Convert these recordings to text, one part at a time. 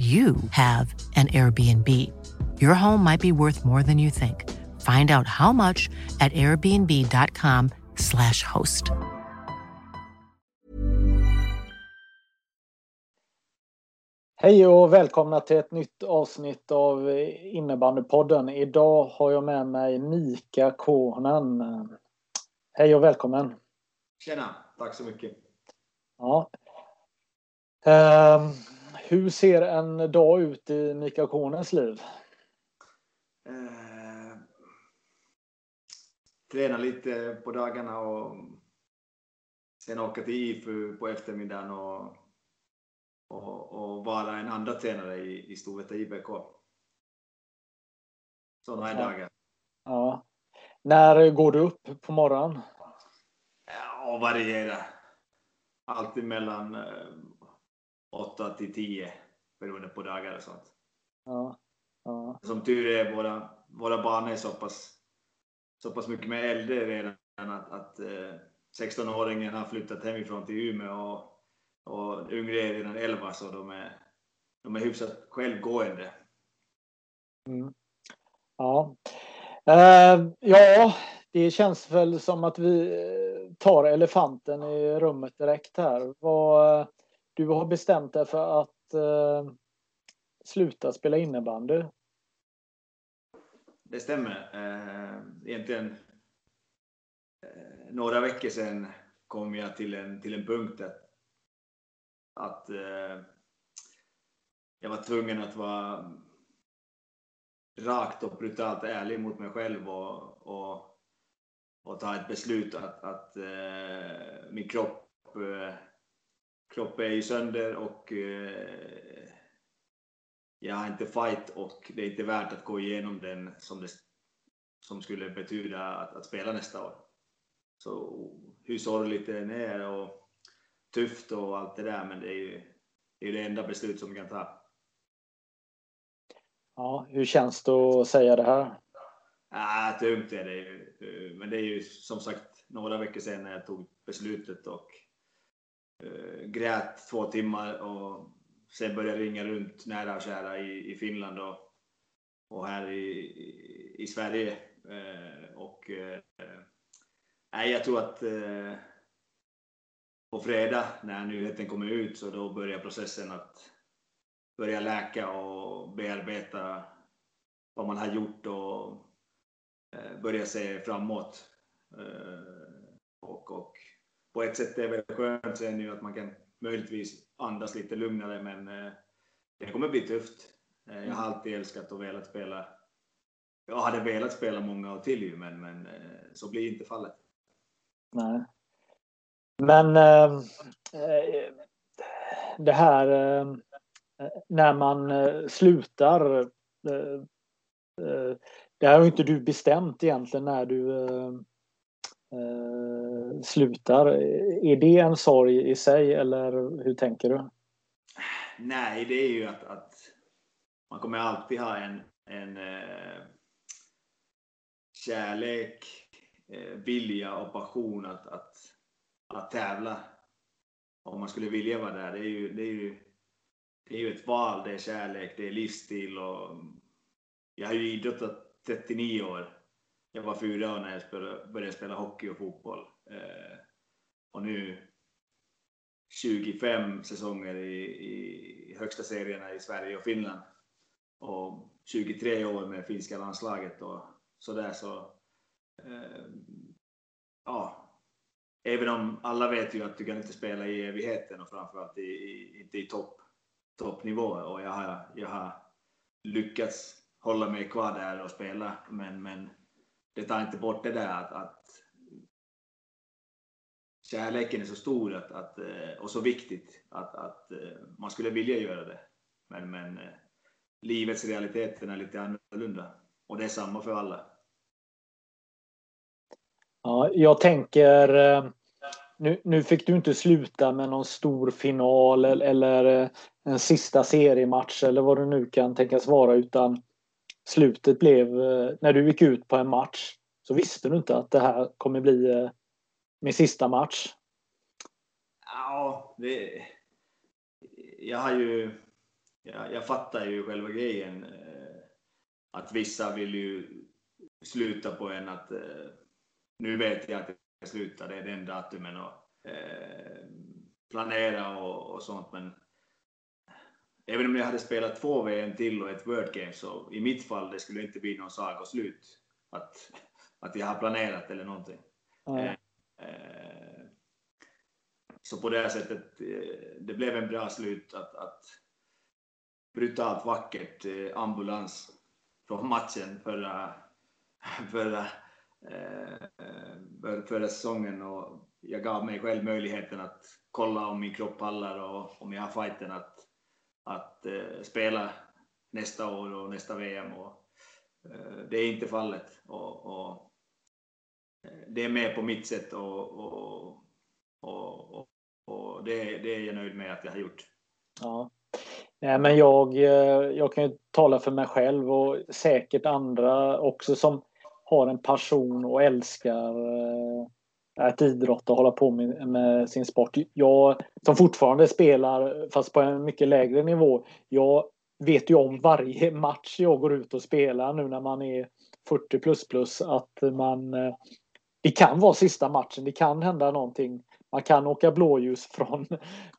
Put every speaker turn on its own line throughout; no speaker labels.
you have an Airbnb. Your home might be worth more than you think. Find out how much at airbnb.com/slash host.
Hej och välkomna till ett nytt avsnitt av Innebandypodden. Idag har jag med mig Mika Konen. Hej och välkommen!
Tjena! Tack så mycket!
Ja. Um, hur ser en dag ut i Mika Konens liv?
Eh, träna lite på dagarna och sen åka till IFU på eftermiddagen och, och, och vara en andra tränare i, i Storvreta IBK. Sådana är
Ja.
dagar.
Ja. När går du upp på morgonen?
Ja, och variera. Alltid mellan eh, 8 till 10 beroende på dagar och sånt.
Ja. Ja.
Som tur är, våra, våra barn är så pass, så pass mycket mer äldre redan att, att eh, 16-åringen har flyttat hemifrån till Umeå och, och yngre är redan 11 så de är, de är hyfsat självgående.
Mm. Ja. Eh, ja, det känns väl som att vi eh, tar elefanten i rummet direkt här. Vad, du har bestämt dig för att eh, sluta spela innebandy.
Det stämmer. Eh, egentligen eh, några veckor sedan kom jag till en, till en punkt att, att eh, jag var tvungen att vara rakt och brutalt ärlig mot mig själv och, och, och ta ett beslut att, att eh, min kropp, eh, kropp är ju sönder och eh, jag har inte fight och det är inte värt att gå igenom den som, det, som skulle betyda att, att spela nästa år. Så hur sorgligt det än är och tufft och allt det där, men det är ju det, är det enda beslut som vi kan ta.
Ja, hur känns det att säga det här?
Ah, tungt är det ju, men det är ju som sagt några veckor sedan när jag tog beslutet och Eh, grät två timmar och sen började ringa runt nära och kära i, i Finland och, och här i, i, i Sverige. Eh, och eh, jag tror att eh, på fredag när nyheten kommer ut så då börjar processen att börja läka och bearbeta vad man har gjort och eh, börja se framåt. Eh, och, och på ett sätt är det väl skönt sen nu att man kan möjligtvis andas lite lugnare men eh, det kommer bli tufft. Eh, jag har alltid älskat och velat spela. Jag hade velat spela många år till ju men, men eh, så blir inte fallet.
Nej. Men äh, det här när man slutar. Eh, det har ju inte du bestämt egentligen när du eh, slutar. Är det en sorg i sig eller hur tänker du?
Nej, det är ju att, att man kommer alltid ha en, en eh, kärlek, eh, vilja och passion att, att, att tävla. Om man skulle vilja vara där. Det är ju, det är ju, det är ju ett val, det är kärlek, det är livsstil och jag har ju idrottat 39 år. Jag var fyra år när jag spelade, började spela hockey och fotboll. Eh, och nu 25 säsonger i, i högsta serierna i Sverige och Finland. Och 23 år med finska landslaget och sådär så. Eh, ja, även om alla vet ju att du kan inte spela i evigheten och framförallt i, i, inte i topp, toppnivå. Och jag har, jag har lyckats hålla mig kvar där och spela. Men, men det tar inte bort det där att, att kärleken är så stor att, att, eh, och så viktigt att, att eh, man skulle vilja göra det. Men, men eh, livets realiteter är lite annorlunda. Och det är samma för alla.
Ja, jag tänker, nu, nu fick du inte sluta med någon stor final eller, eller en sista seriematch eller vad det nu kan tänkas vara utan slutet blev, eh, när du gick ut på en match så visste du inte att det här kommer bli eh, min sista match.
Ja, det, jag har ju, jag, jag fattar ju själva grejen eh, att vissa vill ju sluta på en att nu vet jag att jag slutar, det är den datumen och planera och, och, sånt. Men även om jag hade spelat två VM till och ett World Game så i mitt fall det skulle inte bli någon sagoslut. Att, att jag har planerat eller någonting. Mm. Eh, eh, så på det sättet, eh, det blev en bra slut att, att brutalt vackert ambulans från matchen förra, förra eh, förra säsongen och jag gav mig själv möjligheten att kolla om min kropp pallar och om jag har fighten att, att eh, spela nästa år och nästa VM. Och, eh, det är inte fallet. Och, och, eh, det är med på mitt sätt och, och, och, och det, det, är jag nöjd med att jag har gjort.
Ja. Nej, men jag, eh, jag kan ju tala för mig själv och säkert andra också som har en passion och älskar eh, att idrotta och hålla på med, med, sin sport. Jag som fortfarande spelar, fast på en mycket lägre nivå, jag vet ju om varje match jag går ut och spelar nu när man är 40 plus plus att man eh, det kan vara sista matchen, det kan hända någonting. Man kan åka blåljus från,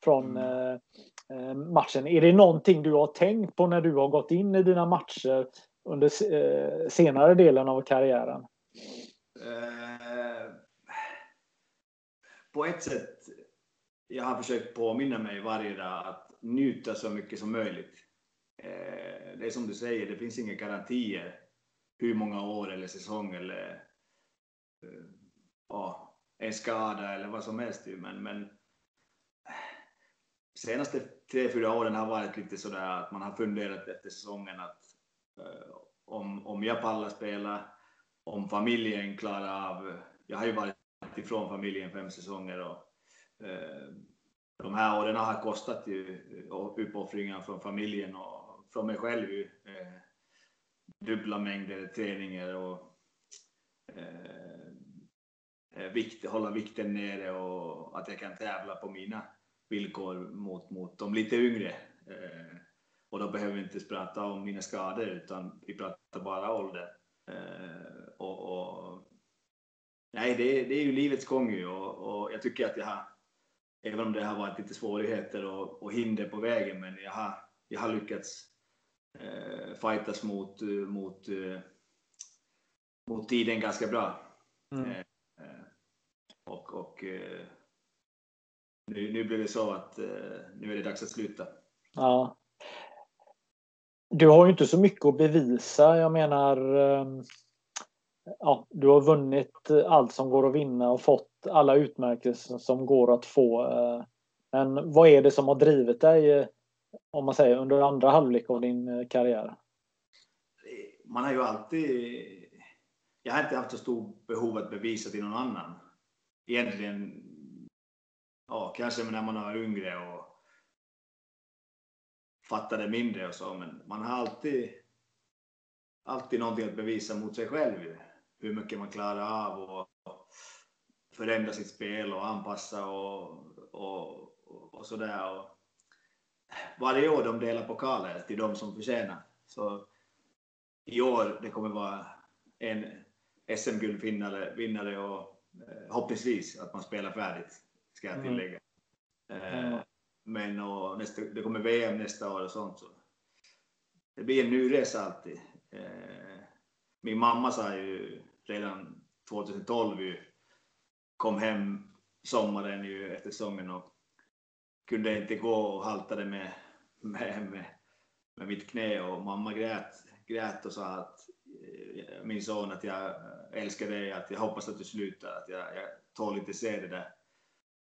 från mm. eh, matchen. Är det någonting du har tänkt på när du har gått in i dina matcher under eh, senare delen av karriären? Eh,
på ett sätt, jag har försökt påminna mig varje dag att njuta så mycket som möjligt. Eh, det är som du säger, det finns inga garantier hur många år eller säsong eller eh, ja, en skada eller vad som helst. Men, men eh, senaste tre, fyra åren har varit lite sådär att man har funderat efter säsongen att Eh, om, om jag pallar spela, om familjen klarar av... Jag har ju varit ifrån familjen fem säsonger och eh, de här åren har kostat ju eh, uppoffringar från familjen och från mig själv ju. Eh, dubbla mängder träningar och eh, eh, vikt, hålla vikten nere och att jag kan tävla på mina villkor mot, mot de lite yngre. Eh, och då behöver vi inte prata om mina skador utan vi pratar bara ålder. Eh, och, och, nej, det, det, är ju livets gång ju och, och, jag tycker att jag har, även om det har varit lite svårigheter och, och hinder på vägen, men jag har, jag har lyckats eh, fightas mot, mot, eh, mot tiden ganska bra. Mm. Eh, eh och, och eh, nu, nu blir det så att eh, nu är det dags att sluta.
Ja, du har ju inte så mycket att bevisa. Jag menar, ehm, ja, du har vunnit eh, allt som går att vinna och fått alla utmärkelser som går att få. Eh. Men vad är det som har drivit dig, eh, om man säger, under andra halvlek av din karriär?
Man har ju alltid... Jag har inte haft så stort behov att bevisa till någon annan. Egentligen, ja, kanske när man var yngre och fattade mindre och så, men man har alltid, alltid någonting att bevisa mot sig själv. Hur mycket man klarar av och förändra sitt spel och anpassa och, och, och sådär. varje år de delar pokaler till de som förtjänar. Så i år det kommer vara en SM-guldvinnare och eh, hoppningsvis att man spelar färdigt, ska jag mm. tillägga. Mm. Eh, men och nästa, det kommer VM nästa år och sånt. Så. Det blir en ny resa alltid. Eh, min mamma sa ju redan 2012 ju, kom hem sommaren ju efter säsongen och kunde inte gå och haltade med, med, med, med mitt knä och mamma grät, grät och sa att eh, min son att jag älskar dig, att jag hoppas att du slutar, att jag, jag tål inte se det där.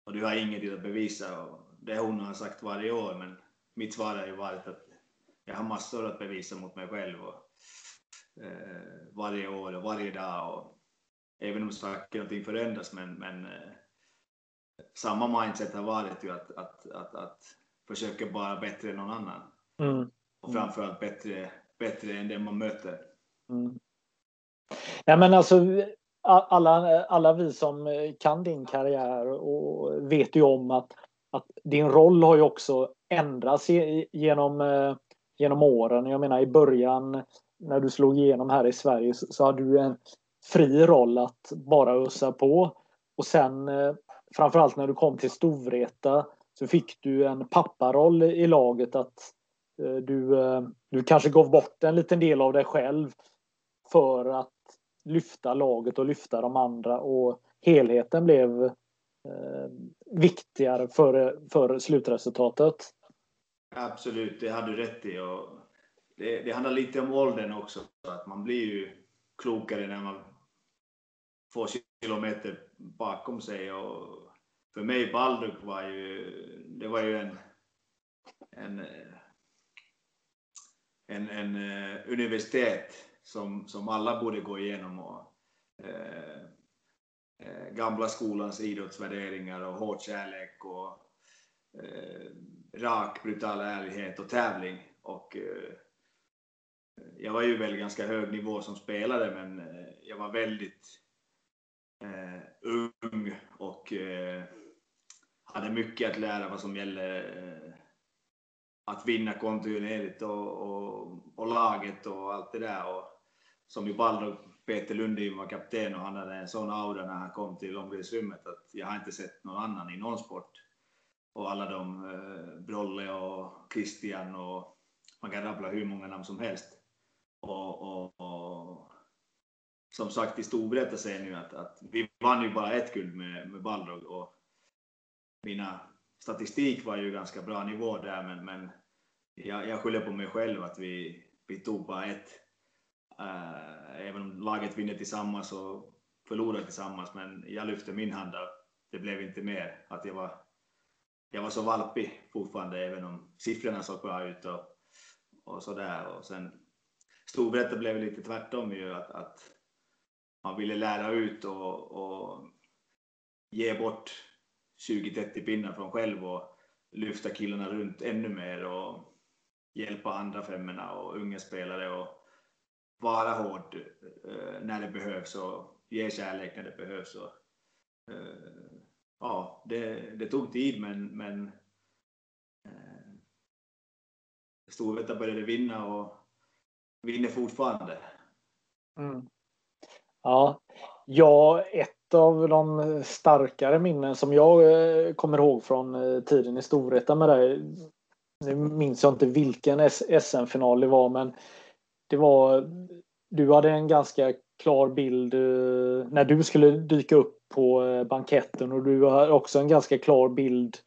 Och du har ingenting att bevisa. Och det hon har sagt varje år, men mitt svar har ju varit att jag har massor att bevisa mot mig själv och, varje år och varje dag. Och, även om saker och ting förändras, men, men eh, samma mindset har varit ju att, att, att, att försöka vara bättre än någon annan. Mm. Och framförallt bättre, bättre än den man möter.
Mm. Ja, men alltså, alla, alla vi som kan din karriär och vet ju om att, att din roll har ju också ändrats genom, genom åren. Jag menar i början när du slog igenom här i Sverige så hade du en fri roll att bara ösa på. Och sen eh, framförallt när du kom till Storvreta så fick du en papparoll i laget att eh, du, eh, du kanske gav bort en liten del av dig själv för att lyfta laget och lyfta de andra och helheten blev eh, viktigare för, för slutresultatet.
Absolut, det hade du rätt i. Och det, det handlar lite om åldern också. Att man blir ju klokare när man får kilometer bakom sig. Och för mig Balduk var ju, det var ju en, en, en, en eh, universitet som, som alla borde gå igenom. Och, eh, eh, gamla skolans idrottsvärderingar och hård kärlek och eh, rak, brutal ärlighet och tävling. Och, eh, jag var ju väl ganska hög nivå som spelare, men eh, jag var väldigt eh, ung och eh, hade mycket att lära vad som gäller eh, att vinna kontinuerligt och, och, och, laget och allt det där. Och, som ju Baldo Peter Lundin var kapten och han hade en sån aura när han kom till omklädningsrummet att jag har inte sett någon annan i någon sport. Och alla de, eh, Brolle och Christian och man kan rabbla hur många namn som helst. Och, och, och som sagt i Storvreta säger nu att, att vi vann ju bara ett guld med, med Balrog och mina statistik var ju ganska bra nivå där men, men jag, jag skyller på mig själv att vi, vi tog bara ett. Äh, även om laget vinner tillsammans och förlorar tillsammans men jag lyfte min hand och det blev inte mer. Att jag var, jag var så valpig fortfarande även om siffrorna såg bra ut och, och sådär. Och sen Storvreta blev lite tvärtom ju att, att man ville lära ut och, och ge bort 20-30 pinnar från själv och lyfta killarna runt ännu mer och hjälpa andra femmorna och unga spelare och vara hård eh, när det behövs och ge kärlek när det behövs. Och, eh, ja, det, det, tog tid men, men eh, Storvreta började vinna och vinner fortfarande.
Mm. Ja, ja, ett av de starkare minnen som jag eh, kommer ihåg från eh, tiden i Storvreta med dig. Nu minns jag inte vilken SM-final det var, men det var. Du hade en ganska klar bild eh, när du skulle dyka upp på banketten och du har också en ganska klar bild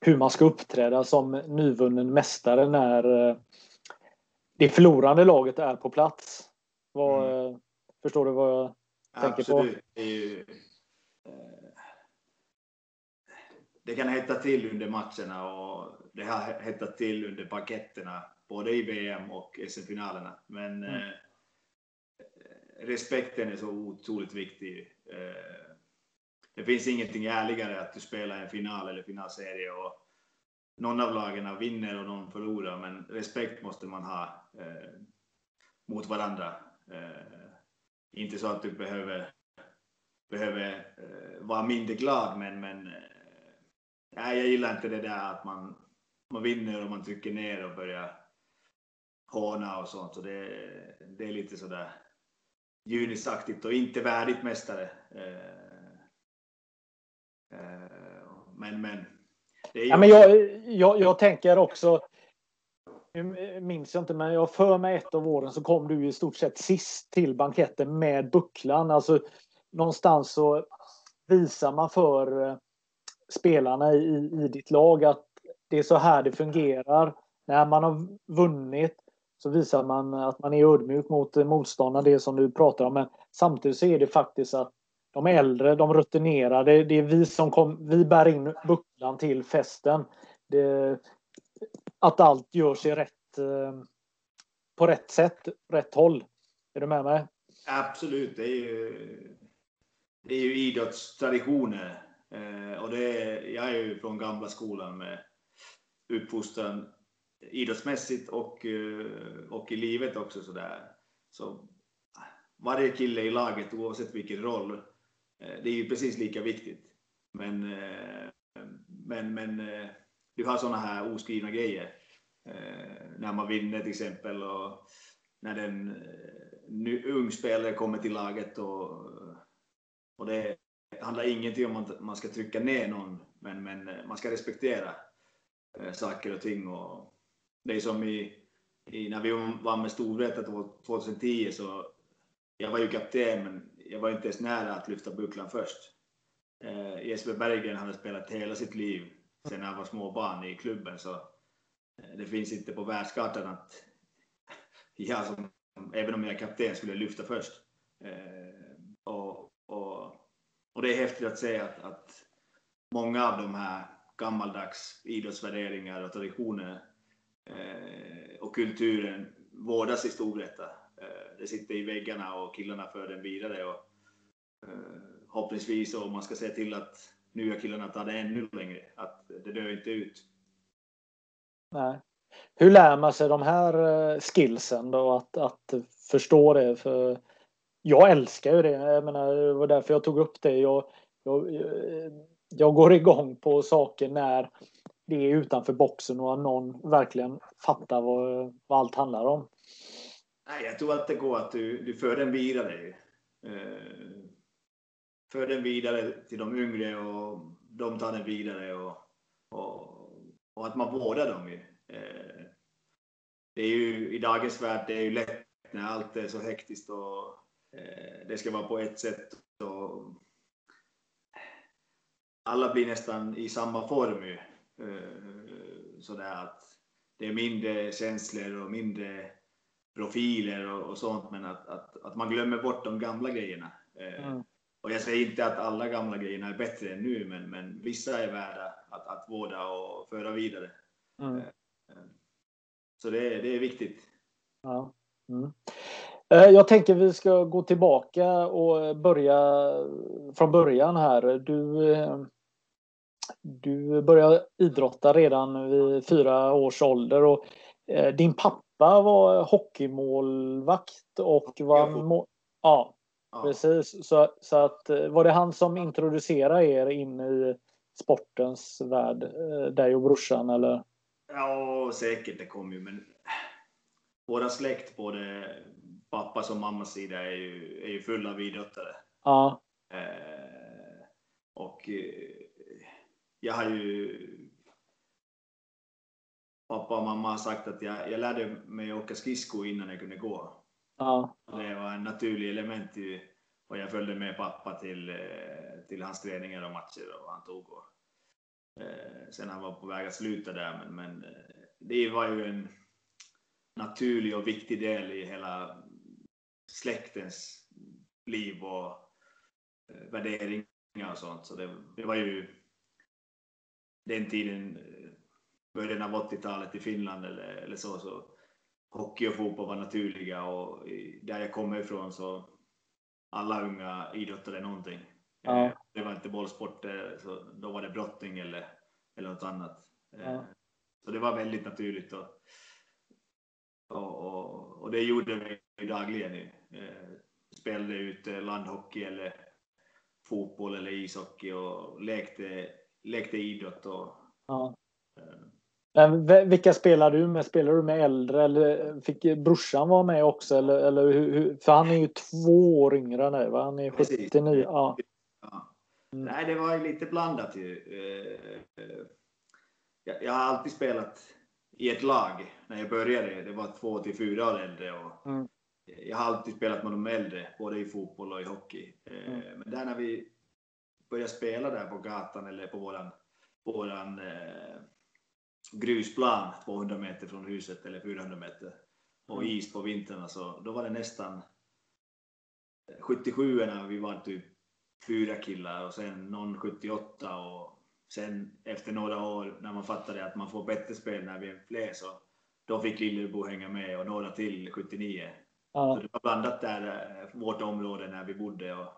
hur man ska uppträda som nyvunnen mästare när det förlorande laget är på plats. Vad, mm. Förstår du vad jag tänker Absolut. på?
Det, ju, eh, det kan hetta till under matcherna och det har hettat till under paketterna både i VM och SM-finalerna. Men mm. eh, respekten är så otroligt viktig. Eh, det finns ingenting ärligare att du spelar en final eller finalserie och någon av lagen vinner och någon förlorar, men respekt måste man ha eh, mot varandra. Eh, inte så att du behöver, behöver eh, vara mindre glad, men, men eh, nej, jag gillar inte det där att man, man vinner och man trycker ner och börjar håna och sånt. Så det, det är lite sådär junisaktigt och inte värdigt mästare. Eh, eh, men, men.
Ja, men jag, jag, jag tänker också nu minns jag inte, men jag för mig ett av åren så kom du i stort sett sist till banketten med bucklan. Alltså någonstans så visar man för eh, spelarna i, i ditt lag att det är så här det fungerar. När man har vunnit så visar man att man är ödmjuk mot eh, motståndaren, det som du pratar om. Men samtidigt så är det faktiskt att de äldre, de rutinerade, det är vi som kom, vi bär in bucklan till festen. Det, att allt görs i rätt, eh, på rätt sätt, rätt håll. Är du med mig?
Absolut, det är ju, det är ju idrottstraditioner. Eh, och det är, jag är ju från gamla skolan med uppfostran idrottsmässigt och, eh, och i livet också sådär. Så varje kille i laget, oavsett vilken roll, eh, det är ju precis lika viktigt. Men, eh, men, men du har sådana här oskrivna grejer. Eh, när man vinner till exempel och när en eh, ung spelare kommer till laget och, och det handlar ingenting om att man ska trycka ner någon, men, men eh, man ska respektera saker och ting. Och det är som i, i när vi vann med Storvreta 2010 så jag var ju kapten, men jag var inte ens nära att lyfta bucklan först. Eh, Jesper Berggren hade spelat hela sitt liv Sen när jag var småbarn i klubben, så eh, det finns inte på världskartan att jag som, även om jag är kapten, skulle lyfta först. Eh, och, och, och det är häftigt att se att, att många av de här gammaldags idrottsvärderingar och traditioner eh, och kulturen vårdas i Storvreta. Eh, det sitter i väggarna och killarna för den vidare. Och, eh, hoppningsvis om man ska se till att nya killarna tar det ännu längre, att det dör inte ut.
Nej. Hur lär man sig de här eh, skillsen då, att, att förstå det? För jag älskar ju det. Jag menar, det var därför jag tog upp det. Jag, jag, jag går igång på saker när det är utanför boxen och någon verkligen fattar vad, vad allt handlar om.
Nej, jag tror att det går att du, du för den vidare. Eh, för den vidare till de yngre och de tar den vidare och, och, och att man vårdar dem. Ju. Eh, det är ju i dagens värld, det är ju lätt när allt är så hektiskt och eh, det ska vara på ett sätt. Och alla blir nästan i samma form ju. Eh, sådär att det är mindre känslor och mindre profiler och, och sånt, men att, att, att, man glömmer bort de gamla grejerna. Eh, mm. Och jag säger inte att alla gamla grejerna är bättre än nu, men, men vissa är värda att, att vårda och föra vidare. Mm. Eh, så det, det är viktigt.
Ja. Mm. Jag tänker vi ska gå tillbaka och börja från början här. Du, du började idrotta redan vid fyra års ålder och din pappa var hockeymålvakt och var... Ja, ja, precis. Så, så att, eh, var det han som introducerade er in i sportens värld, eh, dig och brorsan eller?
Ja, säkert det kom ju, men våra släkt, både pappas och mammas sida, är ju, är ju fulla av idrottare.
Ja.
Eh, och eh, jag har ju pappa och mamma har sagt att jag, jag lärde mig åka skridskor innan jag kunde gå.
Ja.
Det var en naturlig element i, och jag följde med pappa till, eh, till hans träningar och matcher och han tog och, eh, sen han var på väg att sluta där. Men, men eh, det var ju en naturlig och viktig del i hela släktens liv och eh, värderingar och sånt. Så det, det var ju den tiden början av 80-talet i Finland eller, eller så, så hockey och fotboll var naturliga och där jag kommer ifrån så alla unga idrottade någonting.
Ja.
Eh, det var inte bollsport, så då var det brottning eller, eller något annat. Eh, ja. Så det var väldigt naturligt och, och, och, och det gjorde vi dagligen. Eh, spelade ut landhockey eller fotboll eller ishockey och lekte, lekte idrott. Och,
ja. Vilka spelar du med? Spelar du med äldre eller fick brorsan vara med också? Eller, eller hur, för han är ju två år yngre nu va? Han är 79. Ja.
ja. Mm. Nej, det var lite blandat ju. Eh, eh, jag har alltid spelat i ett lag när jag började. Det var två till fyra år äldre. Och mm. Jag har alltid spelat med de äldre, både i fotboll och i hockey. Eh, mm. Men där när vi började spela där på gatan eller på våran, våran grusplan 200 meter från huset eller 400 meter och mm. is på vintrarna så då var det nästan 77 när vi var typ fyra killar och sen någon 78 och sen efter några år när man fattade att man får bättre spel när vi är fler så då fick Lillebo hänga med och några till 79. Ja. Så det var blandat där, eh, vårt område när vi bodde. Och,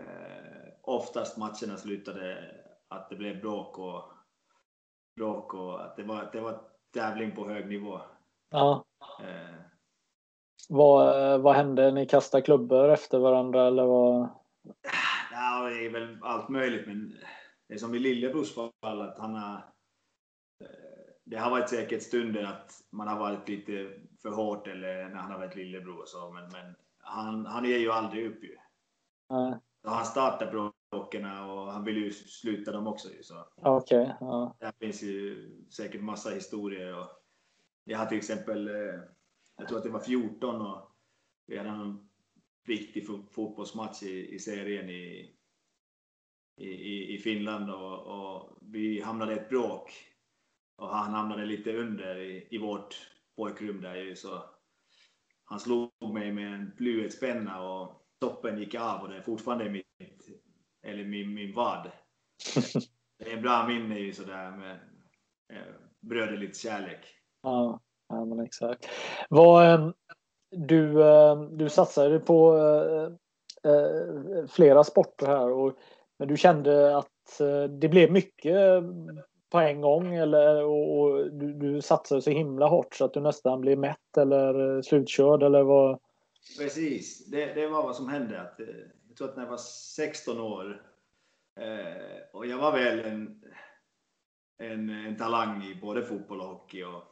eh, oftast matcherna slutade att det blev bråk och, bråk och att det var, det var tävling på hög nivå.
Ja. Eh. Vad, vad hände? Ni kastade klubbor efter varandra eller vad?
Ja, det är väl allt möjligt, men det är som i Lillebrors fall att han har det har varit säkert stunder att man har varit lite för hårt eller när han har varit lillebror och så, men, men han, han ger ju aldrig upp ju. Mm. han startar bråken och han vill ju sluta dem också ju. Så.
Okay, ja.
Där finns ju säkert massa historier. Och jag har till exempel, eh, jag tror att det var 14 och vi hade en viktig fotbollsmatch i, i serien i, i, i Finland och, och vi hamnade i ett bråk och han hamnade lite under i, i vårt pojkrum där ju så han slog mig med en blyertspenna och toppen gick av och det är fortfarande mitt, eller min, min vad. Det är en bra minne ju sådär med eh, bröderligt kärlek.
Ja, ja men exakt. Vad, ehm, du, ehm, du satsade på äh, äh, flera sporter här och men du kände att äh, det blev mycket på en gång eller och, och du, du satsar så himla hårt så att du nästan blir mätt eller eh, slutkörd eller vad?
Precis, det, det var vad som hände. Att, eh, tror att när jag var 16 år eh, och jag var väl en, en, en, talang i både fotboll och hockey och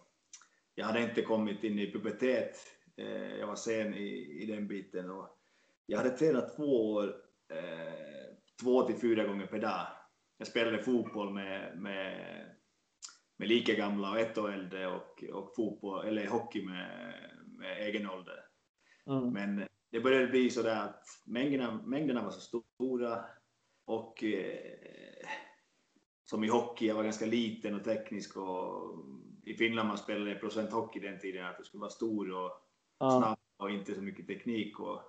jag hade inte kommit in i pubertet. Eh, jag var sen i, i den biten och jag hade tränat två år, eh, två till fyra gånger per dag jag spelade fotboll med, med, med lika gamla och ett år äldre och, och fotboll, eller hockey med, med egen ålder. Mm. Men det började bli så där att mängderna, mängderna var så stora och eh, som i hockey, jag var ganska liten och teknisk och i Finland man spelade procenthockey den tiden, att du skulle vara stor och snabb och inte så mycket teknik. Och,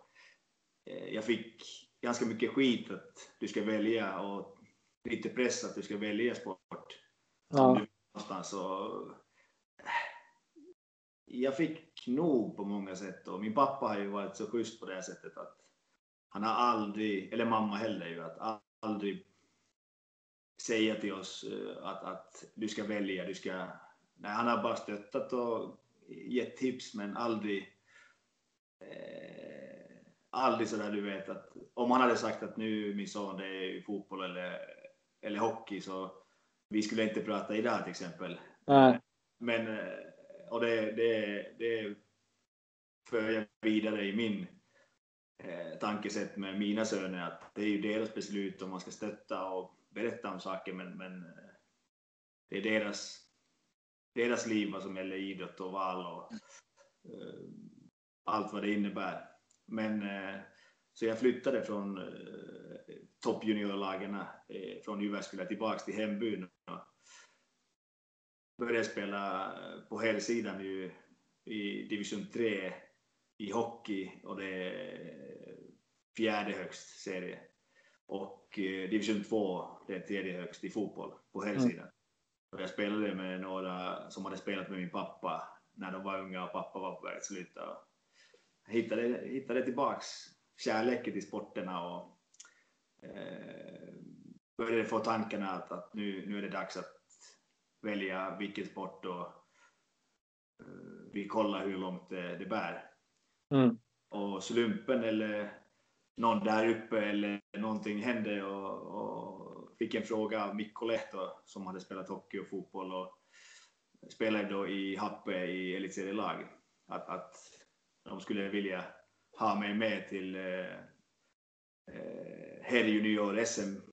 eh, jag fick ganska mycket skit att du ska välja och lite press att du ska välja sport. Ja. Någonstans och, jag fick nog på många sätt och min pappa har ju varit så schysst på det sättet att han har aldrig, eller mamma heller ju, att aldrig säga till oss eh, att, att du ska välja, du ska... Nej, han har bara stöttat och gett tips men aldrig eh, aldrig sådär du vet att om han hade sagt att nu min son det är fotboll eller eller hockey så vi skulle inte prata idag till exempel. Nej. Men, eh, och det, det, det för jag vidare i min eh, tankesätt med mina söner att det är ju deras beslut om man ska stötta och berätta om saker men, men eh, det är deras, deras liv vad som gäller idrott och val och eh, allt vad det innebär. Men eh, så jag flyttade från eh, toppjuniorlagen eh, från Jyväskylä tillbaks till hembyn och började spela på helsidan i, i division 3 i hockey och det är fjärde högst serie. Och eh, division 2, det är tredje högst i fotboll på helsidan. Mm. Och jag spelade med några som hade spelat med min pappa när de var unga och pappa var på väg att sluta. Jag hittade, hittade tillbaks kärleken till sporterna och eh, började få tankarna att, att nu, nu är det dags att välja vilken sport och eh, vi kollar hur långt det, det bär. Mm. Och slumpen eller någon där uppe eller någonting hände och, och fick en fråga av Mikko Lehto som hade spelat hockey och fotboll och spelade då i Happe i elitserielag att, att de skulle vilja ha mig med till eh, eh herrjunior SM eh,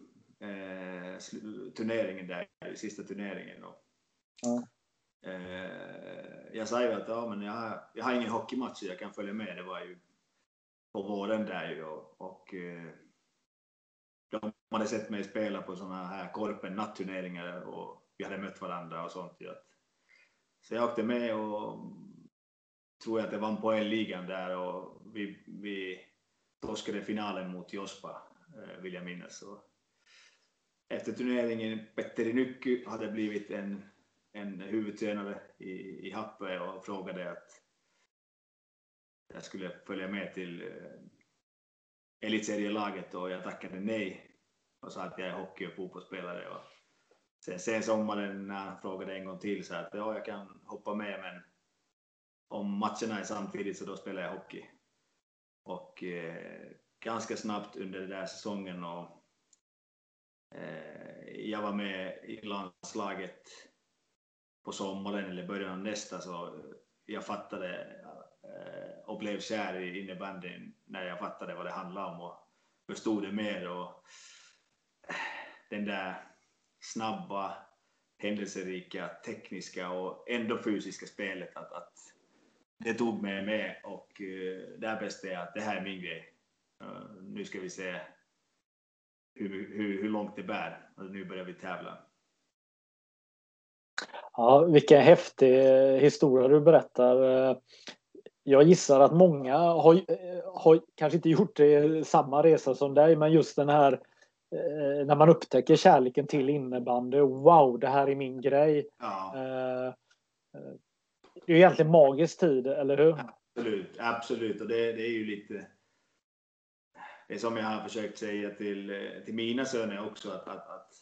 turneringen där, sista turneringen. Och, ja. eh, jag sa ju att ja, men jag, har, jag har ingen hockeymatch så jag kan följa med. Det var ju på våren där ju och, och eh, de hade sett mig spela på sådana här korpen natturneringar och vi hade mött varandra och sånt. Så jag åkte med och tror jag att det vann poängligan där och vi, vi torskade finalen mot Jospa, eh, vill jag minnas. Och efter turneringen Petteri Nycky hade blivit en, en huvudtränare i, i Happe och frågade att jag skulle följa med till eh, elitserielaget och jag tackade nej och sa att jag är hockey och fotbollsspelare. Och sen, sen sommaren när han frågade en gång till så att ja, jag kan hoppa med men om matcherna är samtidigt så då spelar jag hockey. Och eh, ganska snabbt under den där säsongen och Eh, jag var med i landslaget på sommaren eller början av nästa så jag fattade eh, och blev kär i innebandyn när jag fattade vad det handlade om och förstod det mer och eh, den där snabba, händelserika, tekniska och ändå fysiska spelet att, att det tog mig med och där bestämde jag att det här är min grej. Nu ska vi se hur, hur, hur långt det bär och nu börjar vi tävla.
Ja, vilken häftig historia du berättar. Eh, jag gissar att många har, har kanske inte gjort det, samma resa som dig, men just den här när man upptäcker kärleken till innebandy. Wow, det här är min grej. Ja det är egentligen magisk tid, eller hur?
Absolut, absolut. Och det, det är ju lite är som jag har försökt säga till, till mina söner också, att, att, att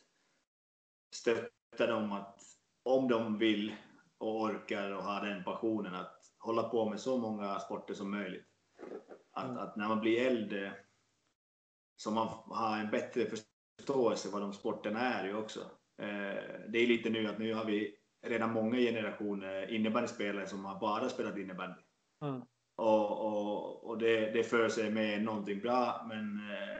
stötta dem att om de vill och orkar och har den passionen att hålla på med så många sporter som möjligt. Att, mm. att när man blir äldre så man har en bättre förståelse vad de sporterna är ju också. Eh, det är lite nu att nu har vi redan många generationer innebandyspelare som har bara spelat innebandy. Mm. Och, och, och det, det för sig med någonting bra, men eh,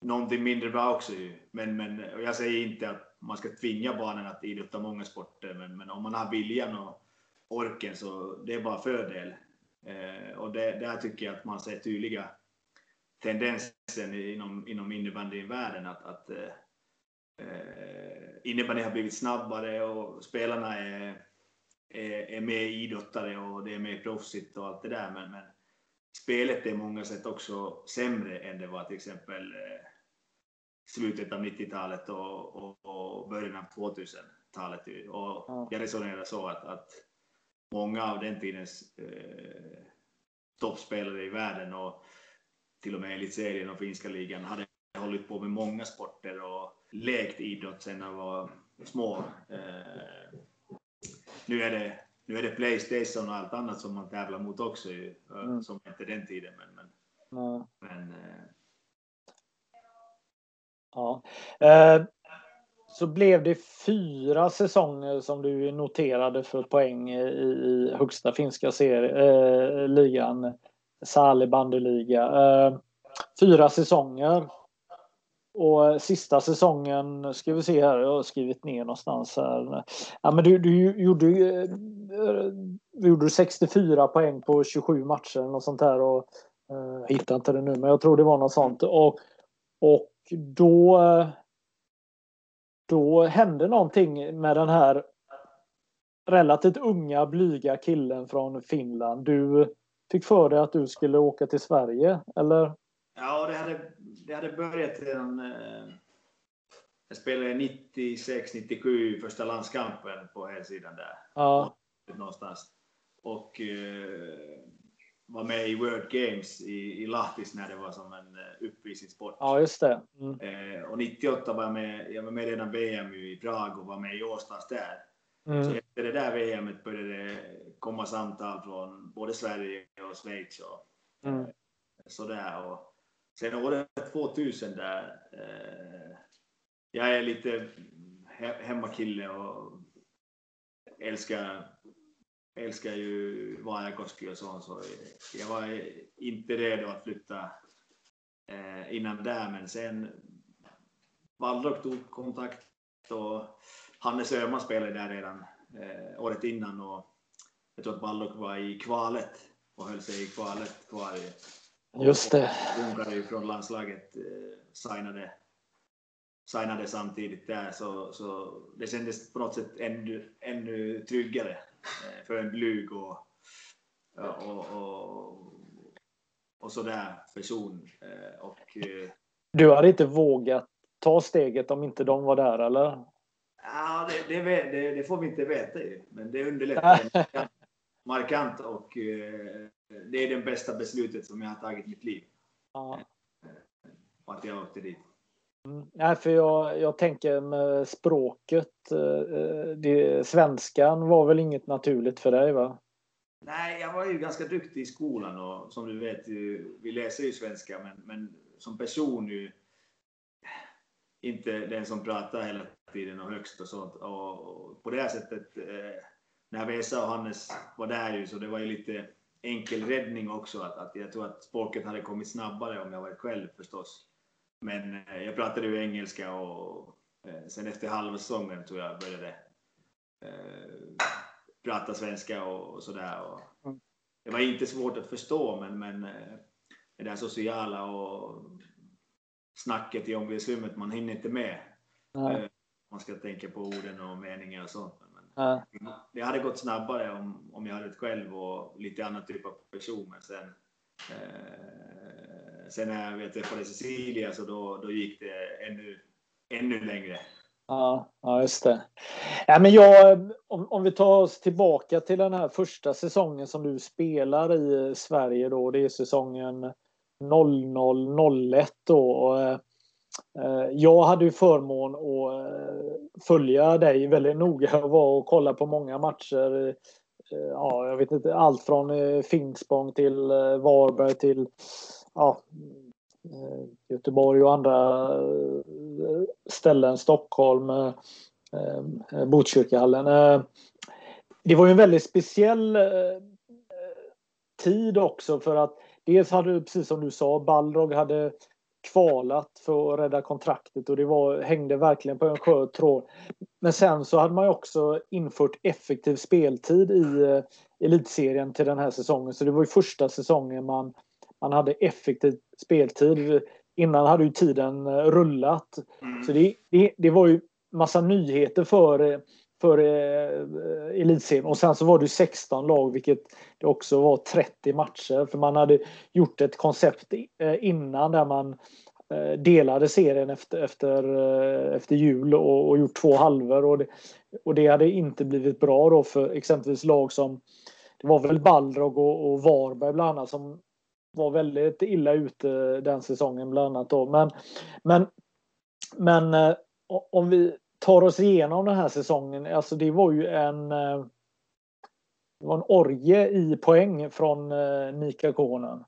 någonting mindre bra också. Men, men jag säger inte att man ska tvinga barnen att idrotta många sporter, men, men om man har viljan och orken så det är bara fördel. Eh, och det, där tycker jag att man ser tydliga tendenser inom, inom innebandyvärlden att, att eh, eh innebandy innebandyn har blivit snabbare och spelarna är, är, är mer idrottare och det är mer proffsigt och allt det där. Men, men spelet är många sätt också sämre än det var till exempel eh, slutet av 90-talet och, och, och, början av 2000-talet. Och jag resonerar så att, att många av den tidens eh, toppspelare i världen och till och med elitserien och finska ligan hade hållit på med många sporter och lekt idrott sedan de var små. Eh, nu, är det, nu är det Playstation och allt annat som man tävlar mot också, ju, eh, mm. som inte den tiden. Men, men, mm. men eh.
Ja. Eh, så blev det fyra säsonger som du noterade för poäng i, i högsta finska serie, eh, ligan, Sali bandyliga. Eh, fyra säsonger. Och sista säsongen, ska vi se här, jag har skrivit ner någonstans här. Ja, men du, du gjorde, eh, du gjorde 64 poäng på 27 matcher eller något sånt här. Och, eh, jag hittar inte det nu, men jag tror det var något sånt. Och, och då, då hände någonting med den här relativt unga, blyga killen från Finland. Du fick för dig att du skulle åka till Sverige, eller?
Ja, det hade, det hade börjat redan... Eh, jag spelade 96, 97 första landskampen på helsidan där. Ja. Någonstans. Och eh, var med i World Games i, i Lahtis när det var som en uh, uppvisningssport.
Ja, just det.
Mm. Eh, och 98 var jag med, jag var med redan VM i Prag och var med i Årstans där. Mm. Så efter det där VMet började det komma samtal från både Sverige och Schweiz och mm. sådär. Och Sen året 2000 där, eh, jag är lite hemmakille och älskar, älskar ju Vajakoski och sånt. Så jag var inte redo att flytta eh, innan där, men sen Wallrock tog kontakt och Hannes Öhman spelade där redan eh, året innan och jag tror att Wallrock var i kvalet och höll sig i kvalet kvar i
Just det.
Ungarn från landslaget eh, signade, signade samtidigt där, så, så det kändes på något sätt ännu, ännu tryggare eh, för en blyg och, och, och, och sådär person. Eh, och,
du hade inte vågat ta steget om inte de var där, eller?
Ja, det, det, det, det får vi inte veta ju. Men det underlättar markant och det är det bästa beslutet som jag har tagit i mitt liv. Ja. att jag åkte dit.
Mm. Nej, för jag, jag tänker med språket. Eh, det, svenskan var väl inget naturligt för dig va?
Nej, jag var ju ganska duktig i skolan och som du vet, vi läser ju svenska men, men som person ju inte den som pratar hela tiden och högst och sånt. Och på det här sättet, eh, när Vesa och Hannes var där ju så det var ju lite enkel räddning också. Att, att jag tror att språket hade kommit snabbare om jag varit själv förstås. Men eh, jag pratade ju engelska och eh, sen efter halva säsongen tror jag började eh, prata svenska och, och sådär. Det var inte svårt att förstå men, men eh, det där sociala och snacket i omklädningsrummet, man hinner inte med. Mm. Man ska tänka på orden och meningar och sånt. Det hade gått snabbare om, om jag hade varit själv och lite annan typ av person. Men sen eh, sen när jag träffade Cecilia så då, då gick det ännu, ännu längre.
Ja, ja just det. Ja, men jag, om, om vi tar oss tillbaka till den här första säsongen som du spelar i Sverige då. Det är säsongen 00-01 då. Eh, jag hade ju förmån att eh, följa dig väldigt noga och var och kolla på många matcher. Eh, ja, jag vet inte, allt från Finspång till Varberg till ja, Göteborg och andra ställen, Stockholm, Botkyrkahallen. Det var ju en väldigt speciell tid också för att dels hade, precis som du sa, Balrog hade kvalat för att rädda kontraktet och det var, hängde verkligen på en skör tråd. Men sen så hade man ju också infört effektiv speltid i elitserien till den här säsongen. Så det var ju första säsongen man man hade effektiv speltid. Innan hade ju tiden eh, rullat. Mm. Så det, det, det, var ju massa nyheter för, för eh, eh, elitserien. Och sen så var det 16 lag vilket det också var 30 matcher. För man hade gjort ett koncept eh, innan där man eh, delade serien efter, efter, eh, efter jul och, och gjort två halvor. Och det, och det hade inte blivit bra då för exempelvis lag som det var väl Balrog och, och Varberg bland annat som var väldigt illa ute eh, den säsongen bland annat. Då. Men, men, men eh, om vi tar oss igenom den här säsongen. Alltså det var ju en eh, det var en orgie i poäng från eh, Mikael Kohonen.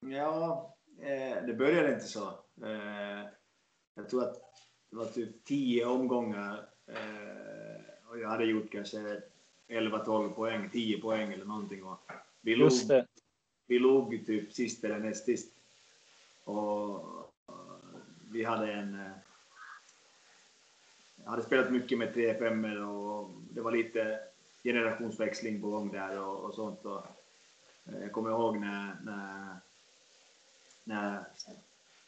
Ja, det började inte så. Jag tror att det var typ tio omgångar och jag hade gjort kanske 11-12 poäng, 10 poäng eller någonting. Vi, låg, vi låg typ sist eller näst sist. Och vi hade en... Jag hade spelat mycket med 3-5 och det var lite generationsväxling på gång där och, och sånt. Och eh, jag kommer ihåg när, när, när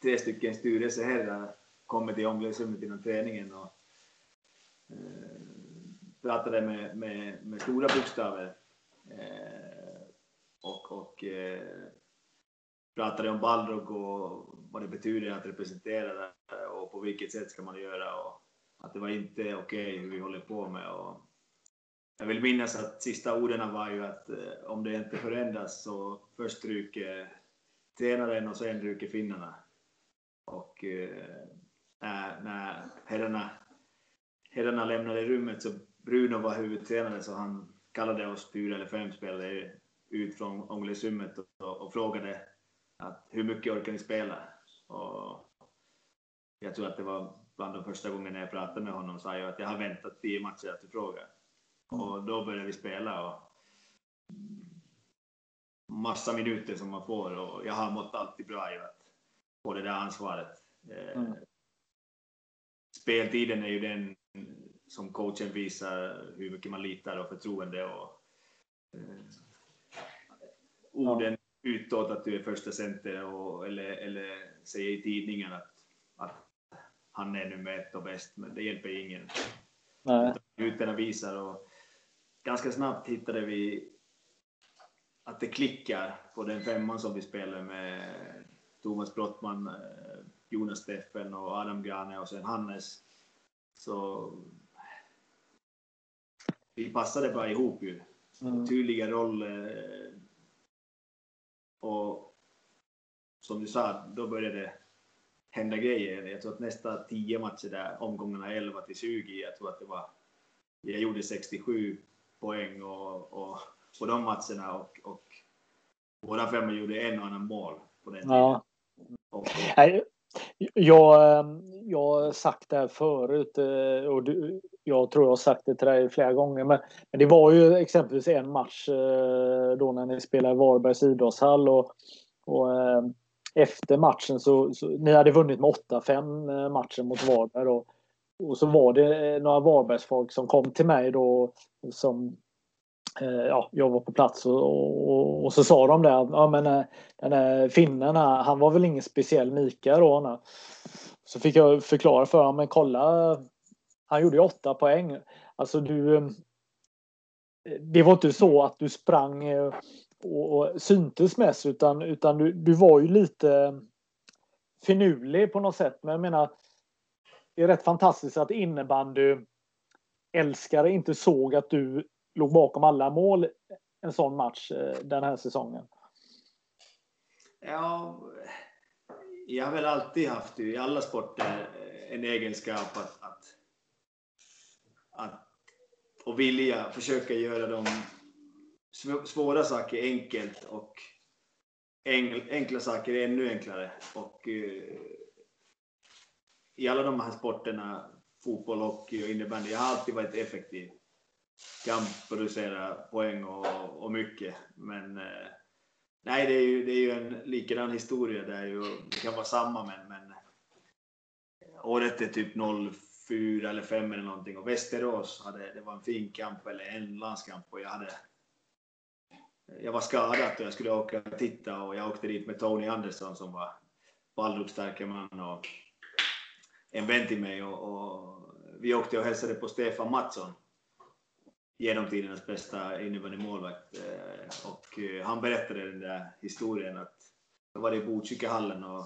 tre stycken styrelseherrar kommer till omklädningsrummet innan träningen och eh, pratade med, med, med stora bokstäver. Eh, och, och eh, pratade om Balrog och vad det betyder att representera det och på vilket sätt ska man göra och att det var inte okej okay hur vi håller på med. Och jag vill minnas att sista orden var ju att eh, om det inte förändras så först ryker tränaren och sen ryker finnarna. Och eh, när, när herrarna, herrarna lämnade rummet så Bruno var huvudtränare så han kallade oss fyra eller fem spelare ut från omklädningsrummet och, och, frågade att hur mycket orkar ni spela? Och jag tror att det var bland de första gångerna jag pratade med honom sa jag att jag har väntat tio matcher att du frågar. Mm. Och då började vi spela och massa minuter som man får och jag har mått alltid bra i att få det där ansvaret. Eh, mm. Speltiden är ju den som coachen visar hur mycket man litar och förtroende och eh, orden utåt att du är första center och, eller, eller säger i tidningen att, att han är nummer ett och bäst, men det hjälper ingen. Nej. Utan visar och ganska snabbt hittade vi att det klickar på den femman som vi spelar med Thomas Brottman, Jonas Steffen och Adam Grane och sen Hannes. Så vi passade bara ihop ju. Mm. Tydliga roller. Och som du sa, då började det hända grejer. Jag tror att nästa tio matcher där, omgångarna 11 till 20, jag tror att det var, jag gjorde 67 poäng och, och på de matcherna och, och båda femma gjorde en och annan mål på den tiden. Ja.
Och, jag, ehm, jag har sagt det här förut eh, och du, jag tror jag har sagt det till dig flera gånger. Men, men det var ju exempelvis en match eh, då när ni spelade i Varbergs idrottshall och, och ehm, efter matchen så, så ni hade vunnit med 8-5 eh, matchen mot Varberg. Och, och så var det eh, några Varbergsfolk som kom till mig då som eh, ja, jag var på plats och, och, och, så sa de det ja men den där finnen han var väl ingen speciell Mika då. Så fick jag förklara för honom, men kolla, han gjorde ju åtta poäng. Alltså du, det var inte så att du sprang och, och syntes mest utan, utan du, du var ju lite finurlig på något sätt. Men jag menar, det är rätt fantastiskt att innebandy älskare inte såg att du låg bakom alla mål en sån match eh, den här säsongen.
Ja, jag har väl alltid haft i alla sporter eh, en egenskap att, att, att och vilja försöka göra de svåra saker enkelt och enkla saker ännu enklare. Och eh, i alla de här sporterna, fotboll, hockey och innebandy, jag har alltid varit effektiv. Kan producera poäng och, och mycket, men eh, Nej, det är ju, det är ju en likadan historia där ju. Det kan vara samma men, men eh, året är typ 04 eller 5 eller någonting och Västerås hade, det var en fin kamp eller en landskamp och jag hade jag var skadad och jag skulle åka och titta och jag åkte dit med Tony Andersson som var Balderups man och en vän till mig och, och vi åkte och hälsade på Stefan Mattsson genom tidernas bästa innebandymålvakt. Eh, och eh, han berättade den där historien att då var det i Botkyrkahallen och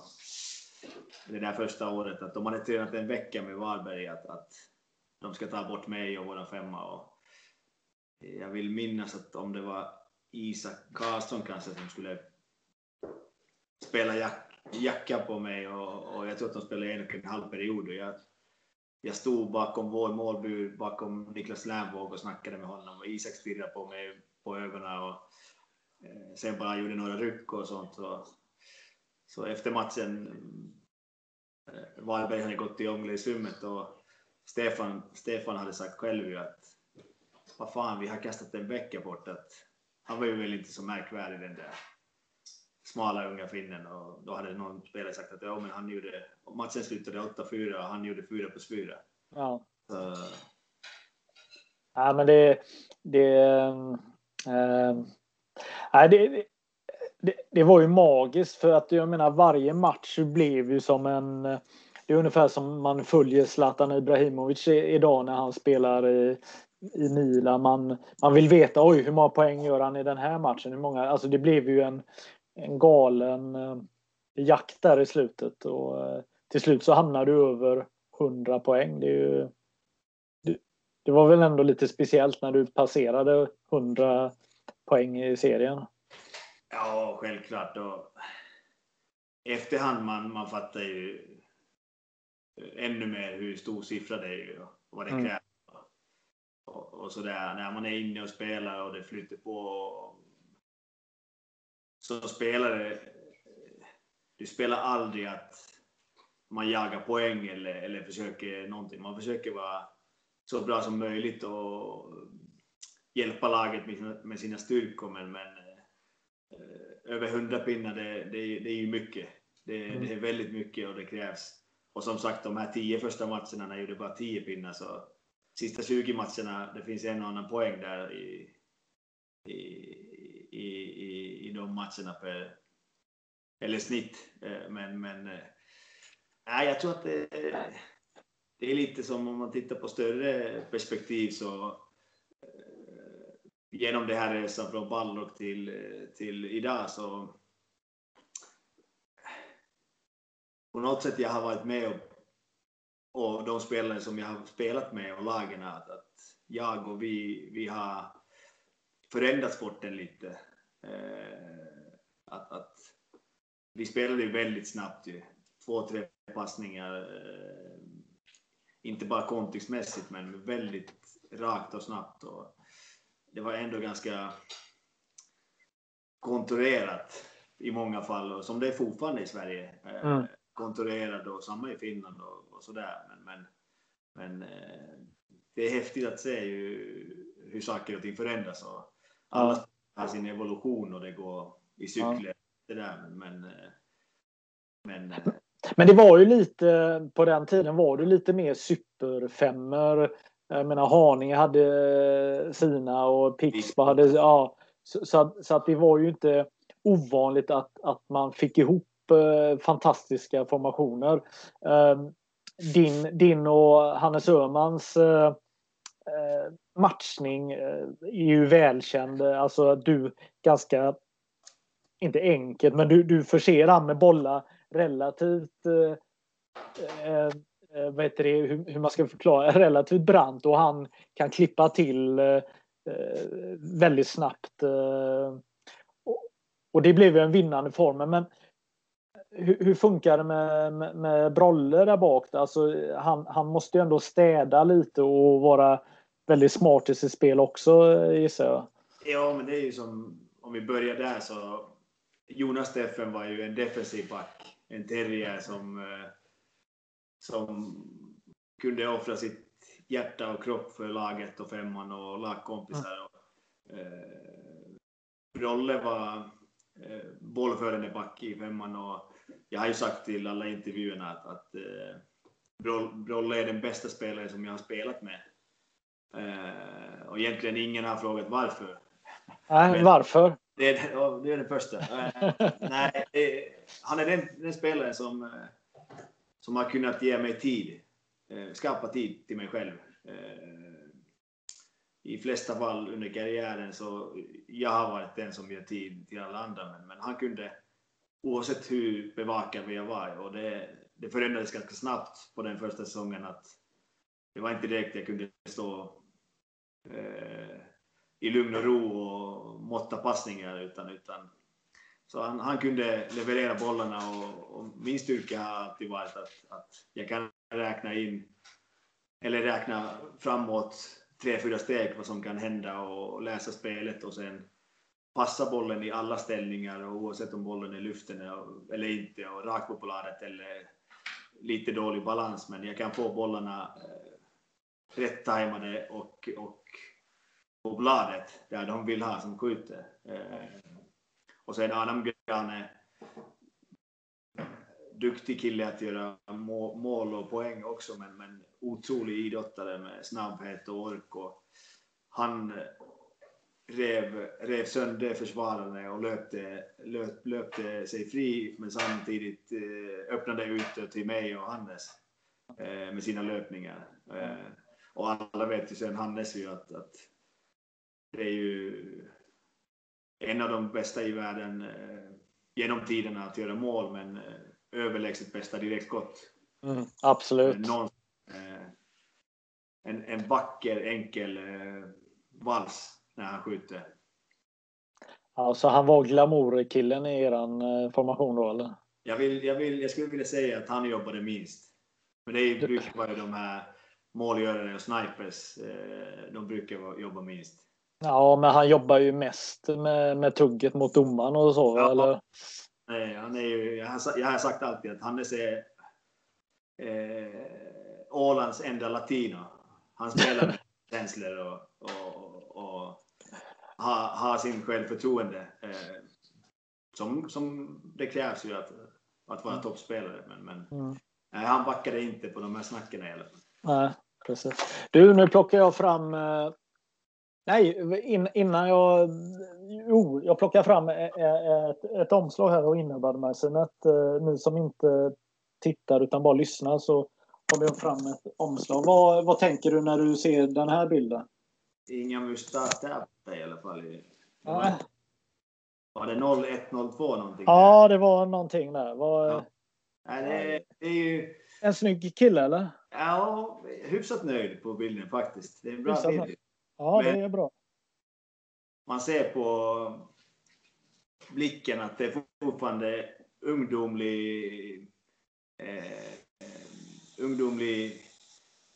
det där första året att de hade tränat en vecka med Varberg att, att de ska ta bort mig och våra femma. Och jag vill minnas att om det var Isak Karlsson kanske som skulle spela jack, jacka på mig och, och jag tror att de spelade en och en halv period och jag jag stod bakom vår målbur, bakom Niklas Lernvåg och snackade med honom och Isak stirrade på mig på ögonen och eh, sen bara gjorde några ryck och sånt. Så, så efter matchen, eh, Varberg hade gått till omklädningsrummet och Stefan, Stefan hade sagt själv ju att vad fan, vi har kastat en vecka bort. Att han var ju väl inte så märkvärdig den där smala unga finnen och då hade någon spelare sagt att ja, men han gjorde, matchen slutade 8-4 och han gjorde 4 plus 4.
Ja. Så. Ja, men det, det, äh, nej, det, det, det, var ju magiskt för att jag menar varje match blev ju som en det är ungefär som man följer Zlatan Ibrahimovic idag när han spelar i, i Milan. Man, man vill veta oj hur många poäng gör han i den här matchen? Hur många, alltså det blev ju en, en galen eh, jakt där i slutet och eh, till slut så hamnar du över 100 poäng. Det, ju, det, det var väl ändå lite speciellt när du passerade 100 poäng i serien.
Ja, självklart. Och efterhand man, man fattar ju ännu mer hur stor siffra det är och vad det mm. Och, och sådär, när man är inne och spelar och det flyter på som spelare, du spelar aldrig att man jagar poäng eller, eller försöker någonting. Man försöker vara så bra som möjligt och hjälpa laget med sina, med sina styrkor. Men, men eh, över 100 pinnar, det, det, det är ju mycket. Det, mm. det, är väldigt mycket och det krävs. Och som sagt, de här 10 första matcherna när jag gjorde bara 10 pinnar så sista 20 matcherna, det finns en och annan poäng där i, i i, i, i de matcherna per, eller snitt. Eh, men, men eh, nej, jag tror att det, det är lite som om man tittar på större perspektiv så genom det här resan från Ballock till, till idag så på något sätt jag har varit med och, och de spelare som jag har spelat med och lagen att, att jag och vi, vi har förändrat sporten lite. Eh, att, att vi spelade ju väldigt snabbt ju. Två, tre passningar. Eh, inte bara kontextmässigt, men väldigt rakt och snabbt. Och det var ändå ganska kontrollerat i många fall, och som det är fortfarande i Sverige. Eh, mm. Kontrollerat och samma i Finland och, och sådär. Men, men, men eh, det är häftigt att se ju, hur saker och ting förändras. Och alla har sin evolution och det går i cykler. Det där, men, men, eh,
men men det var ju lite, på den tiden var det lite mer superfemmor. Jag menar Haninge hade sina och Pixbo hade, ja. Så, så, att, så, att det var ju inte ovanligt att, att man fick ihop eh, fantastiska formationer. Eh, din, din och Hannes Öhmans eh, eh, matchning eh, är ju välkänd. Alltså du ganska, inte enkelt, men du, du förser han med bollar relativt eh, eh, eh vad heter det, hur, hur, man ska förklara, relativt brant och han kan klippa till eh, väldigt snabbt. Eh, och, och, det blev ju en vinnande form. Men hur, hur funkar det med, med, med Brolle där bak? Alltså, han, han måste ju ändå städa lite och vara väldigt smart i sitt spel också gissar jag.
Ja, men det är ju som om vi börjar där så Jonas Steffen var ju en defensiv back en terrier som, eh, som kunde offra sitt hjärta och kropp för laget och femman och lagkompisar. Mm. Brolle var eh, bollförande back i femman och jag har ju sagt till alla intervjuerna att, att eh, Brolle är den bästa spelaren som jag har spelat med. Eh, och egentligen ingen har frågat varför.
Nej, varför?
Det är, det är den första. Eh, nej, han är den, den spelaren som, eh, som har kunnat ge mig tid. Eh, skapa tid till mig själv. I flesta fall under karriären så jag har varit den som ger tid till alla andra. Men, men han kunde, oavsett hur bevakad vi var, och det, det förändrades ganska snabbt på den första säsongen att det var inte direkt jag kunde stå eh, i lugn och ro och måtta passningar utan, utan så han, han kunde leverera bollarna och, och, min styrka har alltid varit att, att jag kan räkna in eller räkna framåt tre, fyra steg vad som kan hända och läsa spelet och sen passa bollen i alla ställningar och oavsett om bollen är i luften eller inte och rakt på bladet eller lite dålig balans men jag kan få bollarna eh, rätt tajmade och, och på bladet där de vill ha som skjuter. Eh, och sen Adam Bjarne, duktig kille att göra mål och poäng också, men, men otrolig idrottare med snabbhet och ork. Och han rev, rev sönder försvararna och löpte, löp, löpte sig fri, men samtidigt eh, öppnade ut till mig och Hannes eh, med sina löpningar. Eh, och alla vet ju sen Hannes ju att, att det är ju en av de bästa i världen eh, genom tiderna att göra mål, men överlägset bästa direktskott.
Mm, absolut.
Någon, en, en vacker, enkel vals när han skjuter.
Ja, så han var glamour-killen i eran eh, formation då, eller?
Jag, vill, jag, vill, jag skulle vilja säga att han jobbade minst. Men det brukar vara de här målgörarna och snipers. Eh, de brukar jobba minst.
Ja, men han jobbar ju mest med, med tugget mot domaren och så, ja. eller?
Nej, han är ju, jag, har, jag har sagt alltid att Hannes är eh, Ålands enda latino. Han spelar med känslor och, och har, har sin självförtroende. Eh, som, som det krävs ju att, att vara mm. toppspelare. Men, men mm. nej, han backade inte på de här snacken i alla fall.
Nej, precis. Du, nu plockar jag fram eh, Nej, in, innan jag... Jo, jag plockar fram ett, ett omslag här och innebandymagasinet. Eh, ni som inte tittar utan bara lyssnar så håller jag fram ett omslag. Vad, vad tänker du när du ser den här bilden?
Inga mustascher i alla fall. Var, var det 0102 någonting?
Ja, det var någonting där. Var,
ja. Nej, det, det är ju...
En snygg kille eller?
Ja, hyfsat nöjd på bilden faktiskt. Det är en bra
Hyfsat
bild.
Ja,
Men-
det är bra.
Man ser på blicken att det är fortfarande ungdomlig, eh, ungdomlig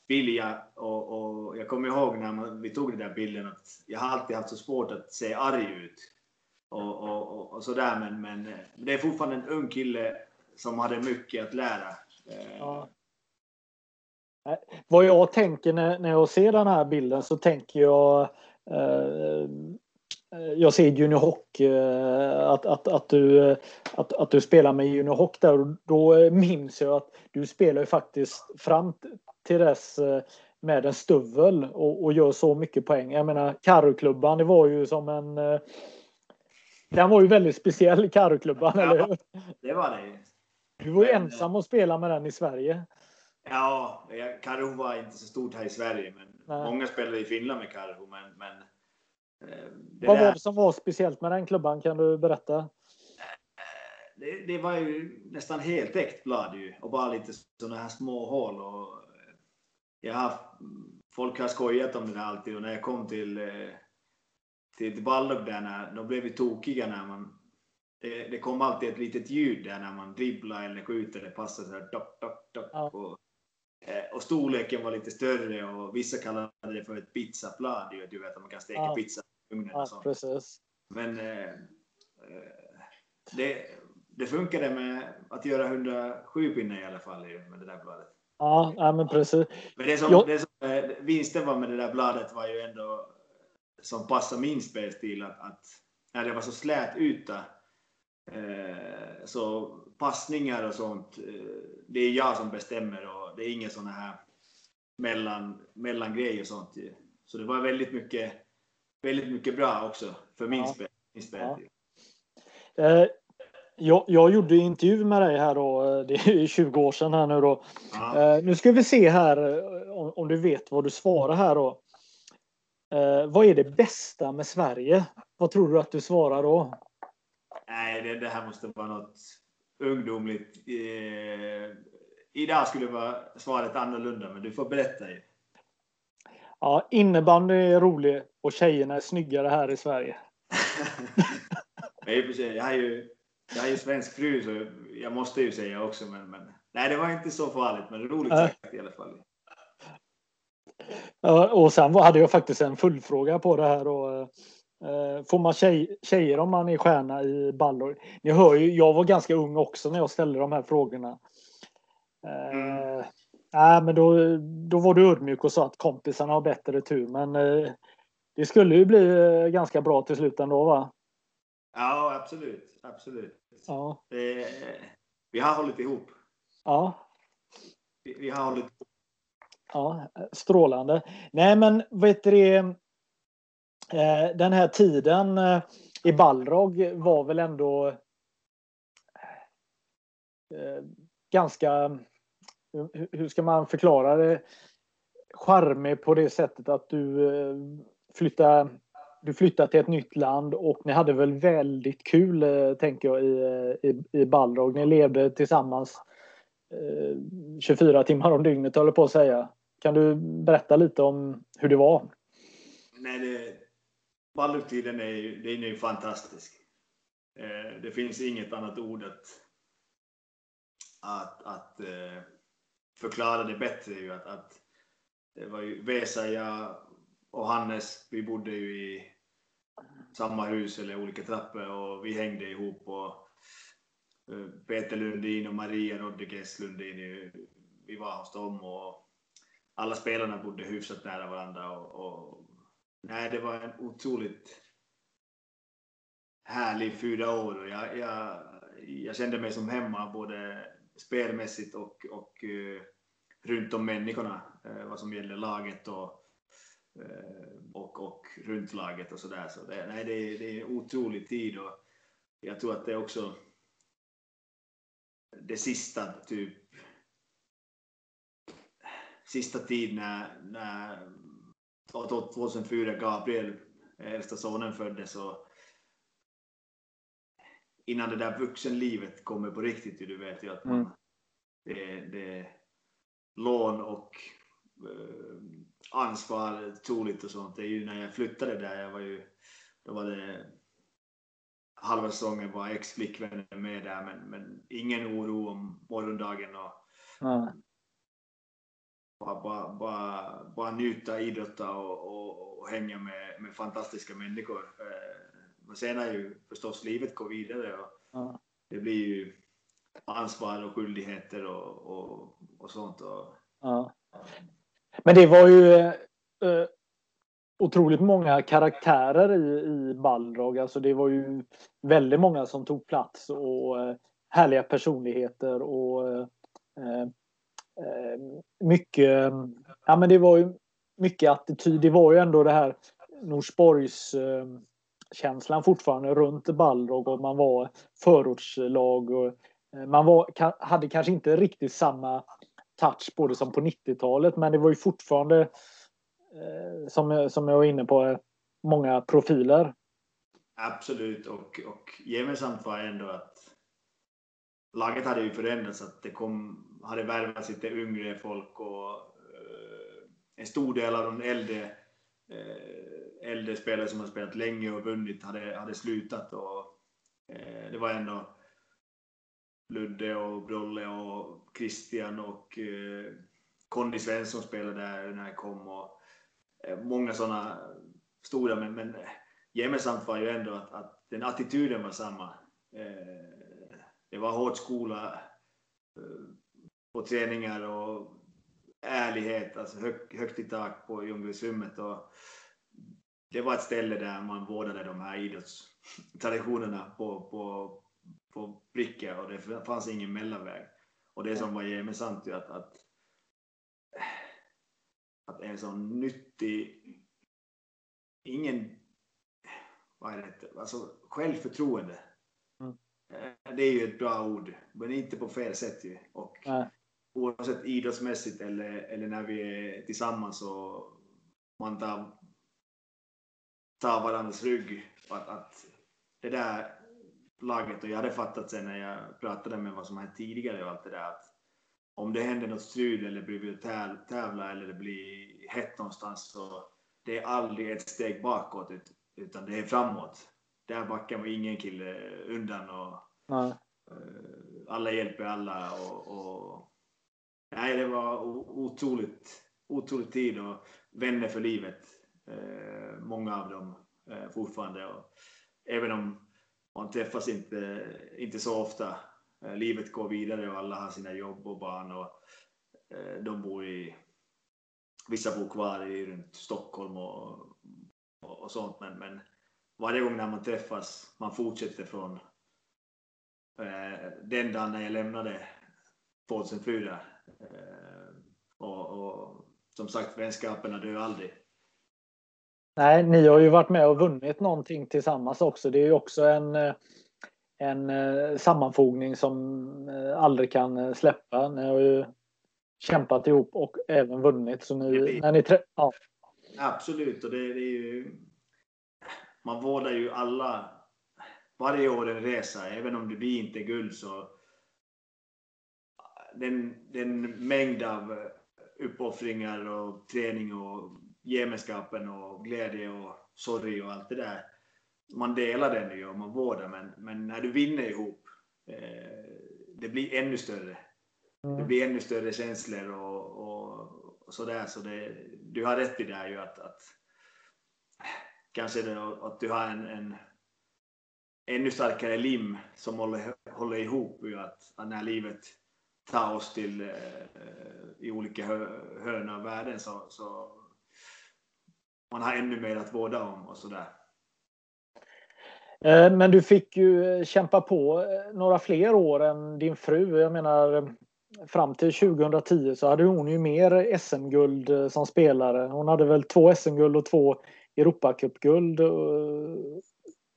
vilja. Och, och jag kommer ihåg när man, vi tog den där bilden att jag har alltid haft så svårt att se arg ut. Och, och, och, och sådär, men, men det är fortfarande en ung kille som hade mycket att lära. Eh,
ja. Eh, vad jag tänker när, när jag ser den här bilden så tänker jag eh, eh, jag ser Junior Hock, eh, att, att, att, du, att, att du spelar med Junior Hock där och då minns jag att du spelar ju faktiskt fram till dess eh, med en stuvel och, och gör så mycket poäng. Jag menar Karroklubban, det var ju som en... eh, Den var ju väldigt speciell, Karroklubban,
Ja.
eller hur?
det var det.
Du var ju
Men,
ensam att spela med den i Sverige.
Ja, Karhu var inte så stort här i Sverige, men
Nej.
många spelade i Finland med Karhu. Men, men eh, det,
Vad
där,
var det som var speciellt med den klubban? Kan du berätta?
det, det var ju nästan helt blad ju, och bara lite sådana här små hål. Och, eh, jag har, folk har skojat om det där alltid och när jag kom till, eh, till, Baldock där, när, de blev vi tokiga när man det, det kom alltid ett litet ljud där när man dribblar eller skjuter. Det passade så här dock, dock, dock.
Ja.
Och, eh, och storleken var lite större och vissa kallade det för ett pizzablad. Du vet att man kan steka
Ja.
pizza i ugnen
Ja,
och sånt.
precis.
Men eh, eh, det, det funkade med att göra 107 pinnar i alla fall med det där bladet.
Ja, ja men precis.
Men det som,
Jag-
det som eh, vinsten var med det där bladet var ju ändå som passar min spelstil att, att när det var så slät yta eh, så passningar och sånt, eh, det är jag som bestämmer och det är ingen sån här mellan, mellangrej och sånt. ju. Så det var väldigt mycket, väldigt mycket bra också för min
Ja.
spel. Min spelstil.
Eh, jag, jag gjorde intervju med dig här då, eh, det är 20 år sedan här nu då. Eh, nu ska vi se här eh, om, om du vet vad du svarar här då. Eh, vad är det bästa med Sverige? Vad tror du att du svarar då?
Nej, det, det här måste vara något ungdomligt. Eh, idag skulle vara svaret annorlunda, men du får berätta. Ju.
Ja, innebandy är rolig och tjejerna är snyggare här i Sverige.
Men i och för sig, jag har ju, jag har ju svensk fru, så jag måste ju säga också. Men, men, nej, det var inte så farligt, men roligt
Nej.
sagt i alla fall.
Ja, och sen hade jag faktiskt en fullfråga på det här. Och, eh, får man tjej, tjejer om man är stjärna i ballor? Ni hör ju, jag var ganska ung också när jag ställde de här frågorna. Eh,
Mm.
Nej, men då, då var du ödmjuk och sa att kompisarna har bättre tur. Men eh, det skulle ju bli eh, ganska bra till slut ändå va?
Ja, absolut. absolut.
Ja.
Det, vi har hållit ihop.
Ja.
Vi, vi har hållit ihop.
Ja, strålande. Nej, men vet du? Eh, den här tiden eh, i Balrog var väl ändå eh, ganska, hur, hur ska man förklara det? Charmig på det sättet att du eh, flyttade du flyttade till ett nytt land och ni hade väl väldigt kul eh, tänker jag i, eh, i, i Balrog. Ni levde tillsammans eh, 24 timmar om dygnet håller på att säga. Kan du berätta lite om hur det var?
Nej, det, Balluktiden är ju, den är ju fantastisk. Eh, det finns inget annat ord att, att, att eh, förklara det bättre. Ju, att, att det var ju Vesa, jag och Hannes, vi bodde ju i samma hus eller olika trappor och vi hängde ihop. Och, eh, Peter Lundin och Maria Rodriguez Lundin, vi var hos dem och alla spelarna bodde hyfsat nära varandra. Och, och, nej, det var en otroligt härlig fyra år och jag, jag, jag kände mig som hemma både spelmässigt och, och uh, runt om människorna uh, vad som gäller laget och, och, och runt laget och sådär. Så det, nej, det, är- det är en otrolig tid och jag tror att det är också det sista typ sista tid när, när 2004 Gabriel, äldsta sonen, föddes och innan det där vuxenlivet kommer på riktigt, du vet ju att man,
Mm.
det, det lån och eh, ansvar troligt och sånt. Det är ju när jag flyttade där, jag var ju, då var det halva säsongen var ex-flickvännen med där, men, men ingen oro om morgondagen och mm. bara, bara, bara, bara njuta, idrotta och, och, och hänga med, med fantastiska människor. Eh, men sen är ju förstås livet går vidare och mm. det blir ju ansvar och skyldigheter och, och, och sånt. Och,
ja. Men det var ju eh, otroligt många karaktärer i, i Balrog. Alltså det var ju väldigt många som tog plats och eh, härliga personligheter och eh, eh mycket, ja men det var ju mycket attityd. Det var ju ändå det här Norsborgs eh, känslan fortfarande runt Balrog och man var förortslag och eh, man var, hade kanske inte riktigt samma touch på det som på 90-talet men det var ju fortfarande Eh, som, som jag var inne på, eh, många profiler.
Absolut, och, och gemensamt var ändå att laget hade ju förändrats, att det kom, hade värvats lite yngre folk och eh, en stor del av de äldre, eh, äldre spelare som har spelat länge och vunnit hade, hade slutat och det var ändå Ludde och Brolle och Christian och uh, Conny Svensson spelade där när jag kom och Eh, många sådana stora, men, men eh, gemensamt var ju ändå att, att den attityden var samma. Eh, det var hård skola eh, på träningar och ärlighet, alltså hög, högt i tak på Ljungbyströmmet. Och det var ett ställe där man vårdade de här idrottstraditionerna på, på, på pricken och det fanns ingen mellanväg. Och det som var gemensamt är att, att att en sån nyttig, ingen, vad är det, alltså självförtroende. Mm. Eh, det är ju ett bra ord, men inte på fel sätt ju. Och Nej. oavsett idrottsmässigt eller, eller när vi är tillsammans och man tar, tar varandras rygg. Att, att det där laget, och jag hade fattat sen när jag pratade med vad som hänt tidigare och allt det där, att om det händer något strul eller blir tävla eller det blir hett någonstans så det är aldrig ett steg bakåt utan det är framåt. Där backar ingen kille undan och Nej. Eh, alla hjälper alla och, och, nej, det var otroligt, otroligt tid och vänner för livet. Eh, många av dem eh, fortfarande. Och även om man träffas inte, inte så ofta eh, livet går vidare och alla har sina jobb och barn och eh, de bor i Vissa bor kvar i runt Stockholm och, och, och sånt men, men varje gång när man träffas, man fortsätter från eh, den dagen när jag lämnade 2004. Eh, och, och, som sagt, vänskaperna dör aldrig.
Nej, ni har ju varit med och vunnit någonting tillsammans också. Det är ju också en eh, en eh, sammanfogning som eh, aldrig kan släppa. Ni har ju kämpat ihop och även vunnit. Så ni, när ni ja.
Absolut, och det, det, är ju... Man vårdar ju alla... Varje år en resa, även om det blir inte guld så... Den, den mängd av uppoffringar och träning och gemenskapen och glädje och sorg och allt det där man delar den ju och man vårdar, men, men när du vinner ihop, eh, det blir ännu större. Mm. Det blir ännu större känslor och, och, och sådär. Så det, du har rätt i det här ju att, att kanske det, att du har en, en ännu starkare lim som håller, håller ihop ju att, att när livet tar oss till eh, i olika hörn av världen så, så man har ännu mer att vårda om och sådär.
Eh, men du fick ju eh, kämpa på eh, några fler år än din fru. Jag menar fram till 2010 så hade hon ju mer SM-guld som spelare. Hon hade väl två SM-guld och två Europacupguld.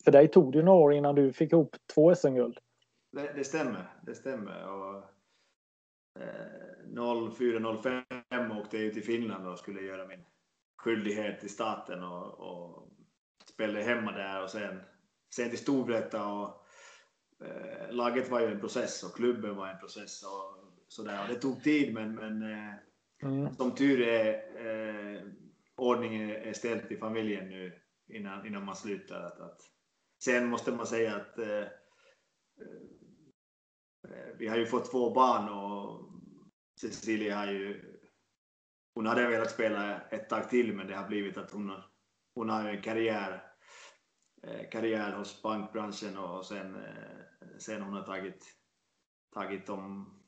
För dig tog det några år innan du fick ihop två SM-guld.
Det, det, stämmer, det stämmer. Och, eh, 04-05 åkte jag till Finland och skulle göra min skyldighet i staten och, och spelade hemma där och sen sen till Storvreta och eh, laget var ju en process och klubben var en process och sådär. Och det tog tid men, men eh, mm. som tur är eh, ordningen är ställt i familjen nu innan, innan man slutar. Att, att. Sen måste man säga att eh, eh, vi har ju fått två barn och Cecilia har ju hon hade velat spela ett tag till men det har blivit att hon, hon har en karriär, eh, karriär hos bankbranschen och sen, eh, sen hon har tagit, tagit om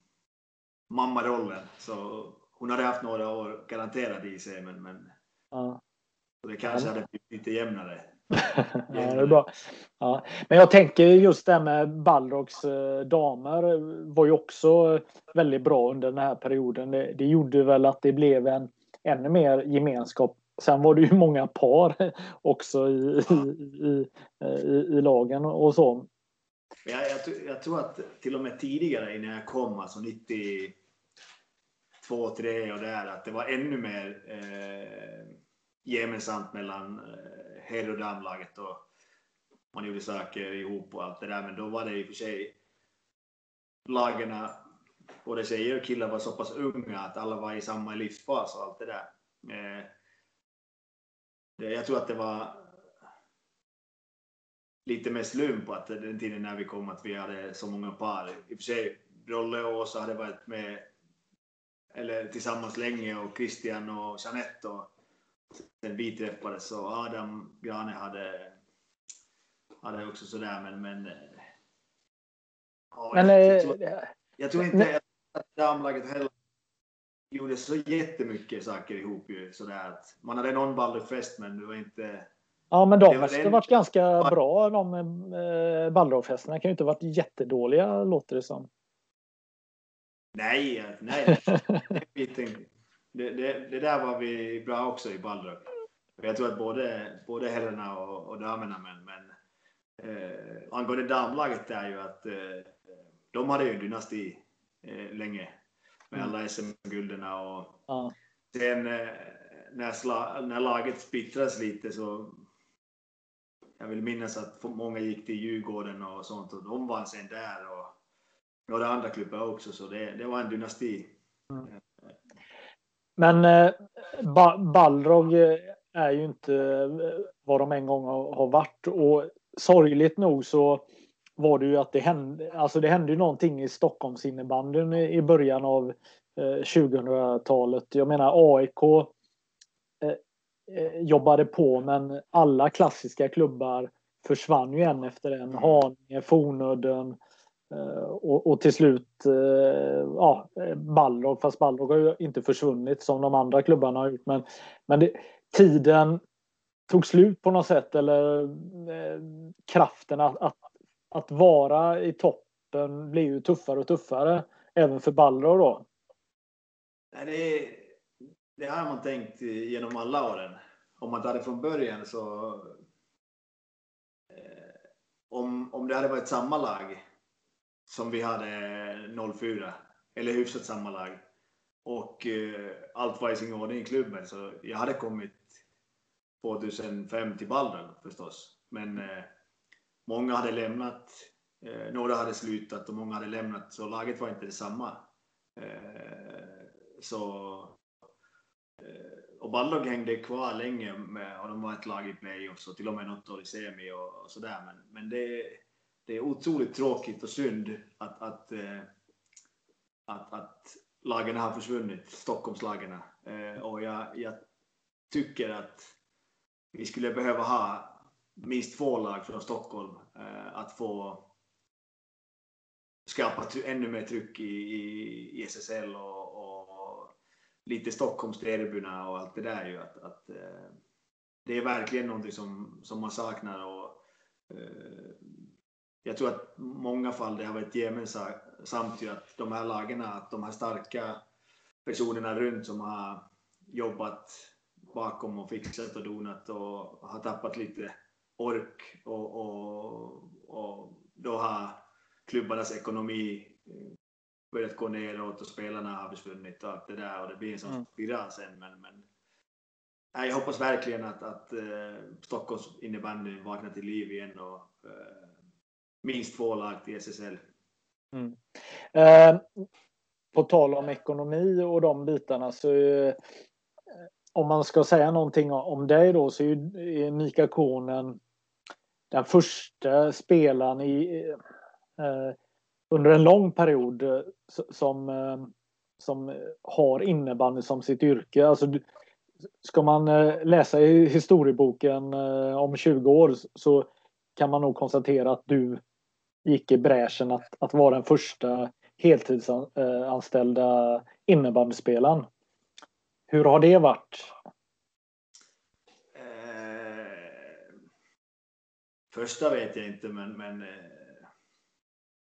mammarollen. Så hon hade haft några år garanterat i sig men, men ja. det kanske hade blivit lite jämnare.
Ja, det är bra. Ja. Men jag tänker just det här med Balrogs eh, damer var ju också väldigt bra under den här perioden. Det, det gjorde väl att det blev en ännu mer gemenskap. Sen var det ju många par också i, i, i, i lagen och så.
Jag, jag, jag, tror att till och med tidigare innan jag kom, alltså 92, 3 och där, att det var ännu mer eh, gemensamt mellan eh, herr och damlaget och man gjorde saker ihop och allt det där. Men då var det i och för sig lagarna, både tjejer och killar var så pass unga att alla var i samma livsfas och allt det där. Eh, jag tror att det var lite mer slump att den tiden när vi kom att vi hade så många par. I och för sig, Rolle och Åsa hade varit med eller tillsammans länge och Christian och Jeanette och sen vi träffades så Adam Grane hade, hade också sådär men men, ja, men jag, jag, tror, jag tror inte att damlaget heller gjorde så jättemycket saker ihop ju sådär att man hade någon Balderfest men det var inte
Ja, men de har varit ganska bra de eh, Balrogfesterna. kan ju inte varit jättedåliga låter det som.
Nej, nej. det, det, det, där var vi bra också i Balrog. Jag tror att både, både herrarna och, och damerna, men, men eh, angående damlaget är ju att eh, de hade ju en dynasti eh, länge med mm. alla SM-gulderna och ja. sen eh, när, sla, när laget splittras lite så jag vill minnas att många gick till Djurgården och sånt och de vann sen där och några andra klubbar också så det, det var en dynasti. Mm.
Men eh, ba Balrog eh, är ju inte eh, vad de en gång har varit och sorgligt nog så var det ju att det hände, alltså det hände ju någonting i Stockholmsinnebandyn i början av 2000-talet. Jag menar AIK jobbade på men alla klassiska klubbar försvann ju en efter en. Mm. Haninge, Fornudden, Eh, Eh, och, och, till slut, eh, ja, Balrog, fast Balrog har ju inte försvunnit som de andra klubbarna har gjort. Men, men det, tiden tog slut på något sätt eller eh, kraften att, att, att, vara i toppen blev ju tuffare och tuffare även för Balrog då.
Det, det har man tänkt genom alla åren. Om man tar det från början så eh, om, om det hade varit samma lag som vi hade 04, eller hyfsat samma lag. Och eh, allt var i sin ordning i klubben, så jag hade kommit 2005 till Balden förstås. Men eh, många hade lämnat, eh, några hade slutat och många hade lämnat, så laget var inte detsamma. Eh, så, eh, och Balrog hängde kvar länge med, och de var ett lag i playoffs och till och med något år i semi och, och sådär. Men, men det, det är otroligt tråkigt och synd att, att, eh, att, att lagen har försvunnit, Stockholmslagen. Eh, och jag, jag tycker att vi skulle behöva ha minst två lag från Stockholm eh, att få skapa ännu mer tryck i, i, i SSL och, och lite Stockholmsderbyna och allt det där. Ju, att, att, eh, det är verkligen någonting som, som man saknar. Och, eh, jag tror att många fall det har varit gemensamt ju att de här lagen, att de här starka personerna runt som har jobbat bakom och fixat och donat och har tappat lite ork och, och, och då har klubbarnas ekonomi börjat gå neråt och spelarna har försvunnit och allt det där och det blir en sån mm. spiral sen. Men, men jag hoppas verkligen att, att uh, Stockholms innebandy vaknar till liv igen och uh, minst två lag till SSL.
Mm. Eh, på tal om ekonomi och de bitarna så eh, om man ska säga någonting om dig då så är Mika Konen den första spelaren i, eh, eh under en lång period eh, som, eh, som har innebandy som sitt yrke. Alltså, ska man eh, läsa i historieboken eh, om 20 år så kan man nog konstatera att du gick i bräschen att, att vara den första heltidsanställda innebandyspelaren. Hur har det varit?
Eh, första vet jag inte, men, men eh,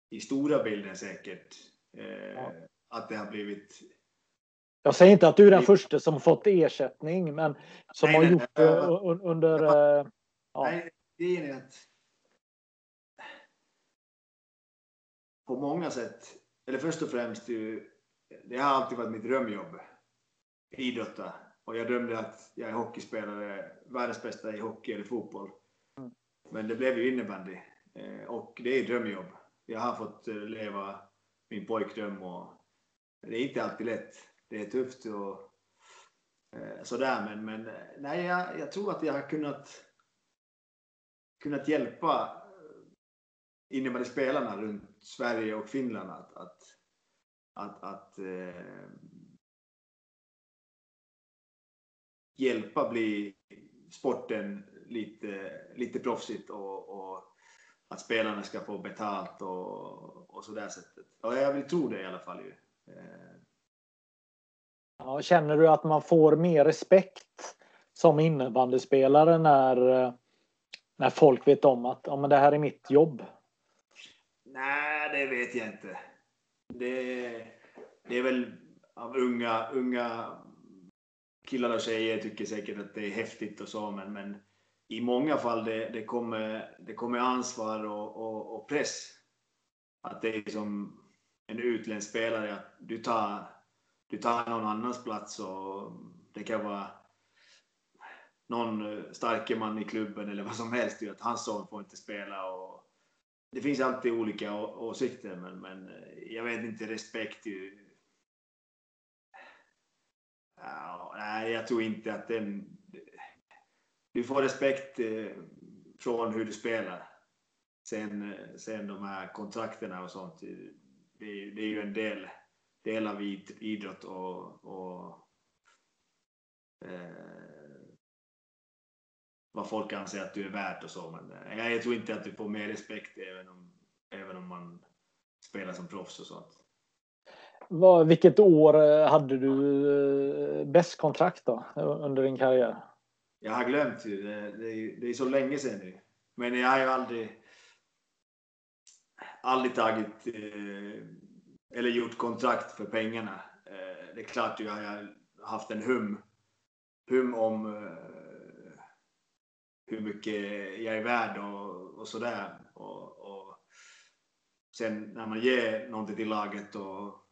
i stora bilden säkert. Eh, ja. Att det har blivit...
Jag säger inte att du är den första som fått ersättning, men som nej, har nej, gjort det under...
Ja. ja. Nej, det är att på många sätt, eller först och främst, det har alltid varit mitt drömjobb. Idrotta. Och jag drömde att jag är hockeyspelare, världens bästa i hockey eller fotboll. Mm. Men det blev ju innebandy. Eh, och det är drömjobb. Jag har fått eh, leva min pojkdröm och det är inte alltid lätt. Det är tufft och eh, sådär. Men, men nej, jag, jag tror att jag har kunnat, kunnat hjälpa innebandyspelarna runt Sverige och Finland att, att, att, att eh, hjälpa bli sporten lite, lite proffsigt och, och att spelarna ska få betalt och, och så där sättet. Ja, jag vill tro det i alla fall. Ju. Eh.
Ja, känner du att man får mer respekt som innebandyspelare när, eh, när folk vet om att ja, men det här är mitt jobb?
Nej, det vet jag inte. Det, det är väl av unga, unga killar och tjejer tycker säkert att det är häftigt och så, men, men i många fall det, det, kommer, det kommer ansvar och, och, och, press. Att det är som en utländsk spelare, att du tar, du tar någon annans plats och det kan vara någon starke man i klubben eller vad som helst, att hans son får inte spela och det finns alltid olika åsikter, men, men eh, jag vet inte, respekt ju... Ja, nej, jag tror inte att den... Du får respekt eh, från hur du spelar. Sen, eh, sen de här kontrakterna och sånt, det, det är ju en del, del av idrott och, och eh, vad folk anser att du är värd och så. Men eh, jag tror inte att du får mer respekt även om, även om man spelar som proffs och sånt.
Vad, vilket år eh, hade du eh, bäst kontrakt då under din karriär?
Jag har glömt ju. Det, det, det är så länge sedan nu. Men jag har ju aldrig, aldrig tagit eller gjort kontrakt för pengarna. Det är klart jag har haft en hum, hum om hur mycket jag är värd och, och sådär. Och, och, sen när man ger någonting till laget och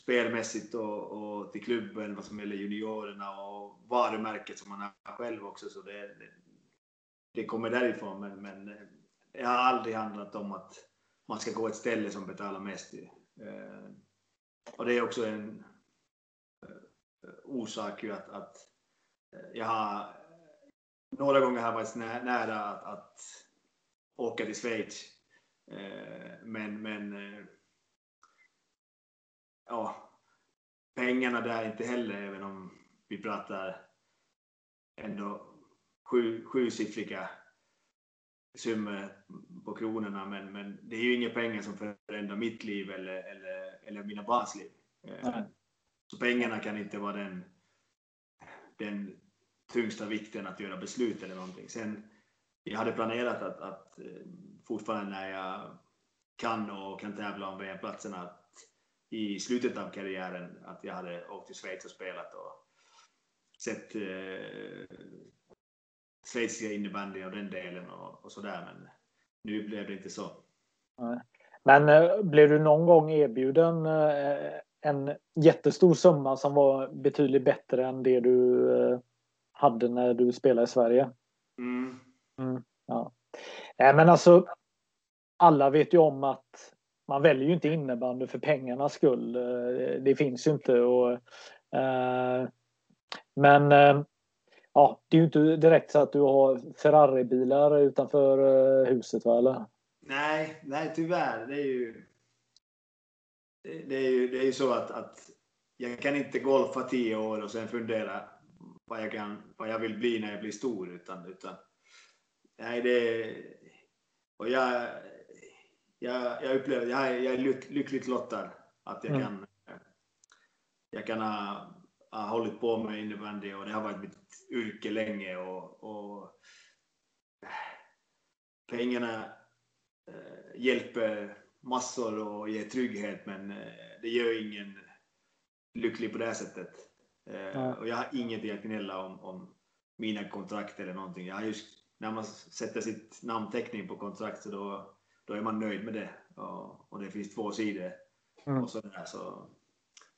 spelmässigt och, och till klubben, vad som gäller juniorerna och varumärket som man har själv också. Så det, det, det kommer därifrån. Men, men det har aldrig handlat om att man ska gå ett ställe som betalar mest. Eh, och det är också en eh, orsak ju att, att jag har några gånger har jag varit nära att, att åka till Schweiz. Eh, men, men eh, ja, pengarna där inte heller, även om vi pratar ändå sju, sjusiffriga summor på kronorna. Men, men det är ju inga pengar som förändrar mitt liv eller, eller, eller mina barns liv. Eh, så pengarna kan inte vara den, den tyngsta vikten att göra beslut eller någonting. Sen, jag hade planerat att, att eh, fortfarande när jag kan och kan tävla om VM-platserna att i slutet av karriären att jag hade åkt till Schweiz och spelat och sett eh, schweiziska innebandy och den delen och, och sådär. Men nu blev det inte så.
Men eh, blev du någon gång erbjuden eh, en jättestor summa som var betydligt bättre än det du eh, hade när du spelade i Sverige. Mm. Mm, ja. Nej, men alltså, alla vet ju om att man väljer ju inte innebandy för pengarnas skull. Det finns ju inte. Och, eh, men eh, ja, det är ju inte direkt så att du har Ferrari-bilar utanför eh, huset, va? Eller?
Nej, nej tyvärr. Det är ju, det är ju, det är ju så att, att jag kan inte golfa tio år och sen fundera vad jag, kan, vad jag vill bli när jag blir stor. Utan, utan, nej, det, och jag, jag, jag upplever jag jag är lyckligt lottad att jag mm. kan, jag kan ha, ha hållit på med innebandy och det har varit mitt yrke länge. Och, och pengarna eh, hjälper massor och ger trygghet men eh, det gör ingen lycklig på det sättet. Eh, ja. Och jag har ingenting att gnälla om, om mina kontrakt eller någonting. Jag har just, när man sätter sitt namnteckning på kontrakt så då, då är man nöjd med det. Och, och det finns två sidor. Mm. Och sådär, så.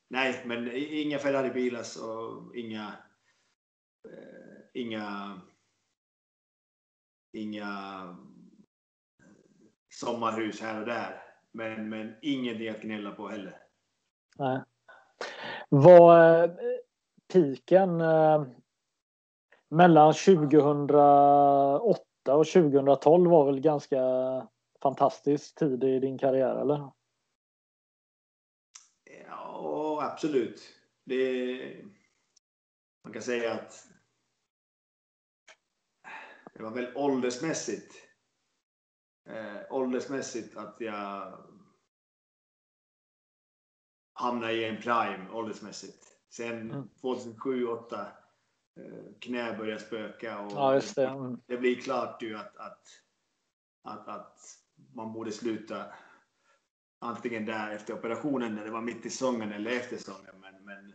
Nej, men inga Ferrari-bilar och inga, eh, inga, inga sommarhus här och där. Men, men ingenting att gnälla på heller.
Nej. Var eh, piken eh, mellan 2008 och 2012 var väl ganska fantastisk tid i din karriär, eller?
Ja, absolut. Det, man kan säga att det var väl åldersmässigt eh, åldersmässigt att jag hamnade i en prime åldersmässigt. Sen mm. 2007-2008 eh, knä började spöka och
ja, det. Mm.
det. blir klart ju att, att, att, att man borde sluta antingen där efter operationen när det var mitt i säsongen eller efter säsongen. Men, men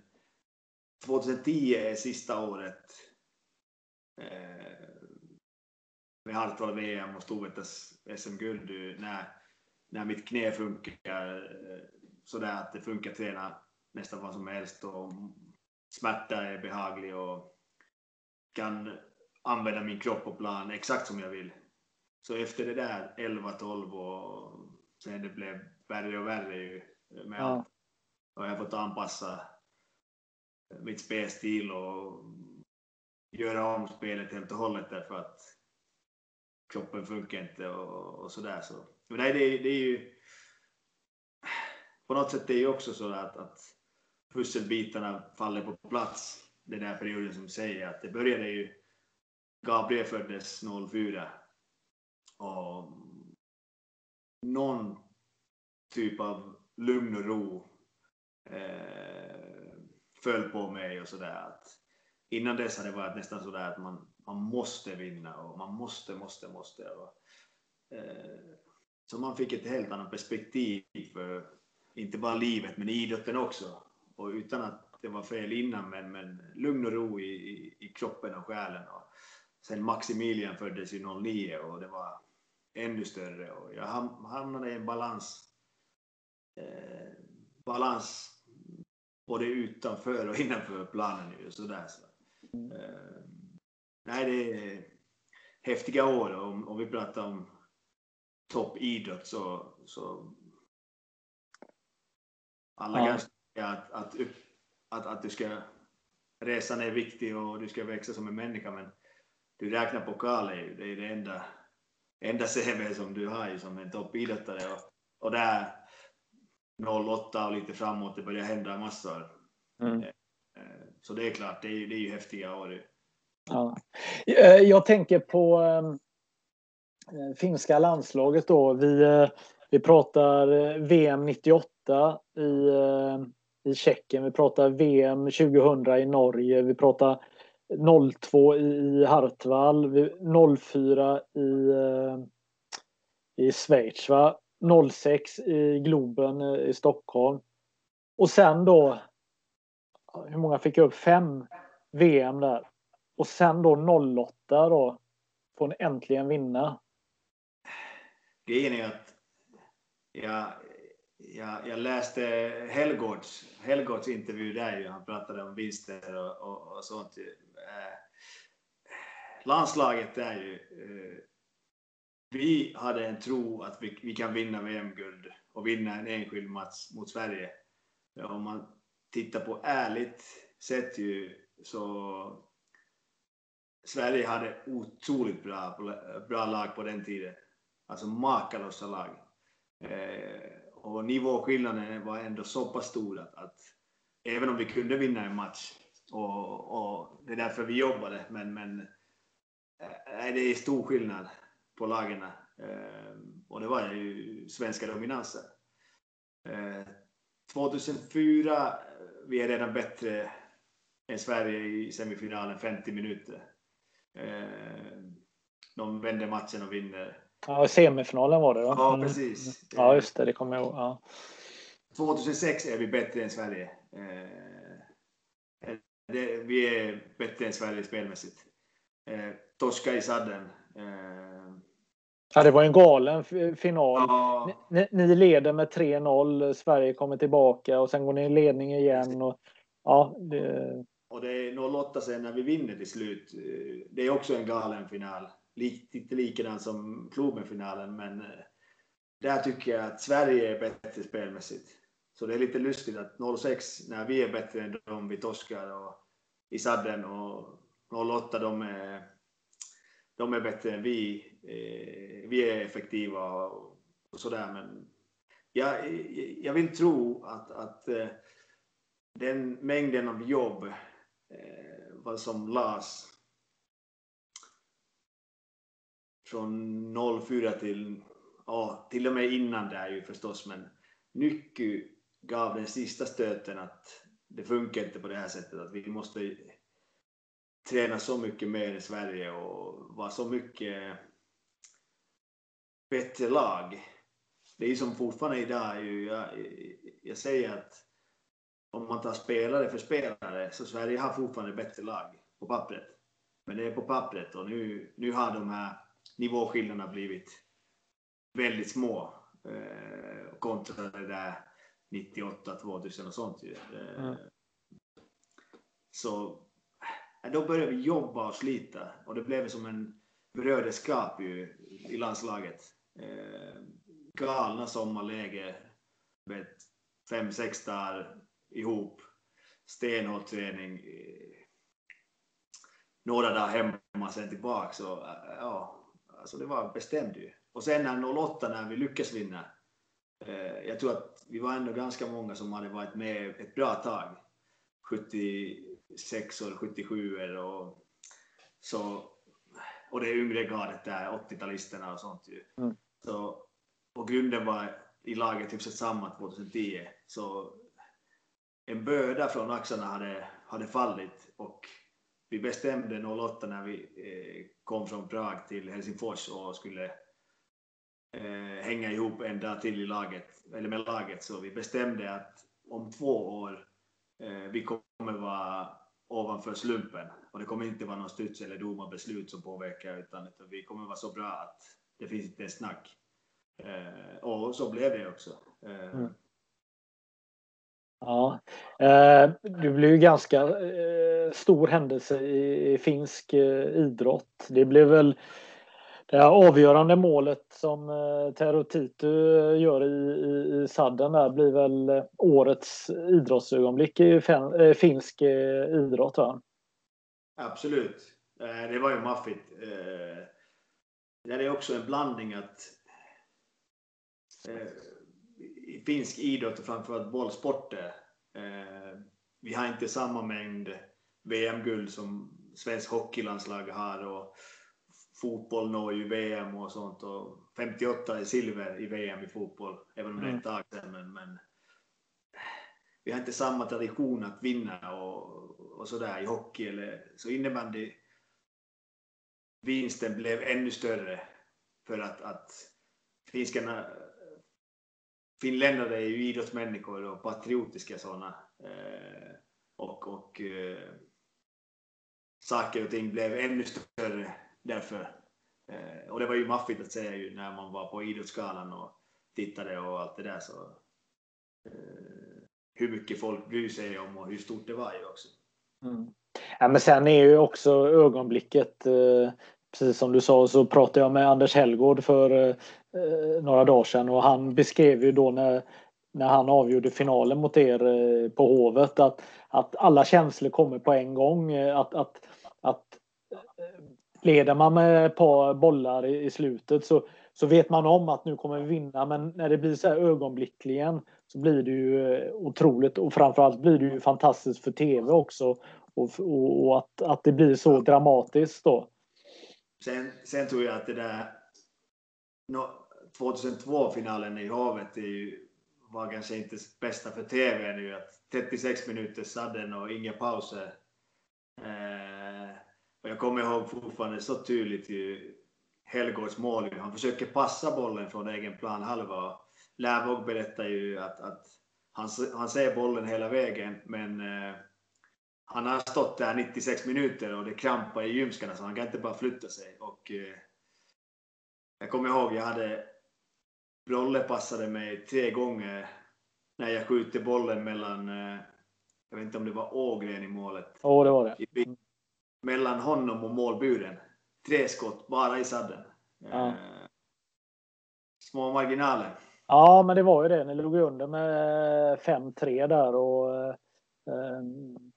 2010 är sista året eh, med Hartwall VM och Storvretas SM-guld när, när mitt knä funkar eh, sådär att det funkar att träna nästan vad som helst och smärta är behaglig och kan använda min kropp och plan exakt som jag vill. Så efter det där 11-12 och sen det blev värre och värre ju med ja. allt. Och jag har fått anpassa mitt spelstil och göra om spelet helt och hållet därför att kroppen funkar inte och, och sådär. Så. Men nej, det, det är ju på något sätt är det ju också så att, att pusselbitarna faller på plats den här perioden som säger att det började ju Gabriel föddes 04 och någon typ av lugn och ro eh, föll på mig och sådär. Innan dess hade det varit nästan sådär att man, man måste vinna och man måste, måste, måste. Och, eh, så man fick ett helt annat perspektiv för inte bara livet men idrotten också. Och utan att det var fel innan men, men lugn och ro i, i, i kroppen och själen. Och sen Maximilian föddes ju 09 och det var ännu större och jag hamnade i en balans eh, balans både utanför och innanför planen. Ju, sådär, så. Eh, nej, det är häftiga år om, om vi pratar om toppidrott så, så alla ja. kanske att, att, att, att du ska resan är viktig och du ska växa som en människa men du räknar pokaler det är det enda, enda CV som du har som en toppidrottare och, och där 08 och lite framåt, det börjar hända massor. Mm. Eh, eh, så det är klart, det är, det är ju häftiga år.
Ja. Eh, jag tänker på ehm, finska landslaget då. Vi, vi pratar VM 98 i, i Tjeckien, vi pratar VM 2000 i Norge, vi pratar 02 i Hartwall, 04 i, eh, i Schweiz. Va? 06 i Globen eh, i Stockholm. Och sen då, hur många fick jag upp? Fem VM där. Och sen då 08 då, får ni äntligen vinna.
Grejen är att jag, jag, jag läste Helgårds, Helgårds intervju där ju. Han pratade om vinster och, och, och sånt. Eh, landslaget är ju eh, vi hade en tro att vi, vi kan vinna VM-guld och vinna en enskild match mot Sverige. Om man tittar på ärligt sett ju så Sverige hade otroligt bra, bra lag på den tiden. Alltså makalösa lag. Eh, och nivåskillnaden var ändå så pass stor att, att, även om vi kunde vinna en match och, och det är därför vi jobbade, men, men äh, det är stor skillnad på lagen. Eh, och det var ju svenska dominanser. Eh, 2004, vi är redan bättre än Sverige i semifinalen 50 minuter. De vänder matchen och vinner.
Ja, semifinalen var det då.
Ja, precis.
Ja, just det. Det kommer jag ihåg. Ja.
2006 är vi bättre än Sverige. Eh, det, vi är bättre än Sverige spelmässigt. Eh, torska i sadden.
Ja, det var en galen final. Ja. Ni, ni, leder med 3-0. Sverige kommer tillbaka och sen går ni i ledning igen. Och, ja, det...
och det är 08 sen när vi vinner till slut. Det är också en galen final inte likadan som Globenfinalen, men eh, där tycker jag att Sverige är bättre spelmässigt. Så det är lite lustigt att 06, när vi är bättre än dem, vi torskar och, i sadden och 08, de är, de är bättre än vi. Eh, vi är effektiva och, och sådär, men jag, jag vill tro att, att eh, den mängden av jobb vad som lades från 04 till, ja, till och med innan där ju förstås, men Nycky gav den sista stöten att det funkar inte på det här sättet, att vi måste träna så mycket mer i Sverige och vara så mycket bättre lag. Det är ju som fortfarande idag, jag, jag säger att om man tar spelare för spelare så Sverige har fortfarande bättre lag på pappret. Men det är på pappret och nu, nu har de här nivåskillnaderna blivit väldigt små eh, kontra det där 98, 2000 och sånt. Ju. Eh, mm. Så då började vi jobba och slita och det blev som en bröderskap ju, i landslaget. Eh, galna sommarläge med fem, sex dagar ihop, stenhård träning, eh, några dagar hemma, sen tillbaka. Så, ja, Alltså det var bestämd ju. Och sen när 08 när vi lyckades vinna. Eh, jag tror att vi var ändå ganska många som hade varit med ett bra tag. 76 och 77 och så. Och det yngre gardet där, 80-talisterna och sånt ju. Mm. Så, och grunden var i laget hyfsat samma 2010. Så en börda från axlarna hade, hade fallit och vi bestämde 08 när vi eh, kom från Prag till Helsingfors och skulle eh, hänga ihop en dag till i laget, eller med laget, så vi bestämde att om två år eh, vi kommer vara ovanför slumpen och det kommer inte vara någon studs eller domarbeslut som påverkar utan, utan vi kommer vara så bra att det finns inte en snack. och så blev det också. Mm.
Ja, eh, det blev ju ganska eh, stor händelse i, finsk eh, idrott. Det blev väl det avgörande målet som Tero Titu gör i, i, i sadden där blir väl årets idrottsögonblick i finsk idrott va?
Absolut. Det var ju maffigt. Det är också en blandning att finsk idrott och framförallt bollsporter. Eh, vi har inte samma mängd VM-guld som svensk hockeylandslag har och fotboll når ju VM och sånt och 58 är silver i VM i fotboll, även om det är ett tag sedan. Men, men, vi har inte samma tradition att vinna och, och sådär i hockey eller så innebandy. Vinsten blev ännu större för att, att finskarna finländare är ju idrottsmänniskor och patriotiska sådana. Eh, och och eh, saker och ting blev ännu större därför. Eh, och det var ju maffigt att säga ju när man var på Idrottsgalan och tittade och allt det där. Så, hur mycket folk bryr sig om och hur stort det var ju också.
Mm. Ja, men sen är ju också ögonblicket eh, precis som du sa så pratade jag med Anders Hellgård för eh, några dagar sedan och han beskrev ju då när, när han avgjorde finalen mot er eh, på Hovet att, att alla känslor kommer på en gång. Eh, att, att, att eh, leder man med ett par bollar i, i slutet så, så vet man om att nu kommer vi vinna men när det blir så här ögonblickligen så blir det ju eh, otroligt och framförallt blir det ju fantastiskt för tv också och, och, och att, att det blir så dramatiskt då.
Sen, sen tror jag att det där 2002-finalen i Hovet är ju, var kanske inte bästa för TV nu. Att 36 minuter sadden och inga pauser. Eh, och jag kommer ihåg fortfarande så tydligt ju Helgårds mål. Han försöker passa bollen från egen planhalva. Lärvåg berättar ju att, att han, han ser bollen hela vägen, men eh, han har stått där 96 minuter och det krampar i ljumskarna så han kan inte bara flytta sig. Och, eh, jag kommer ihåg, jag hade Brolle passade mig tre gånger när jag skjuter bollen mellan, eh, jag vet inte om det var Ågren i målet.
Ja, oh, det var det.
Mm. Mellan honom och målburen. Tre skott bara i sadden. Ja. Eh, små marginaler.
Ja, men det var ju det. Ni låg under med 5-3 där och eh,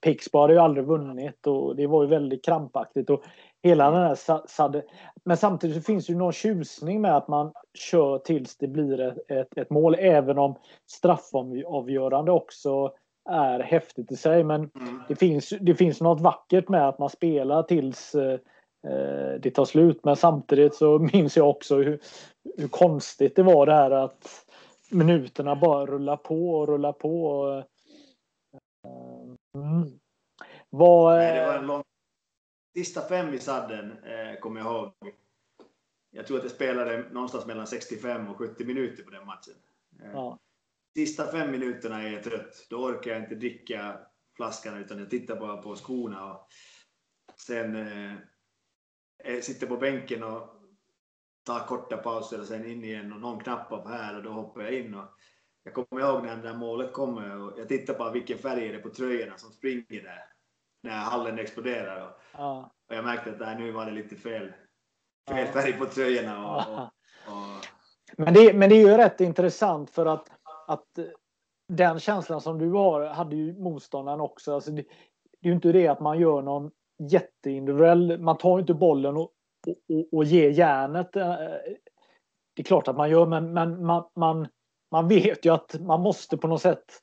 Pixbo hade ju aldrig vunnit och det var ju väldigt krampaktigt. Och hela den här sadden. Men samtidigt så finns det ju någon tjusning med att man kör tills det blir ett, ett, ett mål, även om straffavgörande också är häftigt i sig. Men mm. det, finns, det finns något vackert med att man spelar tills eh, det tar slut. Men samtidigt så minns jag också hur, hur konstigt det var det här att minuterna bara rullar på och rullar på. Och, mm.
Vad, Nej, det var en lång... Sista fem i sadden eh, kommer jag ihåg. Jag tror att jag spelade någonstans mellan 65 och 70 minuter på den matchen. Eh, ja. Sista fem minuterna är jag trött. Då orkar jag inte dricka flaskan utan jag tittar bara på skorna. Och sen eh, sitter på bänken och tar korta pauser och sen in igen och någon knappar på här och då hoppar jag in. Och jag kommer ihåg när det där målet kommer och jag tittar på vilken färg är det på tröjorna som springer där när hallen exploderar. Och, ja. och jag märkte att där, nu var det lite fel, fel färg på tröjorna. Och, och, och...
Men, det, men det är ju rätt intressant för att, att den känslan som du har hade ju motståndaren också. Alltså det, det är ju inte det att man gör någon jätteindividuell, man tar inte bollen och, och, och ger järnet. Eh, det är klart att man gör, men, men man, man, man vet ju att man måste på något sätt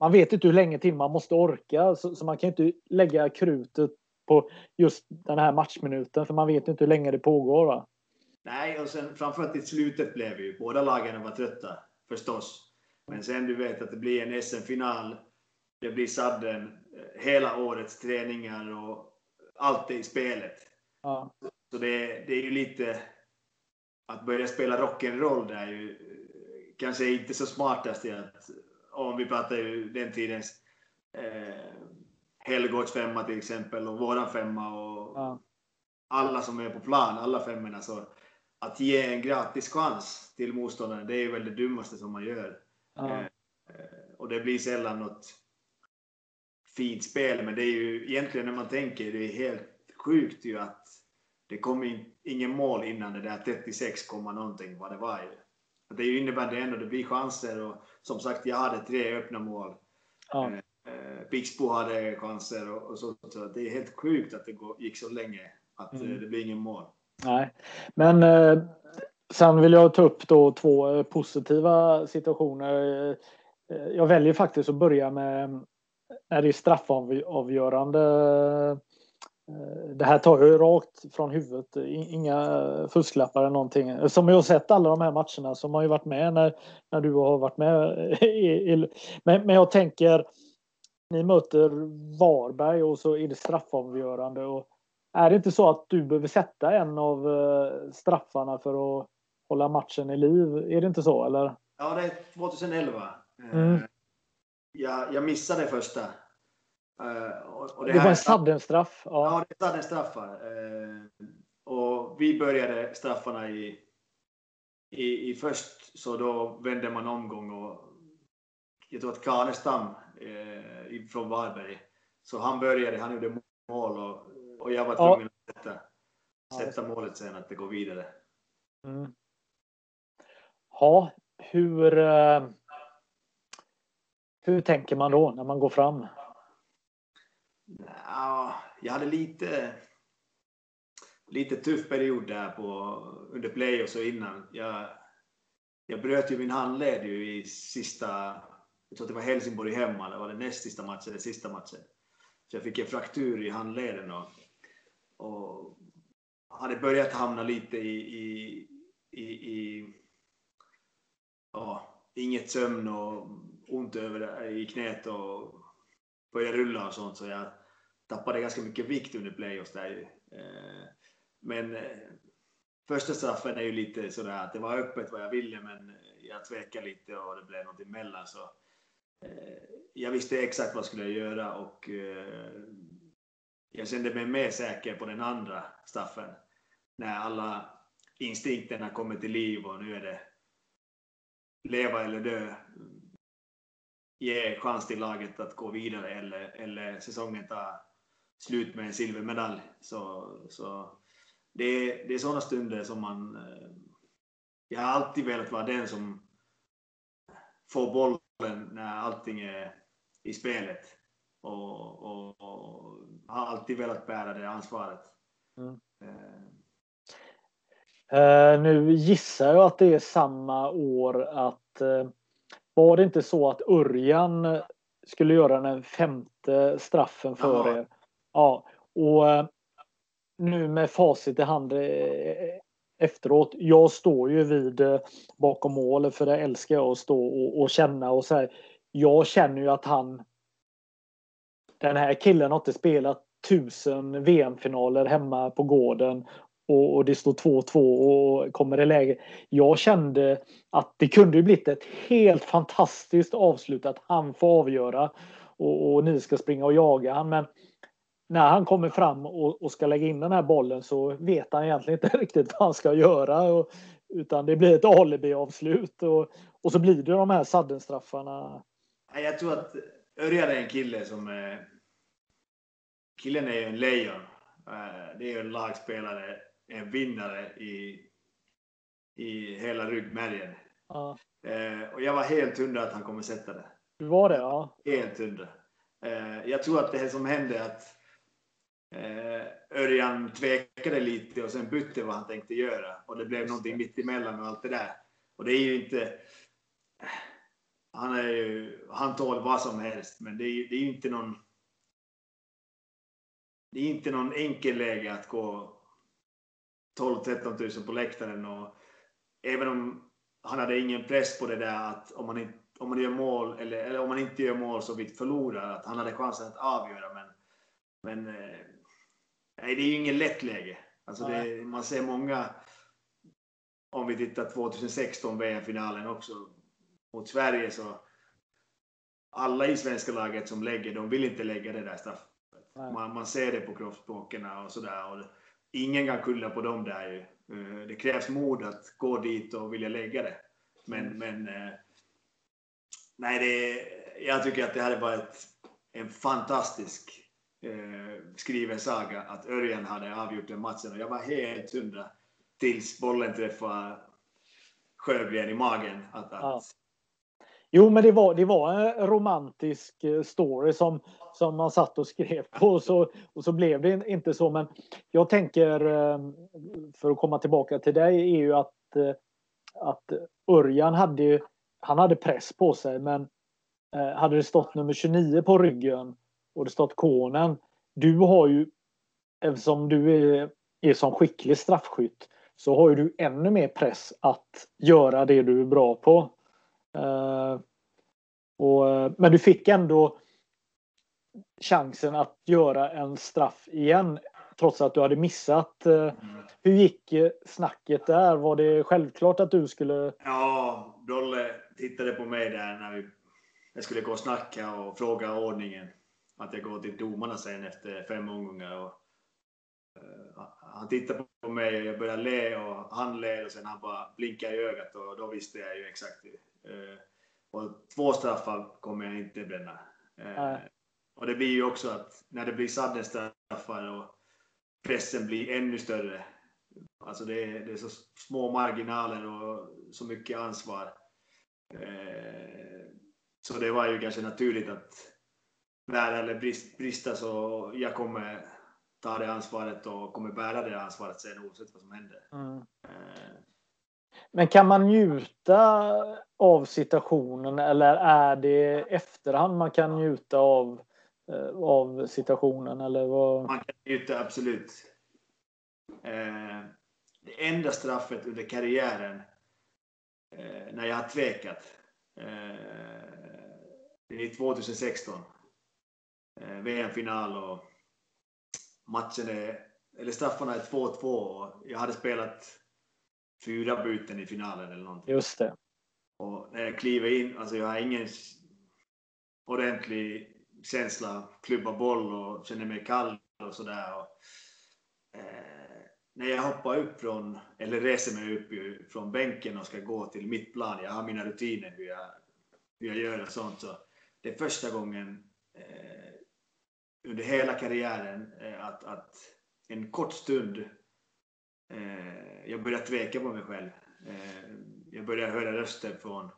man vet inte hur länge till man måste orka så, så, man kan inte lägga krutet på just den här matchminuten för man vet inte hur länge det pågår. Va?
Nej, och sen framförallt i slutet blev ju båda lagen var trötta förstås. Men sen du vet att det blir en SM-final. Det blir sadden, eh, hela årets träningar och allt är i spelet. Ja. Så det, det är ju lite att börja spela rock'n'roll det är ju kanske inte så smartast i att om vi pratar ju den tidens eh, Helgårds femma till exempel och våran femma och ja. alla som är på plan, alla femmorna. Så att ge en gratis chans till motståndaren, det är väl det dummaste som man gör. Ja. Eh, och det blir sällan något fint spel, men det är ju egentligen när man tänker, det är helt sjukt ju att det kom in, ingen mål innan det där 36, någonting vad det var. Ju. Det innebär det ändå, det blir chanser och som sagt, jag hade tre öppna mål. Ja. Eh, eh Pixbo hade chanser och, och så, så, Det är helt sjukt att det gick så länge att mm. Eh, det blir ingen mål.
Nej, men eh, sen vill jag ta upp då två positiva situationer. Jag väljer faktiskt att börja med när det är straffavgörande det här tar jag rakt från huvudet, inga fusklappar eller någonting. Som jag har sett alla de här matcherna som har ju varit med när, när du har varit med. men, men jag tänker, ni möter Varberg och så är det straffavgörande. Och är det inte så att du behöver sätta en av eh, straffarna för att hålla matchen i liv? Är det inte så eller?
Ja, det är 2011. Mm. Eh, jag, jag missade första
och, och det, det, var en sudden-straff?
Ja. ja, det är sudden-straffar. Uh, och vi började straffarna i, i, i först, så då vände man omgång och jag tror att Kanestam uh, från Varberg, så han började, han gjorde mål och, och jag var tvungen ja. att sätta. sätta målet sen, att det går vidare.
Mm. Ja, hur, eh, hur tänker man då när man går fram?
Ja, jag hade lite, lite tuff period där på, under play och så innan. Jag, jag bröt ju min handled ju i sista, jag tror att det var Helsingborg hemma, eller var det näst sista matchen eller sista matchen. Så jag fick en fraktur i handleden och, och hade börjat hamna lite i, i, i, i ja, inget sömn och ont över i knät och började rulla och sånt så jag tappade ganska mycket vikt under playoffs där eh, Men eh, första straffen är ju lite sådär att det var öppet vad jag ville men eh, jag tvekade lite och det blev något emellan så jag visste exakt vad jag skulle göra och jag kände mig mer säker på den andra straffen när alla instinkterna kommer till liv och nu är det leva eller dö. Ge chans till laget att gå vidare eller, eller säsongen tar slut med en silvermedalj. Så, så det, är, det är sådana stunder som man... Eh, jag har alltid velat vara den som får bollen när allting är i spelet. Och, och, och har alltid velat bära det ansvaret. Mm.
Uh, nu gissar jag att det är samma år att uh, var det inte så att Örjan skulle göra den femte straffen för Aha. er? Ja, och eh, nu med facit i hand eh, efteråt. Jag står ju vid eh, bakom målet för det älskar jag att stå och, och känna och så här. Jag känner ju att han den här killen har inte spelat tusen VM-finaler hemma på gården och, och det står 2-2 och kommer i läge. Jag kände att det kunde ju blivit ett helt fantastiskt avslut att han får avgöra och, och ni ska springa och jaga han. Men när han kommer fram och, och, ska lägga in den här bollen så vet han egentligen inte riktigt vad han ska göra. Och, utan det blir ett alibi-avslut och, och så blir det de här saddenstraffarna.
Jag tror att Örjan är en kille som är... Killen är ju en lejon. Eh, det är ju en lagspelare en vinnare i, i hela ryggmärgen. Ja. Eh, och jag var helt hundra att han kommer sätta det.
Du var det? Ja.
Helt hundra. Eh, jag tror att det som hände att eh, Örjan tvekade lite och sen bytte vad han tänkte göra. Och det blev någonting mitt emellan och allt det där. Och det är ju inte... Han, är ju, han tål vad som helst, men det är, det är ju inte någon... Det är inte någon enkel läge att gå 12-13 000 på läktaren och även om han hade ingen press på det där att om man, inte, om man gör mål eller, eller om man inte gör mål så vi förlorar, att han hade chansen att avgöra. Men, men eh, nej, det är ju ingen lätt läge. Alltså det, man ser många, om vi tittar 2016 VM-finalen också mot Sverige så alla i svenska laget som lägger, de vill inte lägga det där straffet. Man, man ser det på kroppsspråken och sådär ingen kan kulla på dem där ju. Eh, det krävs mod att gå dit och vilja lägga det. Men, mm. men eh, nej, det, jag tycker att det hade varit en fantastisk eh, skriven saga att Örjan hade avgjort den matchen och jag var helt hundra tills bollen träffade Sjögren i magen. Att, att, ja.
Jo, men det var, det var en romantisk eh, story som, som man satt och skrev på och så, och så blev det inte så. Men jag tänker, eh, för att komma tillbaka till dig, är ju att, eh, att Örjan hade, han hade press på sig. Men hade det stått nummer 29 på ryggen och det stått konen. Du har ju, eftersom du är, är som skicklig straffskytt, så har ju du ännu mer press att göra det du är bra på. Uh, och, men du fick ändå chansen att göra en straff igen trots att du hade missat. Uh, hur gick snacket där? Var det självklart att du skulle...
Ja, Dolle tittade på mig där när vi, jag skulle gå och snacka och fråga ordningen. Att jag går till domarna sen efter fem omgångar. Och, uh, han tittade på mig och jag började le och han ler och sen han bara blinkade i ögat och då visste jag ju exakt Eh, och två straffar kommer jag inte bränna. Eh, och det blir ju också att när det blir sadden straffar och pressen blir ännu större Alltså det är, det är så små marginaler och så mycket ansvar. Eh, så det var ju ganska naturligt att bära eller brist, brista så jag kommer ta det ansvaret och kommer bära det ansvaret sen oavsett vad som händer. Mm.
Men kan man njuta av situationen eller är det efterhand man kan njuta av, eh, av situationen? Eller vad?
Man kan njuta, absolut. Eh, det enda straffet under karriären när jag har tvekat det är 2016. VM-final och matchen är, eller straffarna är 2-2 och jag hade spelat fyra byten i finalen eller någonting.
Just det.
Och när jag kliver in, alltså jag har ingen ordentlig känsla, klubba boll och känner mig kall och sådär. Eh, när jag hoppar upp från, eller reser mig upp från bänken och ska gå till mitt plan, jag har mina rutiner hur jag, hur jag gör och sånt, så det är första gången eh, under hela karriären eh, att, att en kort stund eh, jag började tveka på mig själv. Eh, jag började höra röster från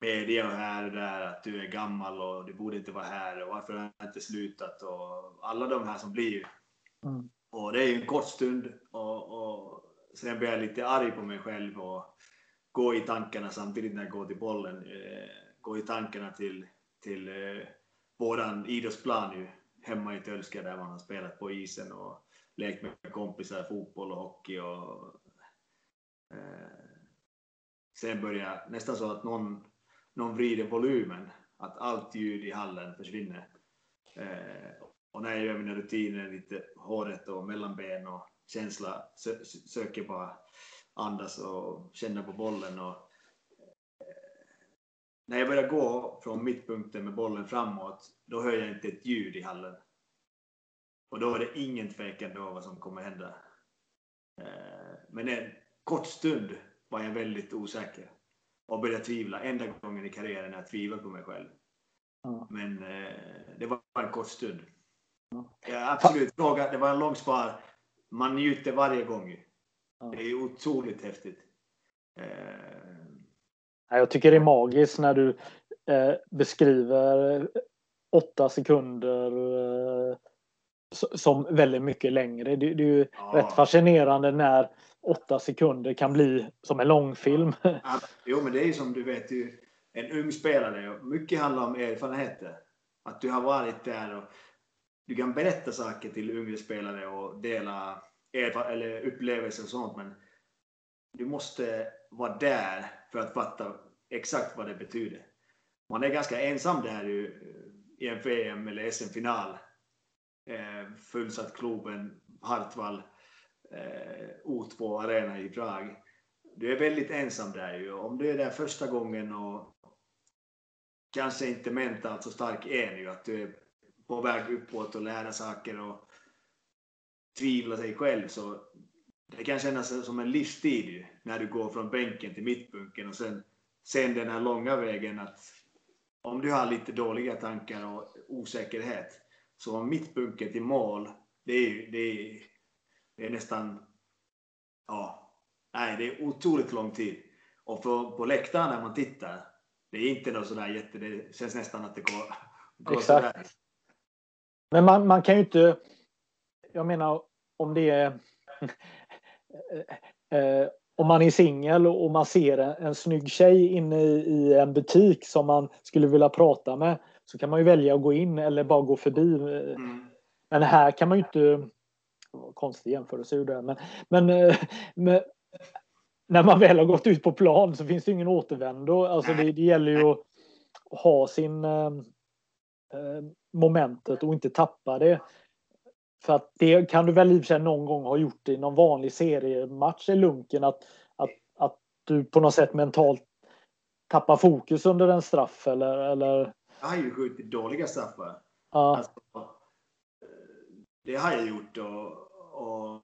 media och här och där att du är gammal och du borde inte vara här och varför har du inte slutat och alla de här som blir. Mm. Och det är ju en kort stund och, och sen blir jag lite arg på mig själv och gå i tankarna samtidigt när jag går till bollen. Eh, gå i tankarna till, till eh, våran idrottsplan ju hemma i Tölska där man har spelat på isen och lekt med kompisar, fotboll och hockey och eh, sen börjar nästan så att någon, någon vrider volymen, att allt ljud i hallen försvinner. Eh, och när jag gör mina rutiner, lite håret och mellanben och känsla, sö söker bara andas och känna på bollen och när jag börjar gå från mittpunkten med bollen framåt, då hör jag inte ett ljud i hallen. Och då är det ingen tvekan då vad som kommer hända. Eh, men en kort stund var jag väldigt osäker och började tvivla. Enda gången i karriären jag tvivlat på mig själv. Men eh, det var en kort stund. Ja, absolut, fråga, det var en lång spar. Man njuter varje gång. Det är otroligt häftigt. Eh,
jag tycker det är magiskt när du eh, beskriver åtta sekunder eh, som väldigt mycket längre. Det, det är ju ja. rätt fascinerande när åtta sekunder kan bli som en långfilm.
Ja. Jo, men det är ju som du vet, ju, en ung spelare. Mycket handlar om erfarenheter. Att du har varit där och du kan berätta saker till yngre spelare och dela eller upplevelser och sånt, men du måste vara där för att fatta exakt vad det betyder. Man är ganska ensam där eh, i en VM eller SM-final. Eh, fullsatt Globen, Hartwall, eh, O2 Arena i Prag. Du är väldigt ensam där ju. Om du är där första gången och kanske inte mentalt så stark är ju, att du är på väg uppåt och lära saker och tvivla sig själv så det kan kännas som en livstid ju, när du går från bänken till mittbunken och sen sen den här långa vägen att om du har lite dåliga tankar och osäkerhet så var mittbunken till mål, det är, det är, det är nästan, ja, nej, det är otroligt lång tid. Och för, på läktaren när man tittar, det är inte något sådär jätte, det känns nästan att det går, går Exakt. Sådär.
Men man, man kan ju inte, jag menar om det är eh, om man är singel och man ser en, en snygg tjej inne i, i, en butik som man skulle vilja prata med så kan man ju välja att gå in eller bara gå förbi. Mm. Men här kan man ju inte... Konstig jämförelse gjorde jag, men, men, eh, men när man väl har gått ut på plan så finns det ingen återvändo. Alltså det, det gäller ju att ha sin eh, eh, momentet och inte tappa det. För att det kan du väl i och för sig någon gång ha gjort i någon vanlig seriematch i lunken att, att, att du på något sätt mentalt tappar fokus under en straff eller? eller...
Jag har ju skjutit dåliga straffar. Ja. Alltså, det har jag gjort och, och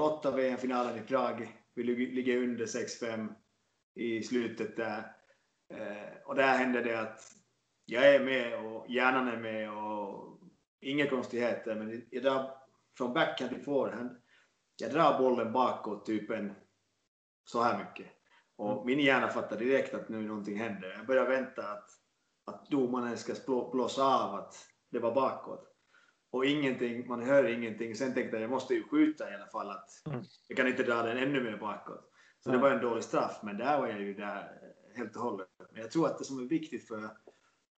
08 VM-finalen i Prag. Vi ligger under 6-5 i slutet där. Eh, och där hände det att jag är med och hjärnan är med och inga konstigheter, men idag från backhand till forehand. Jag drar bollen bakåt typ en så här mycket. Och mm. min hjärna fattar direkt att nu någonting händer. Jag börjar vänta att, att domaren ska blåsa av att det var bakåt. Och ingenting, man hör ingenting. Sen tänkte jag jag måste ju skjuta i alla fall. att mm. Jag kan inte dra den ännu mer bakåt. Så mm. det var en dålig straff, men där var jag ju där helt och hållet. Men jag tror att det som är viktigt för,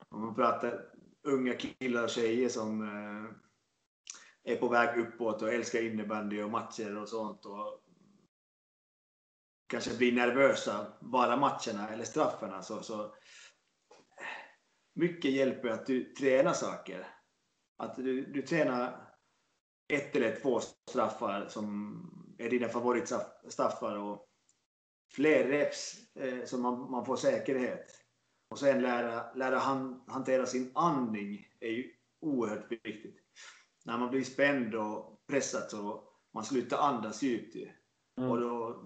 om man pratar unga killar och tjejer som eh, är på väg uppåt och älskar innebandy och matcher och sånt och kanske blir nervösa bara matcherna eller straffarna så, så mycket hjälper att du tränar saker. Att du, du tränar ett eller två straffar som är dina favoritstraffar och fler reps eh, så man, man får säkerhet. Och sen lära, lära han, hantera sin andning är ju oerhört viktigt. När man blir spänd och pressad så man slutar andas djupt. Mm. Och då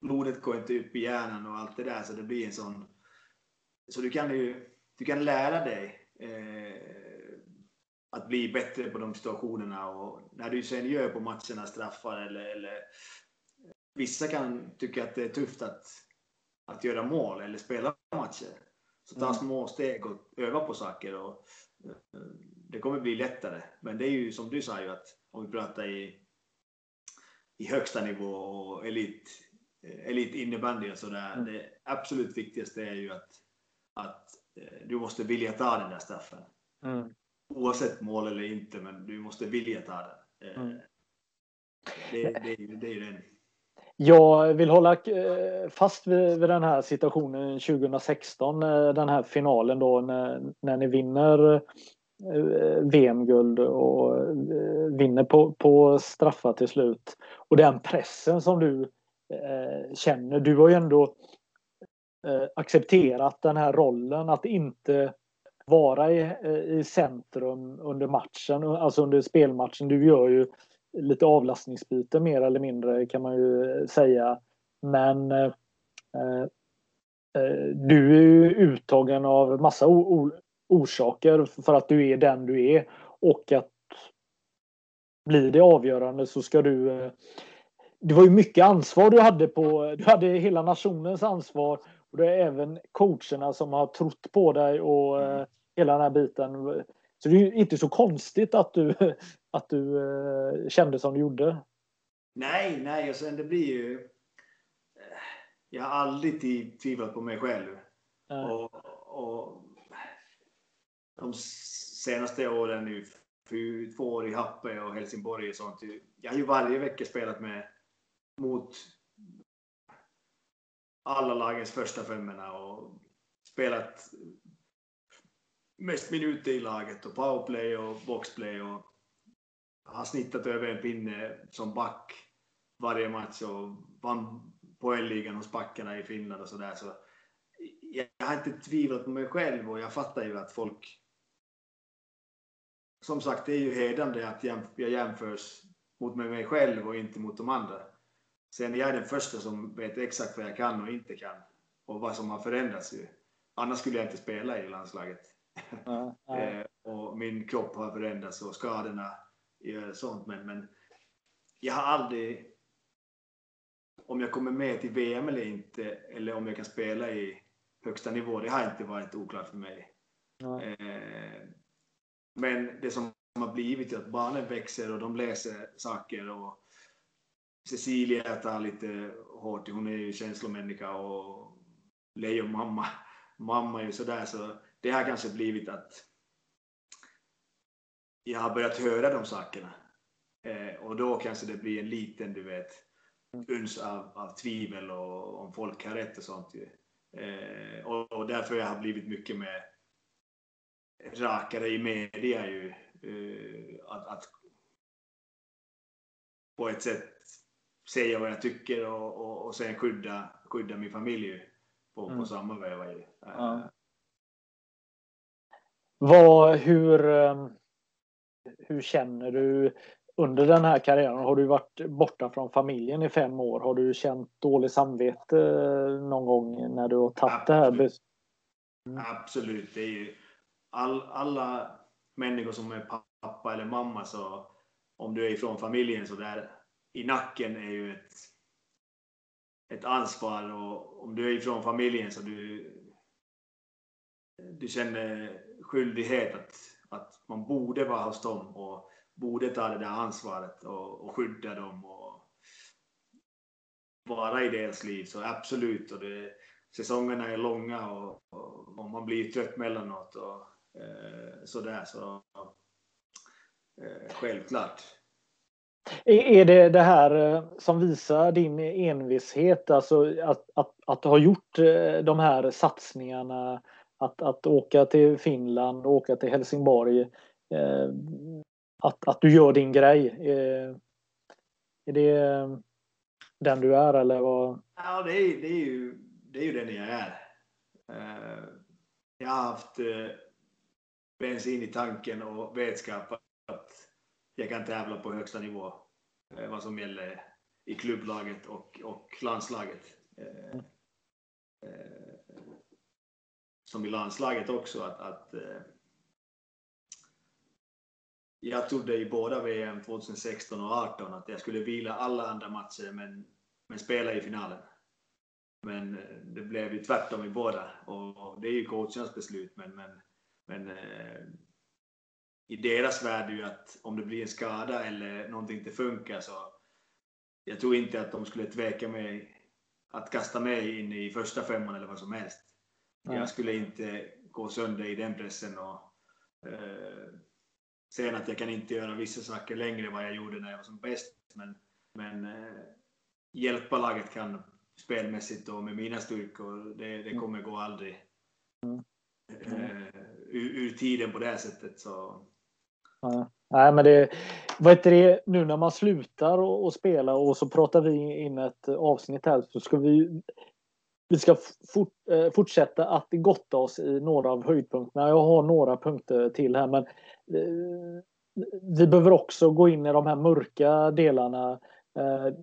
blodet går inte upp i hjärnan och allt det där så det blir en sån... Så du kan ju du kan lära dig eh, att bli bättre på de situationerna och när du sen gör på matcherna straffar eller, eller vissa kan tycka att det är tufft att, att göra mål eller spela matcher. Så ta mm. små steg och öva på saker och eh, det kommer bli lättare. Men det är ju som du sa ju att om vi pratar i, i högsta nivå och elit, elit innebandy och sådär. Mm. Det absolut viktigaste är ju att, att eh, du måste vilja ta den där straffen. Mm. Oavsett mål eller inte, men du måste vilja ta den. Eh, mm. Det, det, det är ju den.
Jag vill hålla eh, fast vid, vid, den här situationen 2016, eh, den här finalen då när, när ni vinner eh, VM-guld och vinner på, på straffar till slut. Och den pressen som du Eh, känner. Du har ju ändå eh, accepterat den här rollen att inte vara i, i centrum under matchen, alltså under spelmatchen. Du gör ju lite avlastningsbyte mer eller mindre kan man ju säga. Men eh, eh du är ju uttagen av massa orsaker för att du är den du är och att blir det avgörande så ska du eh, det var ju mycket ansvar du hade på, du hade hela nationens ansvar och det är även coacherna som har trott på dig och mm. hela den här biten. Så det är ju inte så konstigt att du, att du uh, kände som du gjorde.
Nej, nej, och sen det blir ju... Eh, jag har aldrig tvivlat på mig själv. Och, och de senaste åren nu, för två år i Happe och Helsingborg och sånt. Jag har ju varje vecka spelat med mot alla lagens första femmorna och spelat mest minuter i laget och powerplay och boxplay och har snittat över en pinne som back varje match och vann poängligan hos backarna i Finland och sådär. Så jag har inte tvivlat på mig själv och jag fattar ju att folk som sagt, det är ju hedrande att jag jämförs mot mig själv och inte mot de andra. Sen jag är den första som vet exakt vad jag kan och inte kan och vad som har förändrats ju. Annars skulle jag inte spela i landslaget. Eh, och min kropp har förändrats och skadorna gör sånt. Men, men jag har aldrig, om jag kommer med till VM eller inte, eller om jag kan spela i högsta nivå, det har inte varit oklart för mig. Eh, men det som har blivit är att barnen växer och de läser saker och Cecilia tar lite hårt, hon är ju känslomänniska och Lejon mamma, mamma är ju sådär så det har kanske blivit att jag har börjat höra de sakerna. Eh, och då kanske det blir en liten, du vet, uns av, av tvivel och om folk har rätt och sånt. Eh, och, och därför jag har blivit mycket mer rakare i media ju. Eh, att, att på ett sätt säga vad jag tycker och, och, och sen skydda, skydda min familj på, mm. på samma veva. Ja.
Vad, hur, ehm, hur känner du under den här karriären? Har du varit borta från familjen i fem år? Har du känt dåligt samvete någon gång när du har tagit det här beslutet?
Mm. Absolut. Det är ju all, alla människor som är pappa eller mamma så om du är ifrån familjen så där i nacken är ju ett, ett ansvar och om du är ifrån familjen så du, du känner skyldighet att, att man borde vara hos dem och borde ta det där ansvaret och, och skydda dem och vara i deras liv. Så absolut, och det, säsongerna är långa och, och, och man blir trött mellanåt och eh, sådär. Så, eh, självklart.
Är det det här eh, som visar din envishet, alltså att, att, att ha gjort eh, de här satsningarna, att, att åka till Finland, åka till Helsingborg, eh, att, att du gör din grej? Eh, är det eh, den du är eller vad?
Ja, det är, det är, ju, det är ju den jag är. Eh, jag har haft bensin i tanken och vetskap att jag kan tävla på högsta nivå eh, vad som gäller i klubblaget och, och landslaget. Eh, eh, som i landslaget också att, att eh, jag trodde i båda VM 2016 och 2018 att jag skulle vila alla andra matcher men, men spela i finalen. Men eh, det blev ju tvärtom i båda och det är ju coachernas beslut men, men, men eh, i deras värld är ju att om det blir en skada eller någonting inte funkar så jag tror inte att de skulle tveka mig att kasta mig in i första femman eller vad som helst. Mm. Jag skulle inte gå sönder i den pressen och eh, sen att jag kan inte göra vissa saker längre vad jag gjorde när jag var som bäst. Men, men eh, hjälpa laget kan spelmässigt och med mina styrkor, det, det mm. kommer gå aldrig mm. eh, ur, ur, tiden på det sättet. Så
Nej, men det, vad det, nu när man slutar och, och spela och så pratar vi in ett avsnitt här så ska vi vi ska fort, eh, fortsätta att gotta oss i några av höjdpunkterna. Jag har några punkter till här men eh, vi behöver också gå in i de här mörka delarna. Eh,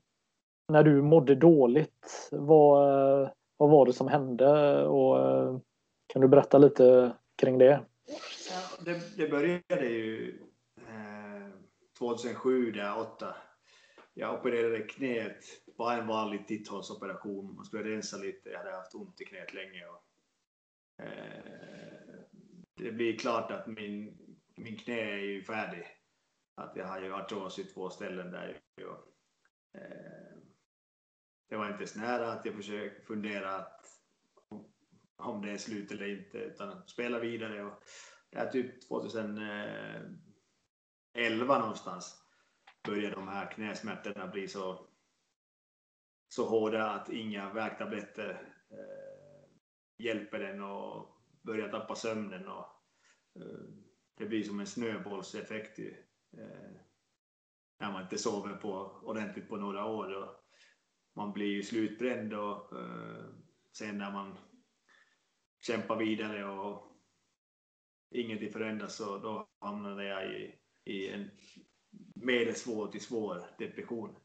när du mådde dåligt, vad, vad var det som hände? Och, eh, kan du berätta lite kring det?
Ja, det, det började ju eh, 2007, där 8. Jag opererade knät, bara en vanlig titthålsoperation. Man skulle rensa lite, jag hade haft ont i knät länge. Och, eh, det blir klart att min, min knä är ju färdig. Att jag har ju artros i två ställen där. Och, eh, det var inte så nära att jag försökte fundera att om det är slut eller inte, utan spela vidare. Och det är typ 2011 eh, någonstans börjar de här knäsmärtorna bli så, så hårda att inga värktabletter eh, hjälper den och börjar tappa sömnen. Och, eh, det blir som en snöbollseffekt ju, eh, när man inte sover på, ordentligt på några år. Och man blir ju slutbränd och eh, sen när man kämpar vidare och ingenting förändras så då hamnade jag i i en medelsvår till svår depression.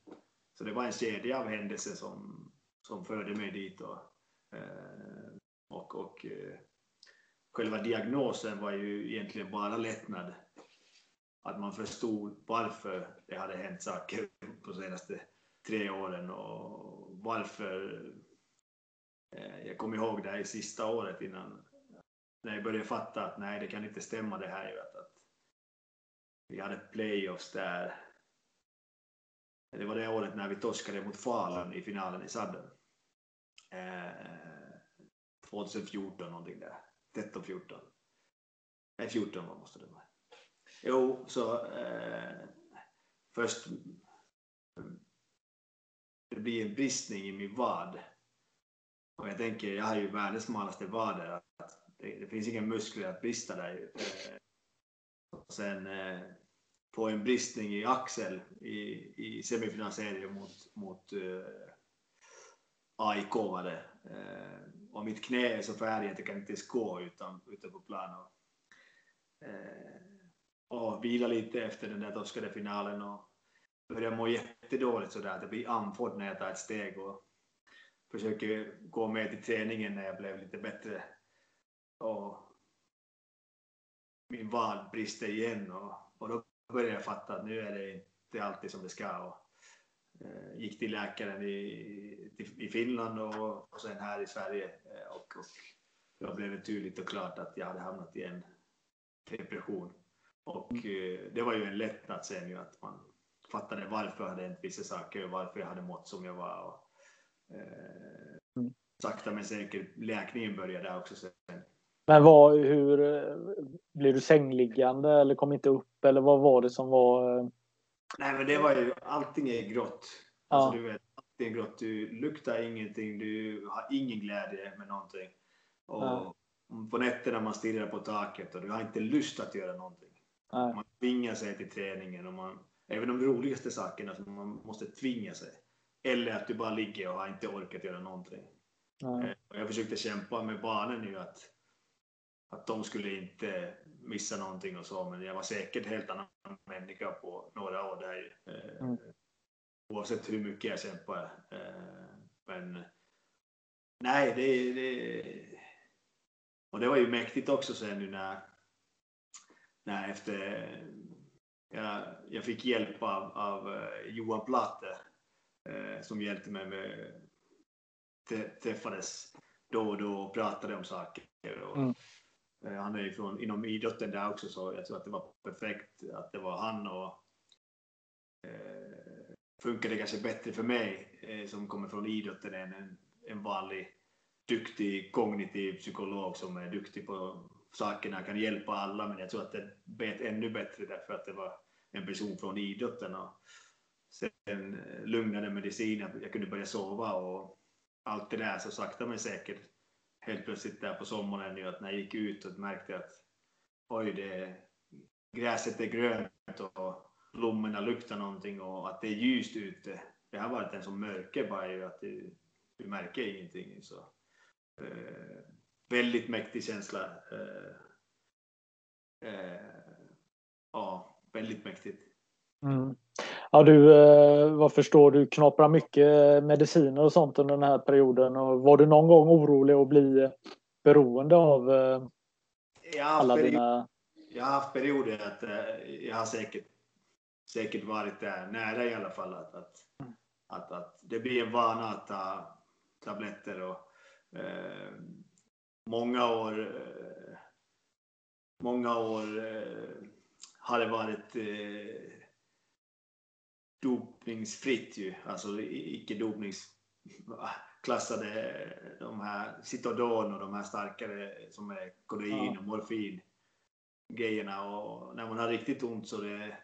Så det var en kedja av händelser som, som förde mig dit. Eh, och, och, och själva diagnosen var ju egentligen bara lättnad. Att man förstod varför det hade hänt saker på de senaste tre åren och varför. Eh, jag kommer ihåg det här i sista året innan när jag började fatta att nej, det kan inte stämma det här. Vi hade playoffs där. Det var det året när vi torskade mot Falun i finalen i sadden. Eh, 2014 någonting där. 13, 14. Nej, 14 måste det vara. Jo, så eh, först det blir en bristning i min vad. Och jag tänker, jag har ju världens smalaste vader. Det, det finns inga muskler att brista där. Eh, sen eh, på en bristning i axel i, i semifinalserien mot, mot eh, AIK var det. Eh, och mitt knä är så färdigt att jag kan inte ens gå utan, utan på plan. Och, eh, och vila lite efter den där torskade finalen och börjar må jättedåligt sådär att jag blir andfådd när jag tar ett steg och försöker gå med till träningen när jag blev lite bättre. Och min vad brister igen och, och då började jag fatta att nu är det, är alltid som det ska. Och, eh, gick till läkaren i, i, Finland och, och sen här i Sverige. Eh, och, och då blev det tydligt och klart att jag hade hamnat i en depression. Och mm. det var ju en lättnad sen ju att man fattade varför jag hade hänt vissa saker och varför jag hade mått som jag var. Och, eh, mm. sakta men säkert, läkningen började också sen.
Men vad, hur, blev du sängliggande eller kom inte upp eller vad var det som var? Eh?
Nej men det var ju, allting är grått. Ja. Alltså, du vet, allting är grått. Du luktar ingenting, du har ingen glädje med någonting. Och ja. på nätterna man stirrar på taket och du har inte lust att göra någonting. Nej. Man tvingar sig till träningen och man, även de roligaste sakerna som man måste tvinga sig. Eller att du bara ligger och har inte orkat göra någonting. Eh, jag försökte kämpa med barnen nu att att de skulle inte missa någonting och så, men jag var säkert helt annan människa på några år där. Eh, mm. Oavsett hur mycket jag kämpade. Eh, men nej, det, det... Och det var ju mäktigt också sen nu när, när efter jag, jag fick hjälp av, av eh, Johan Platte som hjälpte mig med träffades då och då och pratade om saker. Och, mm. Eh, han är ju från, inom idrotten där också så jag tror att det var perfekt att det var han och eh, funkade kanske bättre för mig eh, som kommer från idrotten än en, en vanlig duktig kognitiv psykolog som är duktig på sakerna, kan hjälpa alla men jag tror att det bet ännu bättre därför att det var en person från idrotten. Och sen eh, lugnande lugnade medicin, jag kunde börja sova och allt det där så sakta men säkert helt plötsligt där på sommaren nu att när jag gick ut och märkte att oj, det, gräset är grönt och blommorna luktar någonting och att det är ljust ute. Det har varit en sån mörker bara ju att du, du märker ingenting. Så, eh, väldigt mäktig känsla. Eh, eh, ja, väldigt mäktigt.
Mm. Ja, du, eh, vad förstår du, knaprar mycket mediciner och sånt under den här perioden. Och var du någon gång orolig att bli beroende av eh, alla dina...
Jag har haft perioder att eh, jag har säkert, säkert varit där, nära i alla fall, att, att, att, att det blir en vana att ta tabletter och eh, många år eh, många år eh, har det varit eh, dopningsfritt ju, alltså icke dopningsklassade de här Citodon och de här starkare som är kodein ja. och morfin grejerna. Och när man har riktigt ont så det,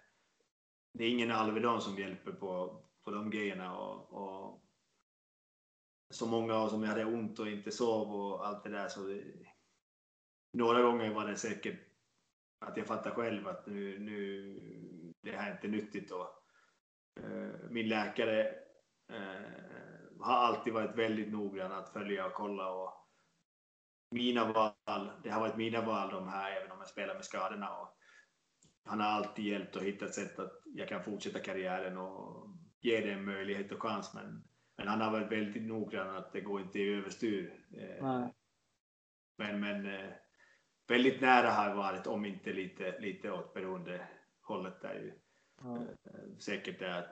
det är ingen Alvedon som hjälper på, på de grejerna. Och, och så många av som jag hade ont och inte sov och allt det där så det, några gånger var det säkert att jag fattade själv att nu, nu det här är inte nyttigt och min läkare eh, har alltid varit väldigt noggrann att följa och kolla och mina val, det har varit mina val de här även om jag spelar med skadorna och han har alltid hjälpt och hittat sätt att jag kan fortsätta karriären och ge det en möjlighet och chans men, men han har varit väldigt noggrann att det går inte överstyr. Eh, Nej. Men, men väldigt nära har jag varit om inte lite, lite åt beroende hållet där ju. Ja. Eh, säkert där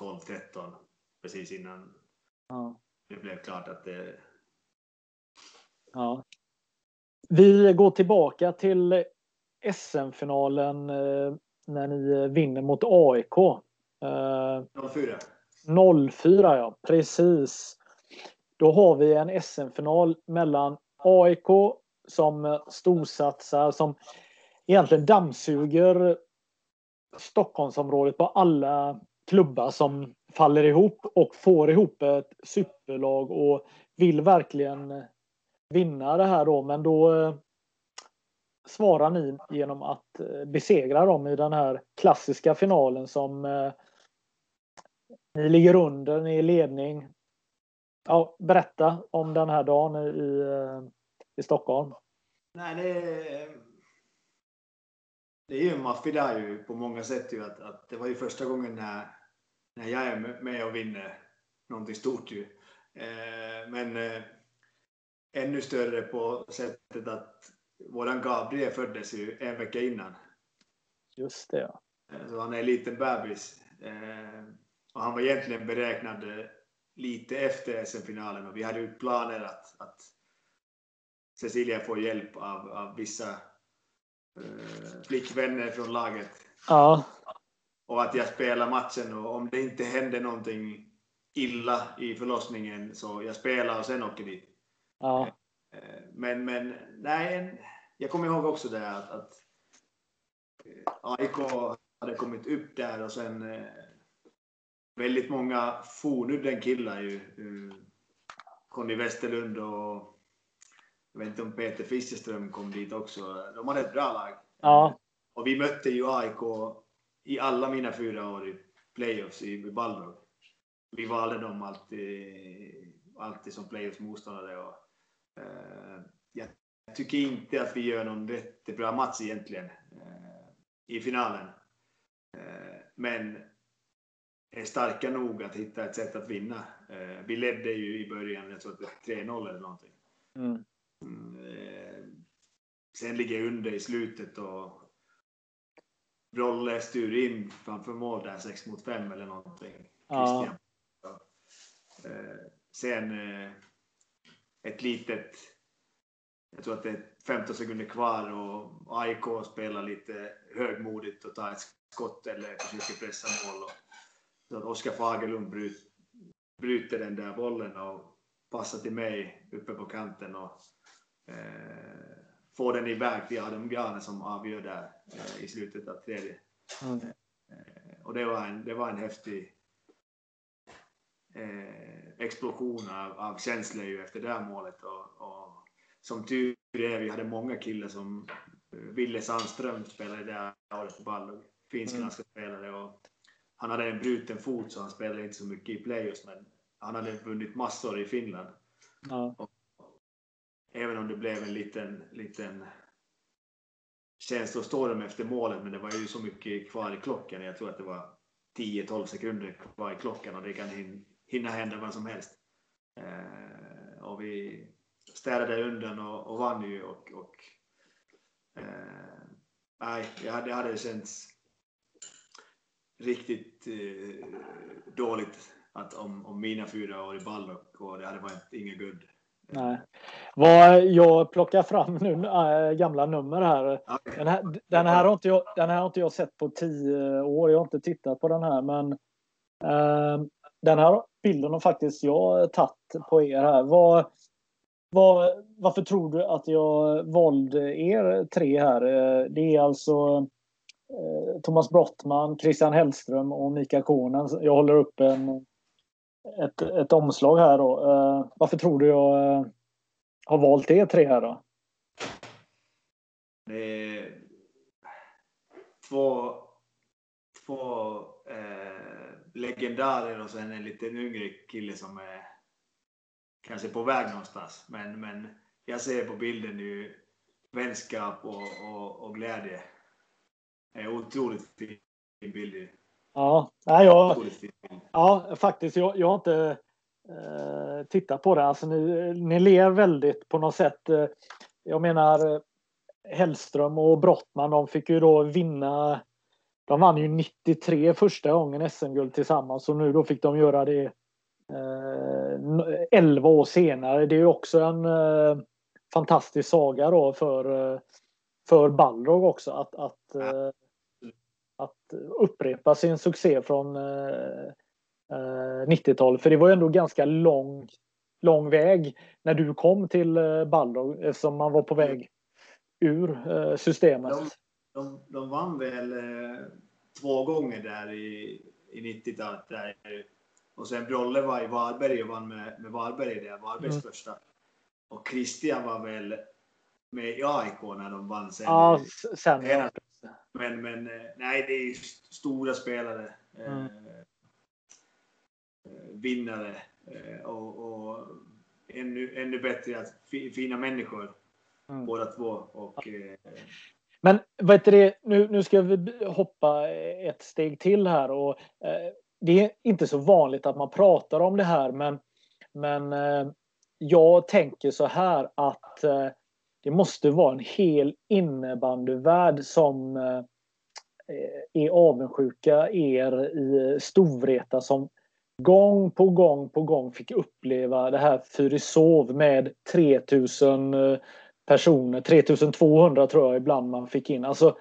12-13 precis innan ja. det blev klart att det...
Ja. Vi går tillbaka till SM-finalen eh, när ni vinner mot AIK.
04.
04 ja, precis. Då har vi en SM-final mellan AIK som storsatsar, som egentligen dammsuger Stockholmsområdet på alla klubbar som faller ihop och får ihop ett superlag och vill verkligen vinna det här då. Men då eh, svarar ni genom att eh, besegra dem i den här klassiska finalen som eh, ni ligger under, ni är i ledning. Ja, berätta om den här dagen i, eh, i Stockholm.
Nej, det det är ju en maffig där ju på många sätt ju att, att det var ju första gången när, när jag är med och vinner någonting stort ju. Eh, men eh, ännu större på sättet att våran Gabriel föddes ju en vecka innan.
Just det. Ja.
Så han är en liten bebis. Och han var egentligen beräknad lite efter SM-finalen och vi hade ju planer att, att Cecilia får hjälp av, av vissa eh, flickvänner från laget.
Ja.
Och att jag spelar matchen och om det inte händer någonting illa i förlossningen så jag spelar och sen åker dit.
Ja.
Eh, men, men nej, jag kommer ihåg också det att, att eh, AIK hade kommit upp där och sen eh, väldigt många fornudden killar ju. Conny Westerlund och jag vet inte om Peter Fischerström kom dit också. De hade ett bra lag.
Ja.
Och vi mötte ju AIK i alla mina fyra år i playoffs i Balrog. Vi valde dem alltid, alltid som playoffs-motståndare. Och, eh, jag tycker inte att vi gör någon jättebra match egentligen eh, i finalen. Eh, men är starka nog att hitta ett sätt att vinna. Eh, vi ledde ju i början, jag tror att det var 3-0 eller någonting.
Mm.
Eh, sen ligger jag under i slutet och Brolle styr in framför mål där 6 mot 5 eller någonting.
Ja.
Eh, sen ett litet, jag tror att det är 15 sekunder kvar och AIK spelar lite högmodigt och tar ett skott eller försöker pressa mål. Och så att Oskar Fagerlund bryt, bryter den där bollen och passar till mig uppe på kanten och eh, får den iväg till Adam Grane som avgör där eh, i slutet av tredje. Mm. Och det var en, det var en häftig explosion av, av känslor ju efter det här målet. Och, och som tur är, vi hade många killar som Ville Sandström spelade det här året på Ballog. Finsk-svenska mm. spelare. Och han hade en bruten fot så han spelade inte så mycket i playoffs men han hade vunnit massor i Finland.
Ja.
Och, även om det blev en liten, liten känslostorm efter målet men det var ju så mycket kvar i klockan. Jag tror att det var 10-12 sekunder kvar i klockan och det kan hinna hända vad som helst. Eh, och vi städade undan och, och vann ju och, och eh, nej, det hade, det hade känts riktigt eh, dåligt att om, om mina fyra år i Ballock och det hade varit inget guld.
Nej. Vad jag plockar fram nu äh, gamla nummer här. Den, här den, här har inte jag, den här har inte jag sett på tio år. Jag har inte tittat på den här men äh, den här bilden har faktiskt jag tagit på er här. Vad, vad, varför tror du att jag valde er tre här? Eh, det är alltså Eh, Thomas Brottman, Christian Hellström och Mika Konen. Jag håller upp en, ett, ett omslag här då. Uh, varför tror du jag uh, har valt er tre här då?
Det är två, två eh, legendarer och sen en liten yngre kille som är kanske på väg någonstans. Men, men jag ser på bilden nu vänskap och, och, och glädje är otroligt fin bild.
Ja, nej, jag, ja faktiskt. Jag, jag har inte eh, tittat på det. Alltså, ni, ni ler väldigt på något sätt. Eh, jag menar Hellström och Brottman, de fick ju då vinna. De vann ju 93 första gången SM-guld tillsammans och nu då fick de göra det eh, 11 år senare. Det är ju också en eh, fantastisk saga då för, eh, för Balrog också att, att eh, att upprepa sin succé från eh, 90-talet. Eh, För det var ju ändå ganska lång, lång väg när du kom till eh, Balrog eftersom man var på väg ur eh, systemet.
De, de, de vann väl eh, två gånger där i, i 90-talet. Och sen Brolle var i Varberg och vann med, med Varberg det, Varbergs mm. första. Och Christian var väl med i AIK när de vann sen.
Ja, sen.
Men, men eh, nej, det är stora spelare. Eh, mm. Eh, vinnare och, och ännu, ännu bättre att fina människor mm. båda två. Och,
men vad heter det, nu, nu ska vi hoppa ett steg till här och eh, det är inte så vanligt att man pratar om det här men, men eh, jag tänker så här att det måste vara en hel innebandyvärld som eh, är avundsjuka er i Storvreta som gång på gång på gång fick uppleva det här Fyrisov med 3000 eh, personer, 3200 tror jag ibland man fick in. Alltså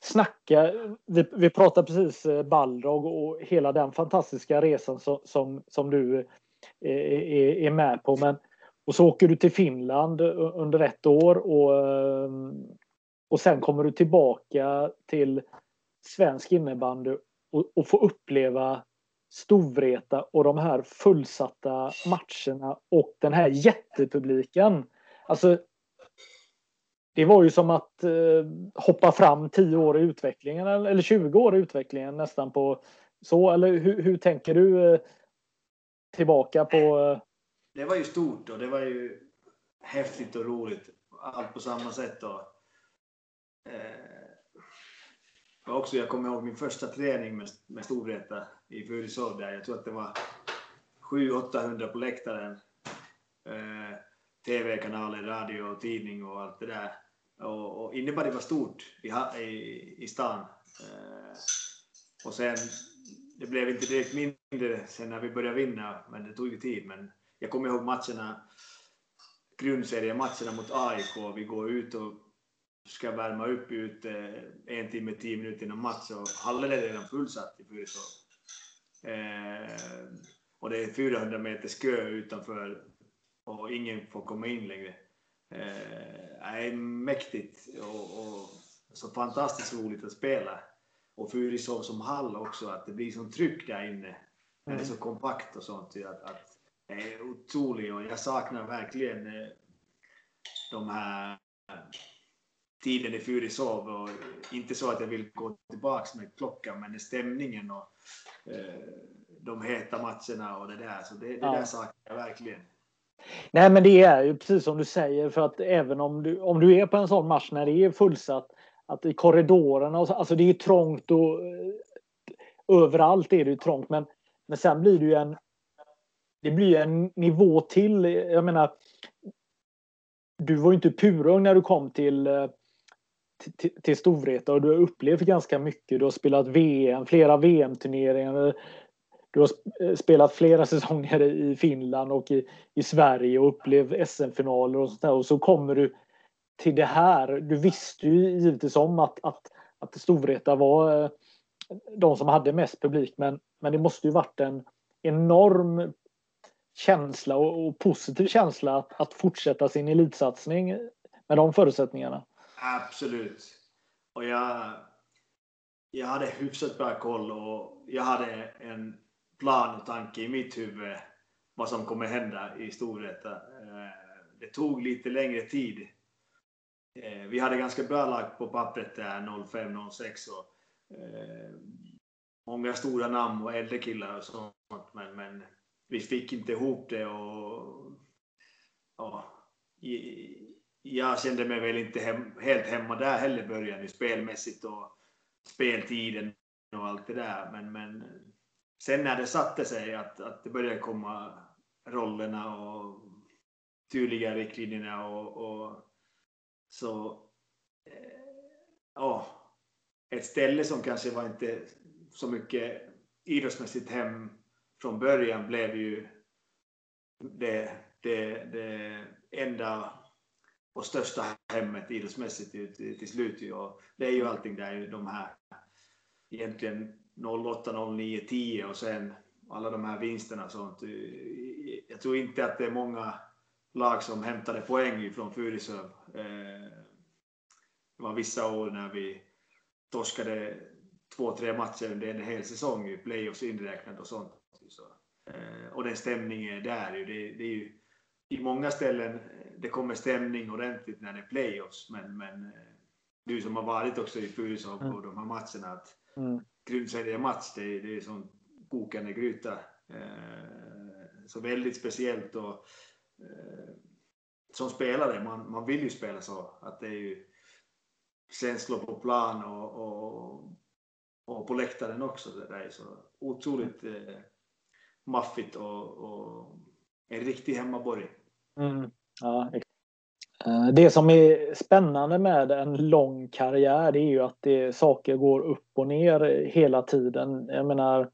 snacka, vi, vi pratade precis eh, Balrog och hela den fantastiska resan som, som, som du är, är, med på. Men, och så åker du till Finland eh, under ett år och, ehm, och sen kommer du tillbaka till svensk innebandy och, och får uppleva Storvreta och de här fullsatta matcherna och den här jättepubliken. Alltså, det var ju som att eh, hoppa fram 10 år i utvecklingen eller 20 år i utvecklingen nästan på så. Eller hur, hur tänker du eh, tillbaka på? Eh...
Det var ju stort och det var ju häftigt och roligt. Allt på samma sätt. Eh, och, eh, också, jag kommer ihåg min första träning med, med Storvreta i Fyrisov där. Jag tror att det var 700-800 på läktaren. Eh, TV-kanaler, radio och tidning och allt det där. Och, och innebandy var stort i, i, i stan. Eh, och sen, det blev inte direkt mindre sen när vi började vinna, men det tog ju tid. Men jag kommer ihåg matcherna, grundseriematcherna mot AIK. Vi går ut och ska värma upp ute en timme, tio minuter innan match och hallen är redan fullsatt i Fyrisov. Eh, och det är 400 meter kö utanför och ingen får komma in längre. Eh, är mäktigt och, och, så fantastiskt roligt att spela. Och Fyrisov som hall också, att det blir sånt tryck där inne. När det är så mm. kompakt och sånt. Att, att det är otroligt och jag saknar verkligen eh, de här tiden i Fyrisov och inte så att jag vill gå tillbaks med klockan men stämningen och eh, de heta matcherna och det där. Så det, det ja. där saknar jag verkligen.
Nej men det är ju precis som du säger för att även om du, om du är på en sån match när det är fullsatt att i korridorerna, och, alltså det är trångt och eh, överallt är det ju trångt men, men sen blir det ju en det blir en nivå till. Jag menar du var ju inte purung när du kom till eh, till, till Storvreta och du har upplevt ganska mycket. Du har spelat VM, flera VM-turneringar. Du har eh, spelat flera säsonger i Finland och i, i Sverige och upplevt SM-finaler och sånt där. Och så kommer du till det här. Du visste ju givetvis om att, att, att Storvreta var eh, de som hade mest publik men, men det måste ju varit en enorm känsla och, och positiv känsla att, att fortsätta sin elitsatsning med de förutsättningarna.
Absolut. Och jag, jag hade hyfsat bra koll och jag hade en plan och tanke i mitt huvud vad som kommer hända i Storvreta. Eh, det tog lite längre tid. Eh, vi hade ganska bra lag på pappret där 05-06 och eh, många stora namn och äldre killar och sånt men, men vi fick inte ihop det och ja, jag kände mig väl inte hem, helt hemma där heller i början, spelmässigt och speltiden och allt det där. Men, men sen när det satte sig, att, att det började komma rollerna och tydliga riktlinjerna och, och så eh, ja, ett ställe som kanske var inte så mycket idrottsmässigt hem från början blev ju det, det, det enda och största hemmet idrottsmässigt till, till slut. Och det är ju allting där, de här egentligen 08, 09, 10 och sen alla de här vinsterna och sånt. Eh, jag tror inte att det är många lag som hämtade poäng från Fyrisöv. Eh, det var vissa år när vi torskade två, tre matcher under en hel säsong i playoffs inräknat och sånt. Eh, och den stämningen är där. Det, det är ju i många ställen det kommer stämning ordentligt när det är playoffs. Men, men eh, du som har varit också i Furusov mm. på de här matcherna, att mm. grundseriematch, det, det är som kokande gryta. Eh, så väldigt speciellt och eh, som spelare, man, man vill ju spela så. Att det är ju känslor på plan och, och, och på läktaren också. Det är så otroligt eh, maffigt och, och en riktig hemmaborg.
Mm. Ja, eh, det som är spännande med en lång karriär det är ju att det, saker går upp och ner hela tiden. Jag menar,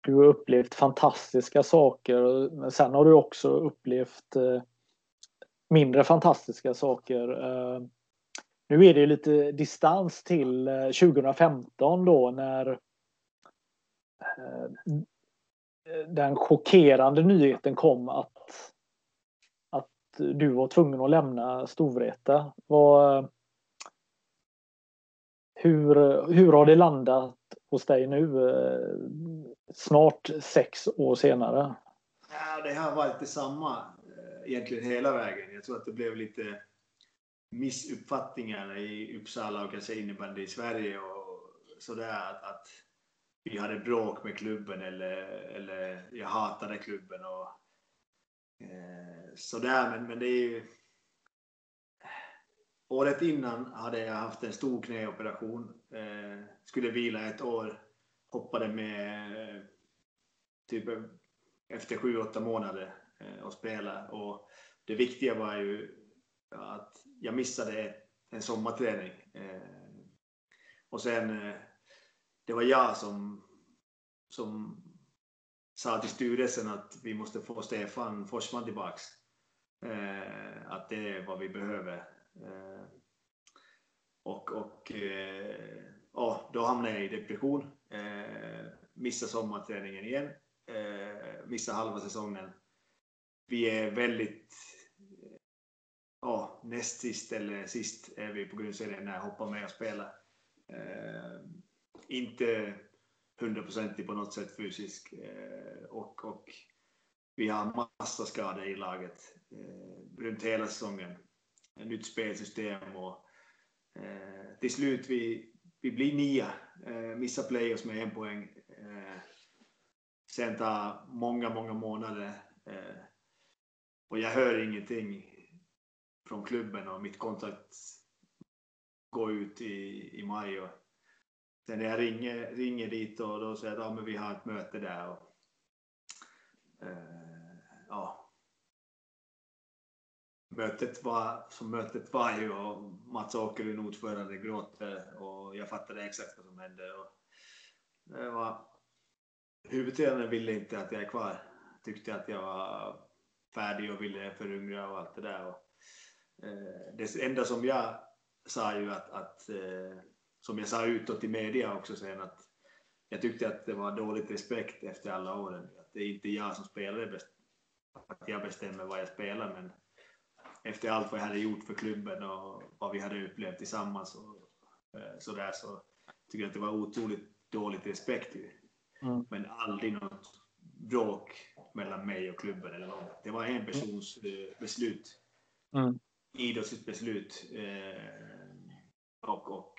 du har upplevt fantastiska saker men sen har du också upplevt eh, mindre fantastiska saker. Eh, nu är det lite distans till 2015 då när den chockerande nyheten kom att du var tvungen att lämna Storvreta. Var, hur, hur har det landat hos dig nu eh, snart sex år senare?
Ja, det har varit detsamma eh, egentligen hela vägen. Jag tror att det blev lite missuppfattningar i Uppsala och kanske innebandy i Sverige och sådär. Att, att vi hade bråk med klubben eller, eller jag hatade klubben. Och, eh, sådär, men, men det är ju... Året innan hade jag haft en stor knäoperation. Eh, skulle vila ett år. Hoppade med eh, typ efter sju, åtta månader eh, och spela. Och det viktiga var ju att jag missade en sommarträning. Eh, och sen, eh, det var jag som, som sa till styrelsen att vi måste få Stefan Forsman tillbaks. Eh, att det är vad vi behöver. Eh, och och eh, ja, då hamnade jag i depression. Eh, missade sommarträningen igen. Eh, missade halva säsongen. Vi är väldigt ja, näst sist eller sist är vi på grundserien när jag hoppar med och spelar. Eh, inte hundraprocentig på något sätt fysisk. Eh, och, och vi har massa skador i laget eh, runt hela säsongen. Ett nytt spelsystem och eh, till slut vi, vi blir nia, eh, missar playoffs med en poäng. Eh, sen tar många, många månader eh, och jag hör ingenting från klubben och mitt kontrakt går ut i, i maj. Och sen när jag ringer, ringer dit och då säger de att ja, vi har ett möte där. Och, eh, ja. Mötet var som mötet var ju och Mats Åkerlund, ordförande, gråter och jag fattade exakt vad som hände. Och det var, huvudtränaren ville inte att jag är kvar. Tyckte att jag var färdig och ville föryngra och allt det där. Och, eh, det enda som jag sa ju att, att eh, som jag sa utåt i media också sen att jag tyckte att det var dåligt respekt efter alla åren. Att det är inte jag som spelare, att jag bestämmer vad jag spelar, men efter allt vad jag hade gjort för klubben och vad vi hade upplevt tillsammans och eh, så där så tycker jag att det var otroligt dåligt respekt. Mm. Men aldrig något bråk mellan mig och klubben eller något. Det var en persons eh, beslut. Mm. Idrottsligt beslut. Eh, och, och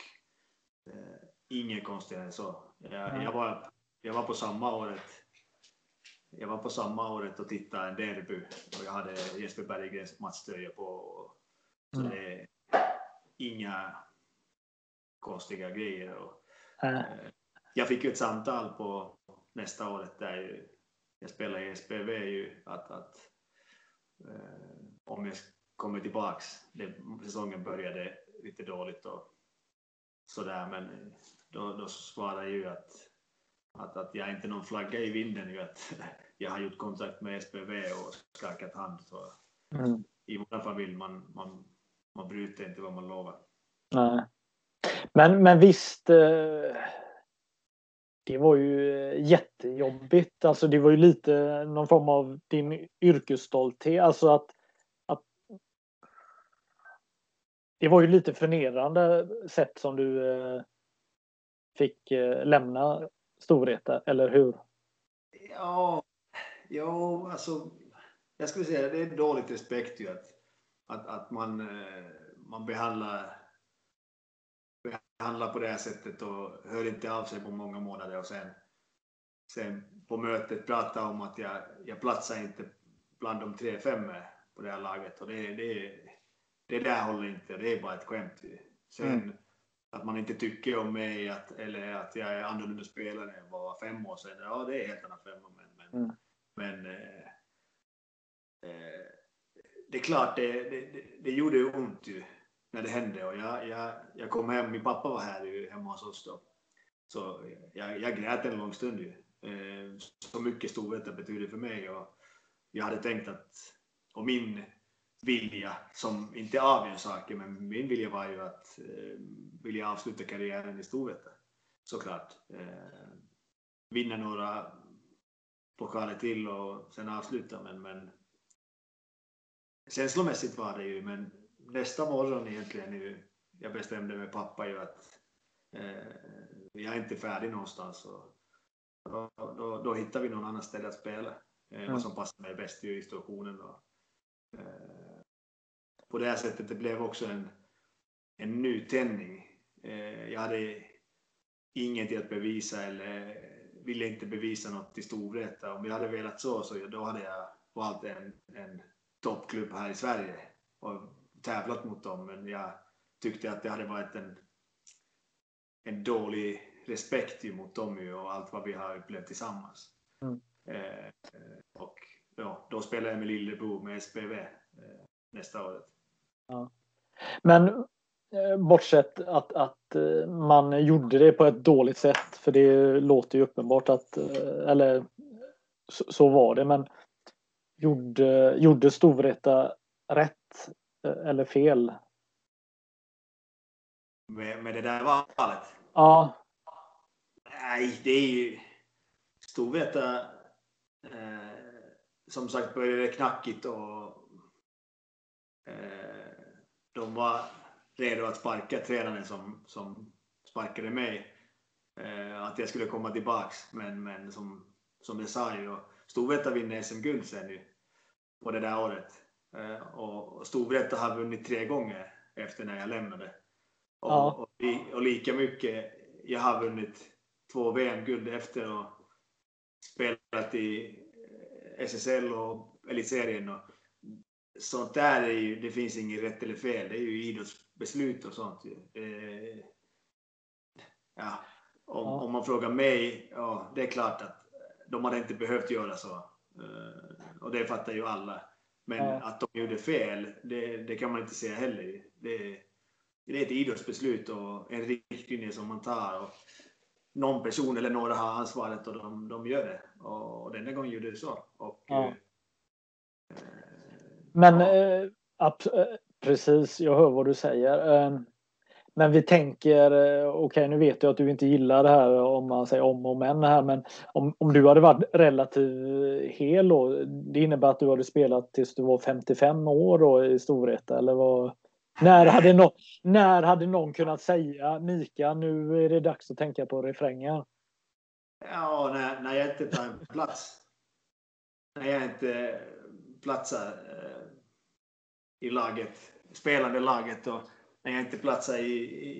inget konstigare än så. Jag, jag, var, jag var på samma året jag var på samma året och tittade en derby och jag hade Jesper Berggrens matchtröja på. Så mm. det är inga konstiga grejer. Och, mm. jag fick ju ett samtal på nästa året där jag spelar i SPV ju att, att eh, om jag kommer tillbaks. Det, säsongen började lite dåligt och sådär men då, då svarade jag ju att, att, att jag är inte någon flagga i vinden ju att jag har gjort kontrakt med SPV och skakat hand. Så mm. I vår familj man, man, man bryter inte vad man lovar.
Nej. Men, men visst, eh, det var ju jättejobbigt. Alltså det var ju lite någon form av din yrkesstolthet. Alltså att det var ju lite förnedrande sätt som du eh, fick eh, lämna Storvreta, eller hur?
Ja, ja, alltså. Jag skulle säga det är dåligt respekt ju att, att, att man, eh, man behandlar, behandlar på det här sättet och hör inte av sig på många månader och sen, sen på mötet prata om att jag, jag platsar inte bland de tre fem på det här laget och det, det, det där håller inte, det är bara ett skämt. Sen, mm att man inte tycker om mig att, eller att jag är annorlunda spelare än var fem år sedan. Ja, det är helt annan femma. Men, men, mm. men eh, eh, det är klart, det, det, det gjorde ont ju när det hände. Och jag, jag, jag kom hem, min pappa var här ju, hemma hos oss då. Så jag, jag grät en lång stund ju. Eh, så mycket Storvreta betyder för mig. Och jag hade tänkt att, och min vilja, som inte avgör saker, men min vilja var ju att eh, vilja avsluta karriären i Storvreta. Såklart. Eh, vinna några pokaler till och sen avsluta, men, men känslomässigt var det ju, men nästa morgon egentligen nu, jag bestämde med pappa ju att eh, jag är inte färdig någonstans. Och då, då, då hittar vi någon annan ställe att spela. Eh, mm. Vad som passar mig bäst i situationen. Och, eh, på det här sättet det blev också en, en nytändning. Eh, jag hade inget att bevisa eller ville inte bevisa något i Storvreta. Om jag hade velat så, så då hade jag valt en, en toppklubb här i Sverige och tävlat mot dem. Men jag tyckte att det hade varit en, en dålig respekt mot dem och allt vad vi har upplevt tillsammans. Mm. Eh, och ja, då spelade jag med Lillebo med SPV eh, nästa året.
Ja. Men eh, bortsett att, att eh, man gjorde det på ett dåligt sätt, för det låter ju uppenbart att, eh, eller så, så var det, men gjorde, gjorde Storvreta rätt eller fel?
Med, med det där valet?
Ja.
Nej, det är ju... Storvreta, eh, som sagt, började knackigt och de var redo att sparka tränaren som, som sparkade mig. Eh, att jag skulle komma tillbaks, men, men som, som det sa ju, Storvreta vinner SM-guld sen ju på det där året. Eh, och Storvreta har vunnit tre gånger efter när jag lämnade. Och, ja. och, och, lika mycket, jag har vunnit två VM-guld efter och spelat i SSL och Elitserien. Och sånt där är ju, det finns inget rätt eller fel, det är ju idrottsbeslut och sånt. Eh, ja, om, ja. om man frågar mig, ja, det är klart att de hade inte behövt göra så. Eh, och det fattar ju alla. Men ja. att de gjorde fel, det, det, kan man inte säga heller. Det, det är ett idrottsbeslut och en riktlinje som man tar. Och någon person eller några har ansvaret och de, de gör det. Och, och denna gången gjorde det så. Och,
eh, men eh, ja. eh, precis, jag hör vad du säger. Eh, men vi tänker, eh, okej okay, nu vet jag att du inte gillar det här om man säger om och men här, men om, om du hade varit relativt hel då, det innebär att du hade spelat tills du var 55 år då i Storvreta eller vad? När hade, no när hade någon kunnat säga Mika, nu är det dags att tänka på refrängen?
Ja, när, när jag inte tar en plats. När jag inte platsar i laget, spelande laget och när jag inte platsar i, i,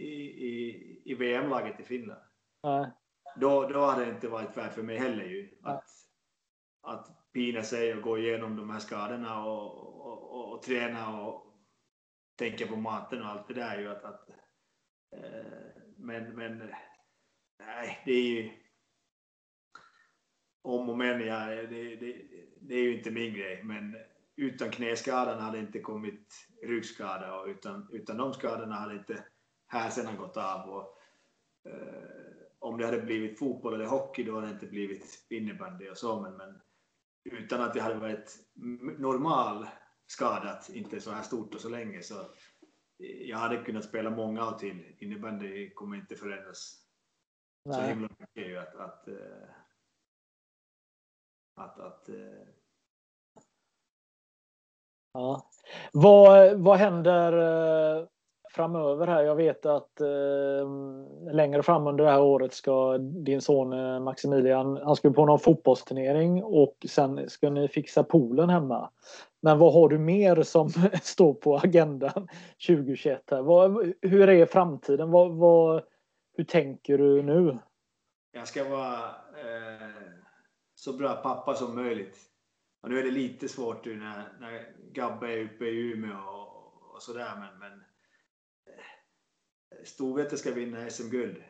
i, i VM-laget i Finland. Nej. Då, då hade det inte varit värt för mig heller ju. Att, att pina sig och gå igenom de här skadorna och, och, och, och träna och tänka på maten och allt det där ju. Att, att, eh, men, men nej, det är ju om och men, ja, det, det, det är ju inte min grej. Men utan knäskadan hade inte kommit ryggskada och utan, utan de skadorna hade inte hälsenan gått av. Och, eh, om det hade blivit fotboll eller hockey då hade det inte blivit innebandy och så. Men, men utan att det hade varit normal skadat, inte så här stort och så länge så jag hade kunnat spela många år till. Innebandy kommer inte förändras Nej. så himla mycket ju att, att, eh, att, att, att eh,
Ja. Vad, vad händer eh, framöver här? Jag vet att eh, längre fram under det här året ska din son eh, Maximilian, han ska på någon fotbollsturnering och sen ska ni fixa poolen hemma. Men vad har du mer som står på agendan 2021? Här? Vad, hur är framtiden? Vad, vad, hur tänker du nu?
Jag ska vara eh, så bra pappa som möjligt. Och nu är det lite svårt nu när, när Gabbe är uppe i Umeå och, och sådär, men, men eh, Storvreta ska vinna SM-guld.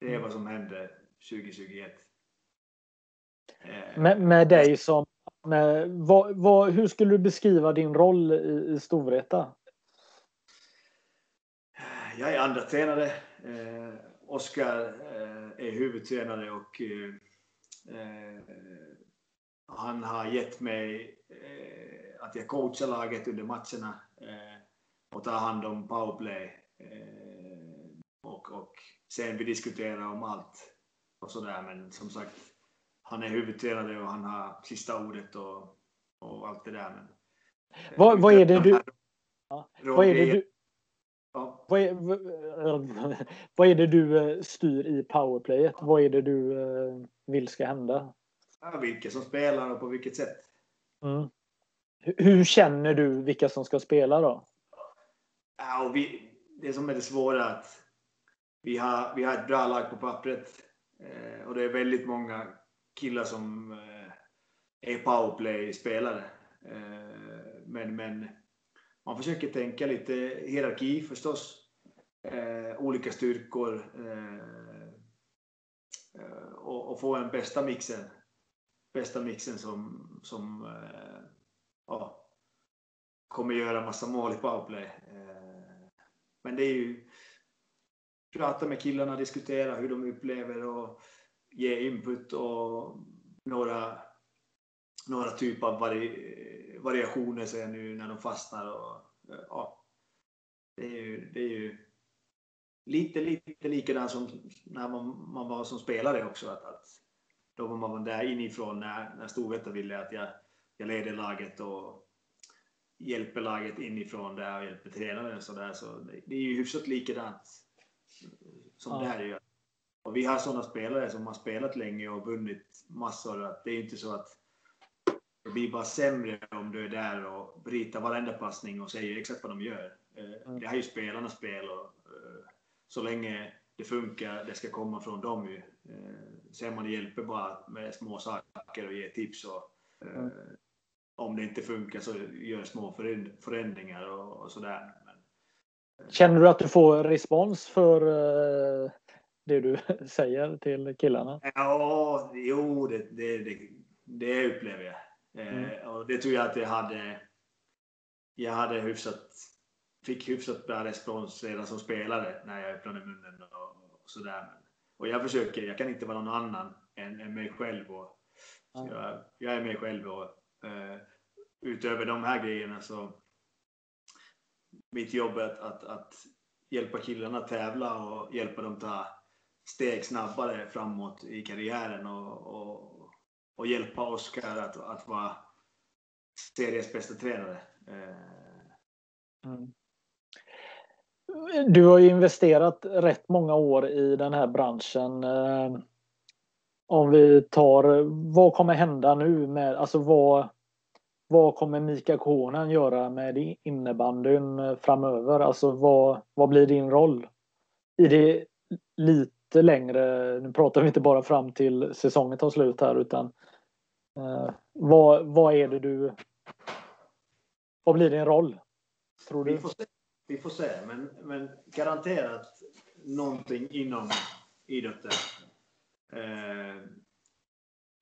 Det är mm. vad som händer 2021.
Eh, med, med, dig som, Men vad, vad, hur skulle du beskriva din roll i, i Storvreta?
Jag är andra tränare. Eh, Oskar eh, är huvudtränare och eh, eh han har gett mig eh, att jag coachar laget under matcherna eh, och tar hand om powerplay. och, och sen vi diskuterar om allt och sådär. Men som sagt, han är huvudtränare och han har sista ordet och, och allt det där. Men,
vad, vad är det du... Ja, vad är det du... Ja. Vad, är, vad är det du eh, styr i powerplayet? Vad är det du eh, vill ska hända?
Ja, vilka som spelar och på vilket sätt.
Mm. Hur känner du vilka som ska spela då?
Ja, vi, det som är det svåra är att vi har, vi har ett bra lag på pappret eh, och det är väldigt många killar som eh, är powerplay-spelare. Eh, men, men man försöker tänka lite hierarki förstås. Olika styrkor och, och, få en bästa mixen. Bästa mixen som, som eh, ja, kommer göra massa mål i powerplay. Eh, men det är ju prata med killarna, diskutera hur de upplever och ge input och några, några typer av vari, variationer sen nu när de fastnar. Och, ja, det, är ju, det är ju lite, lite likadant som när man, man var som spelare också. Att, att då var man där inifrån när, när Storvreta ville att jag, jag leder laget och hjälper laget inifrån där och hjälper tränaren och sådär. Så det, det är ju hyfsat likadant som ja. där är. Och vi har sådana spelare som har spelat länge och vunnit massor. Att det är inte så att det blir bara sämre om du är där och bryter varenda passning och säger exakt vad de gör. Eh, mm. Det här är ju spelarnas spel och eh, så länge det funkar, det ska komma från dem ju. Eh, sen man hjälper bara med små saker och ger tips och mm. om det inte funkar så gör små förändringar och, och sådär.
Känner du att du får respons för det du säger till killarna?
Ja, jo, det, det, det, det upplever jag. Eh, mm. och det tror jag att jag hade. Jag hade hyfsat, fick hyfsat bra respons redan som spelare när jag öppnade munnen och, och sådär. Och jag försöker, jag kan inte vara någon annan än, än mig själv. Och, mm. jag, jag, är mig själv och uh, utöver de här grejerna så mitt jobb är att, att, att hjälpa killarna tävla och hjälpa dem ta steg snabbare framåt i karriären och, och, och hjälpa Oskar att, att vara seriens bästa tränare.
Mm. Du har ju investerat rätt många år i den här branschen. Eh, om vi tar, vad kommer hända nu med, alltså vad, vad kommer Mika Konen göra med innebandyn framöver? Alltså vad, vad blir din roll? I det lite lite längre. Nu pratar vi inte bara fram till säsongen tar slut här utan eh, vad, vad är det du... Vad blir din roll? Tror du?
Vi får se, vi får se. Men, men garanterat någonting inom idrotten. Eh,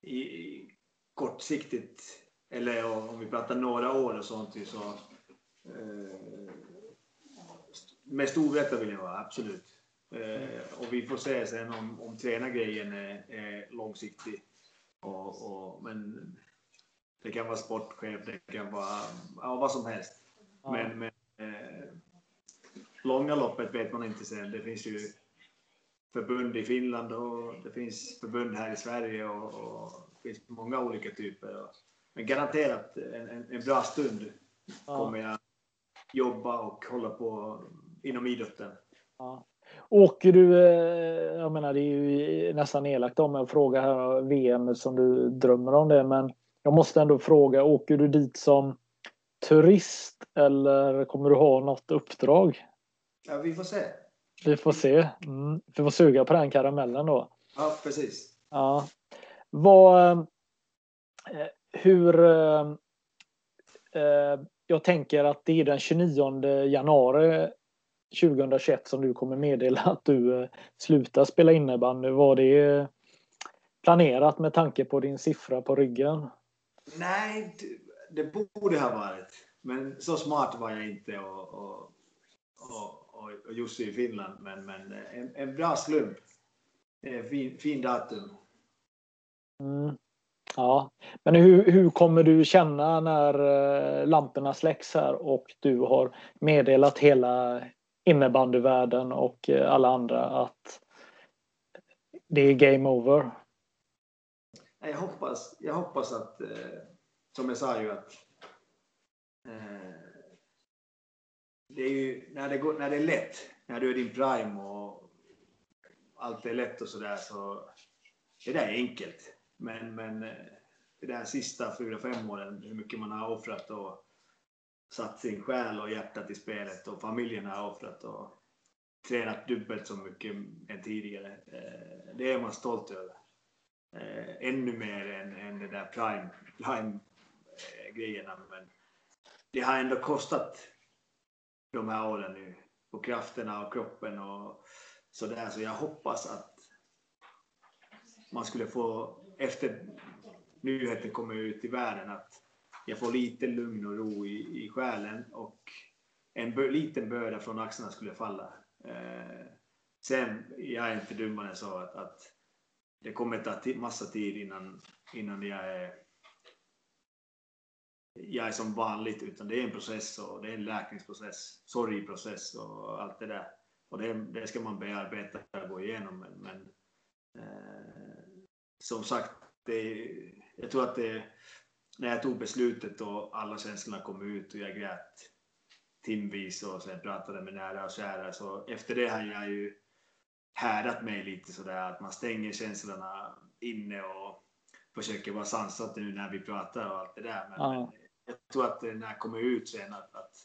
i, i, kortsiktigt, eller om vi pratar några år och sånt så eh, med Storvreta vill jag vara, absolut. Eh, och vi får se sen om, om tränargrejen är, är långsiktig. Och, och, men det kan vara sportchef, det kan vara ja, vad som helst. Ja. Men, men eh, långa loppet vet man inte sen. Det finns ju förbund i Finland och det finns förbund här i Sverige och, och det finns många olika typer. Och, men garanterat en, en, en bra stund ja. kommer jag jobba och hålla på inom idrotten.
Ja. Åker du, eh, jag menar det är ju nästan elakt om jag frågar här VM som du drömmer om det, men jag måste ändå fråga, åker du dit som turist eller kommer du ha något uppdrag?
Ja, vi får se.
Vi får se. Mm. Vi får suga på den karamellen då.
Ja, precis.
Ja. Vad, eh, hur... Eh, eh jag tänker att det är den 29 januari 2021 som du kommer meddela att du eh, slutar spela innebandy. Var det planerat med tanke på din siffra på ryggen?
Nej, det borde ha varit. Men så smart var jag inte och, och, och, och, och Jussi i Finland. Men, men en, en bra slump. Fin, fin datum.
Mm. Ja, men hur, hur kommer du känna när eh, lamporna släcks här och du har meddelat hela innebandyvärlden och eh, alla andra att det är game over?
Jag hoppas, jag hoppas att, eh, som jag sa ju att det är ju när det, går, när det är lätt, när du är din prime och allt är lätt och sådär så är det enkelt. Men, men eh, det där sista fyra, fem åren, hur mycket man har offrat och satt sin själ och hjärta till spelet och familjen har offrat och tränat dubbelt så mycket än tidigare. Eh, det är man stolt över. Eh, ännu mer än, än det där prime, prime grejerna. Men det har ändå kostat de här åren nu på krafterna och kroppen och sådär. Så jag hoppas att man skulle få efter nyheten kommer ut i världen att jag får lite lugn och ro i, i själen och en bö, liten börda från axlarna skulle falla. Eh, sen, jag är inte dummare än så att, att det kommer ta massa tid innan, innan jag är jag är som vanligt, utan det är en process och det är en läkningsprocess, sorgprocess och allt det där. Och det, det ska man bearbeta och gå igenom. Men, men eh, som sagt, det, jag tror att det, när jag tog beslutet och alla känslorna kom ut och jag grät timvis och sen pratade med nära och kära, så efter det har jag ju härdat mig lite sådär att man stänger känslorna inne och försöker vara sansad nu när vi pratar och allt det där. Men, ja jag tror att eh, när jag kommer ut sen att, att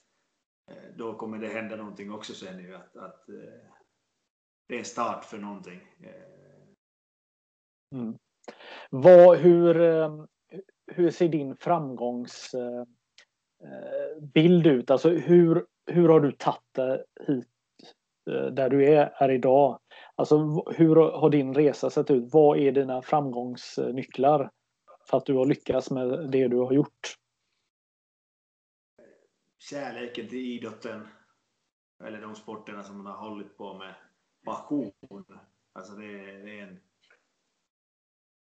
eh, då kommer det hända någonting också sen ju att, att eh, det är en start för någonting.
Mm. Vad, hur, hur ser din framgångsbild ut? Alltså hur, hur har du tagit dig hit där du är, är idag? Alltså hur har din resa sett ut? Vad är dina framgångsnycklar för att du har lyckats med det du har gjort?
Kärleken till idrotten eller de sporterna som man har hållit på med. Passion. Alltså det är, det är en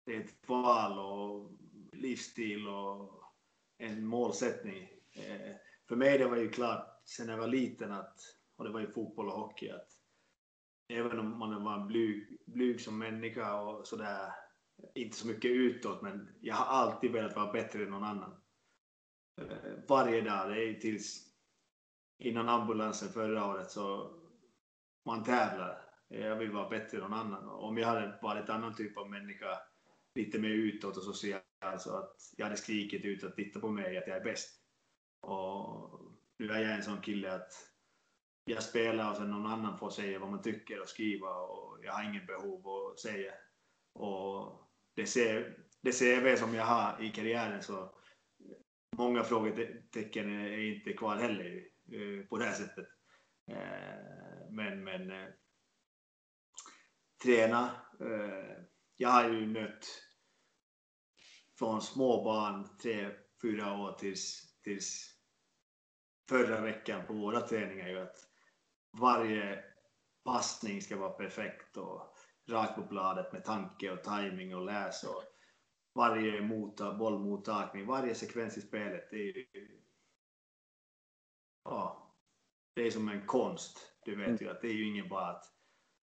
det är ett val och livsstil och en målsättning. Eh, för mig det var ju klart sen jag var liten att, och det var ju fotboll och hockey, att även om man var blyg, blyg som människa och sådär, inte så mycket utåt, men jag har alltid velat vara bättre än någon annan. Eh, varje dag, det är tills innan ambulansen förra året så man tävlar. Jag vill vara bättre än någon annan. Om jag hade varit annan typ av människa lite mer utåt och social. Så att jag hade skrikit ut att titta på mig, att jag är bäst. Och nu är jag en sån kille att jag spelar och sen någon annan får säga vad man tycker och skriva och jag har ingen behov att säga. Och det, ser, det CV som jag har i karriären så många frågetecken är inte kvar heller eh, på det här sättet. Eh, men, men eh, träna. Jag har ju mött från små barn, tre, fyra år tills, tills förra veckan på våra träningar ju att varje passning ska vara perfekt och rakt på bladet med tanke och timing och läs och varje mota, bollmottagning, varje sekvens i spelet. Det är ja, det är som en konst. Du vet ju att det är ju ingen bara att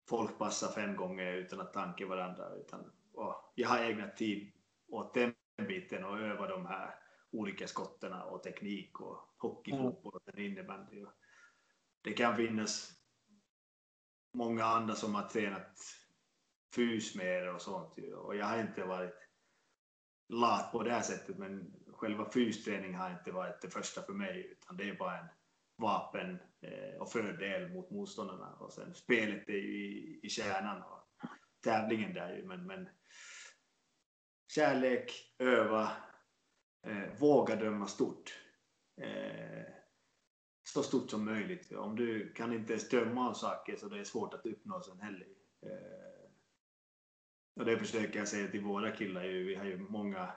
folk passar fem gånger utan att tanka varandra. Utan, ja, jag har ägnat tid åt den biten och öva de här olika skotten och teknik och hockey, mm. fotboll och innebandy. Det kan finnas många andra som har tränat fys mer och sånt och jag har inte varit lat på det här sättet men själva fysträning har inte varit det första för mig utan det är bara en vapen eh, och fördel mot motståndarna och sen spelet är ju i, i kärnan och tävlingen där ju men, men kärlek, öva, eh, våga döma stort. Eh, så stort som möjligt. Om du kan inte ens döma om saker så det är svårt att uppnå sen heller. Eh, och det försöker jag säga till våra killar. Ju. Vi har ju många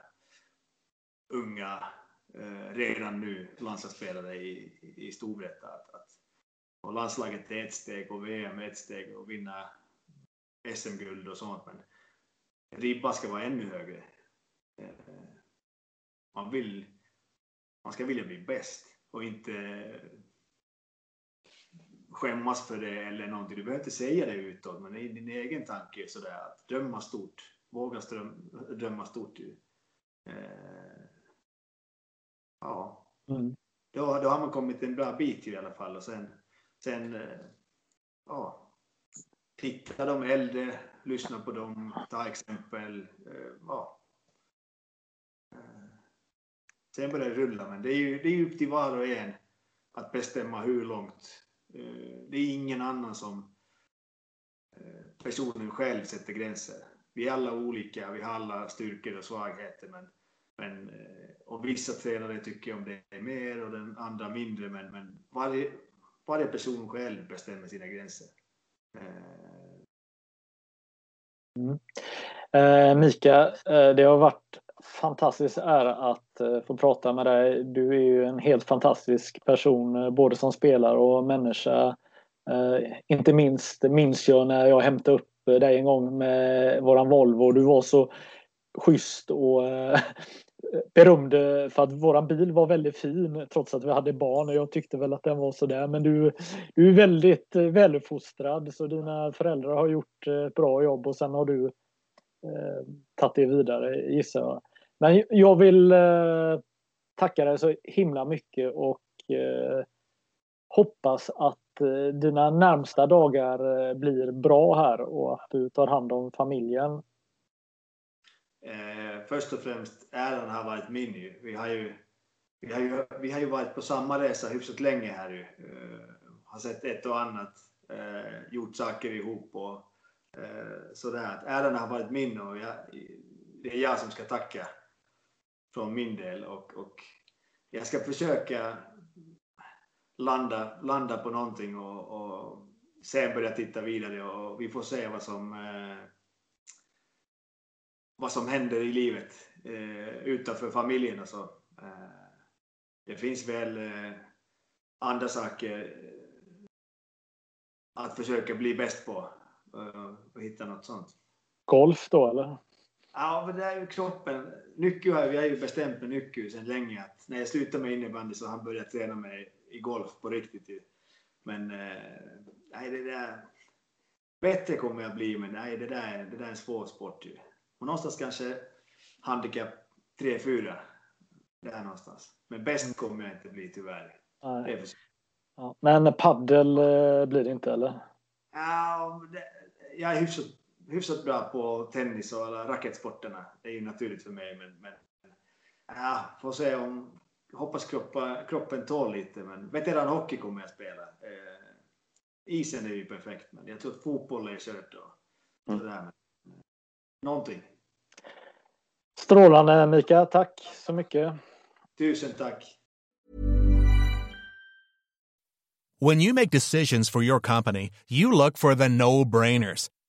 unga eh, redan nu landslagsspelare i, i Storvreta. Att, att, och landslaget är ett steg och VM är ett steg och vinna SM-guld och sånt. Men ribban ska vara ännu högre. Eh, man, vill, man ska vilja bli bäst och inte skämmas för det eller någonting. Du behöver inte säga det utåt, men i din egen tanke sådär att drömma stort. Våga drömma stort. Eh, ja. Mm. Då, då har man kommit en bra bit i alla fall och sen, sen eh, ja, titta de äldre, lyssna på dem, ta exempel. Eh, ja. Eh, sen börjar det rulla, men det är ju det är upp till var och en att bestämma hur långt. Eh, det är ingen annan som eh, personen själv sätter gränser. Vi är alla olika, vi har alla styrkor och svagheter, men, men eh, och vissa tränare tycker om det mer och den andra mindre, men, men varje, varje person själv bestämmer sina gränser.
Mm. Eh, Mika, det har varit Fantastisk ära att eh, få prata med dig. Du är ju en helt fantastisk person eh, både som spelare och människa. Eh, inte minst minns jag när jag hämtade upp dig en gång med våran Volvo. Du var så schysst och berömde för att våran bil var väldigt fin trots att vi hade barn och jag tyckte väl att den var sådär. Men du, du är väldigt väluppfostrad så dina föräldrar har gjort ett bra jobb och sen har du eh, tagit det vidare gissar jag. Men jag vill eh, tacka dig så himla mycket och eh, hoppas att eh, dina närmsta dagar blir bra här och att du tar hand om familjen
Eh, först och främst, äran har varit min ju. Vi har ju, vi har ju, vi har ju varit på samma resa hyfsat länge här ju. Eh, har sett ett och annat, eh, gjort saker ihop och eh, sådär. Äran har varit min och jag, det är jag som ska tacka från min del och, och jag ska försöka landa, landa på någonting och, och sen börja titta vidare och vi får se vad som eh, vad som händer i livet eh, utanför familjen och så. Eh, det finns väl eh, andra saker eh, att försöka bli bäst på eh, och hitta något sånt.
Golf då eller?
Ja, men det är ju kroppen. Nycku har har ju bestämt med Nycku sedan länge att när jag slutar med innebandy så har han börjat träna mig i golf på riktigt. Men eh, nej, det där. Bättre kommer jag bli, men nej, det där, det där är en svår sport ju. Och någonstans kanske handikapp 3-4. Där någonstans. Men bäst kommer jag inte bli tyvärr.
Nej. Ja, men paddel eh, blir det inte eller?
Ja, jag är hyfsat, hyfsat bra på tennis och alla racketsporterna. Det är ju naturligt för mig. Men, men ja, får se om hoppas kroppen, kroppen tål lite. Men veteranhockey kommer jag spela. Eh, isen är ju perfekt, men jag tror att fotboll är kört. Och, mm. sådär. Men, någonting.
Strålande Mika, tack så mycket.
Tusen tack.
When you make decisions for your company, you look for the no-brainers.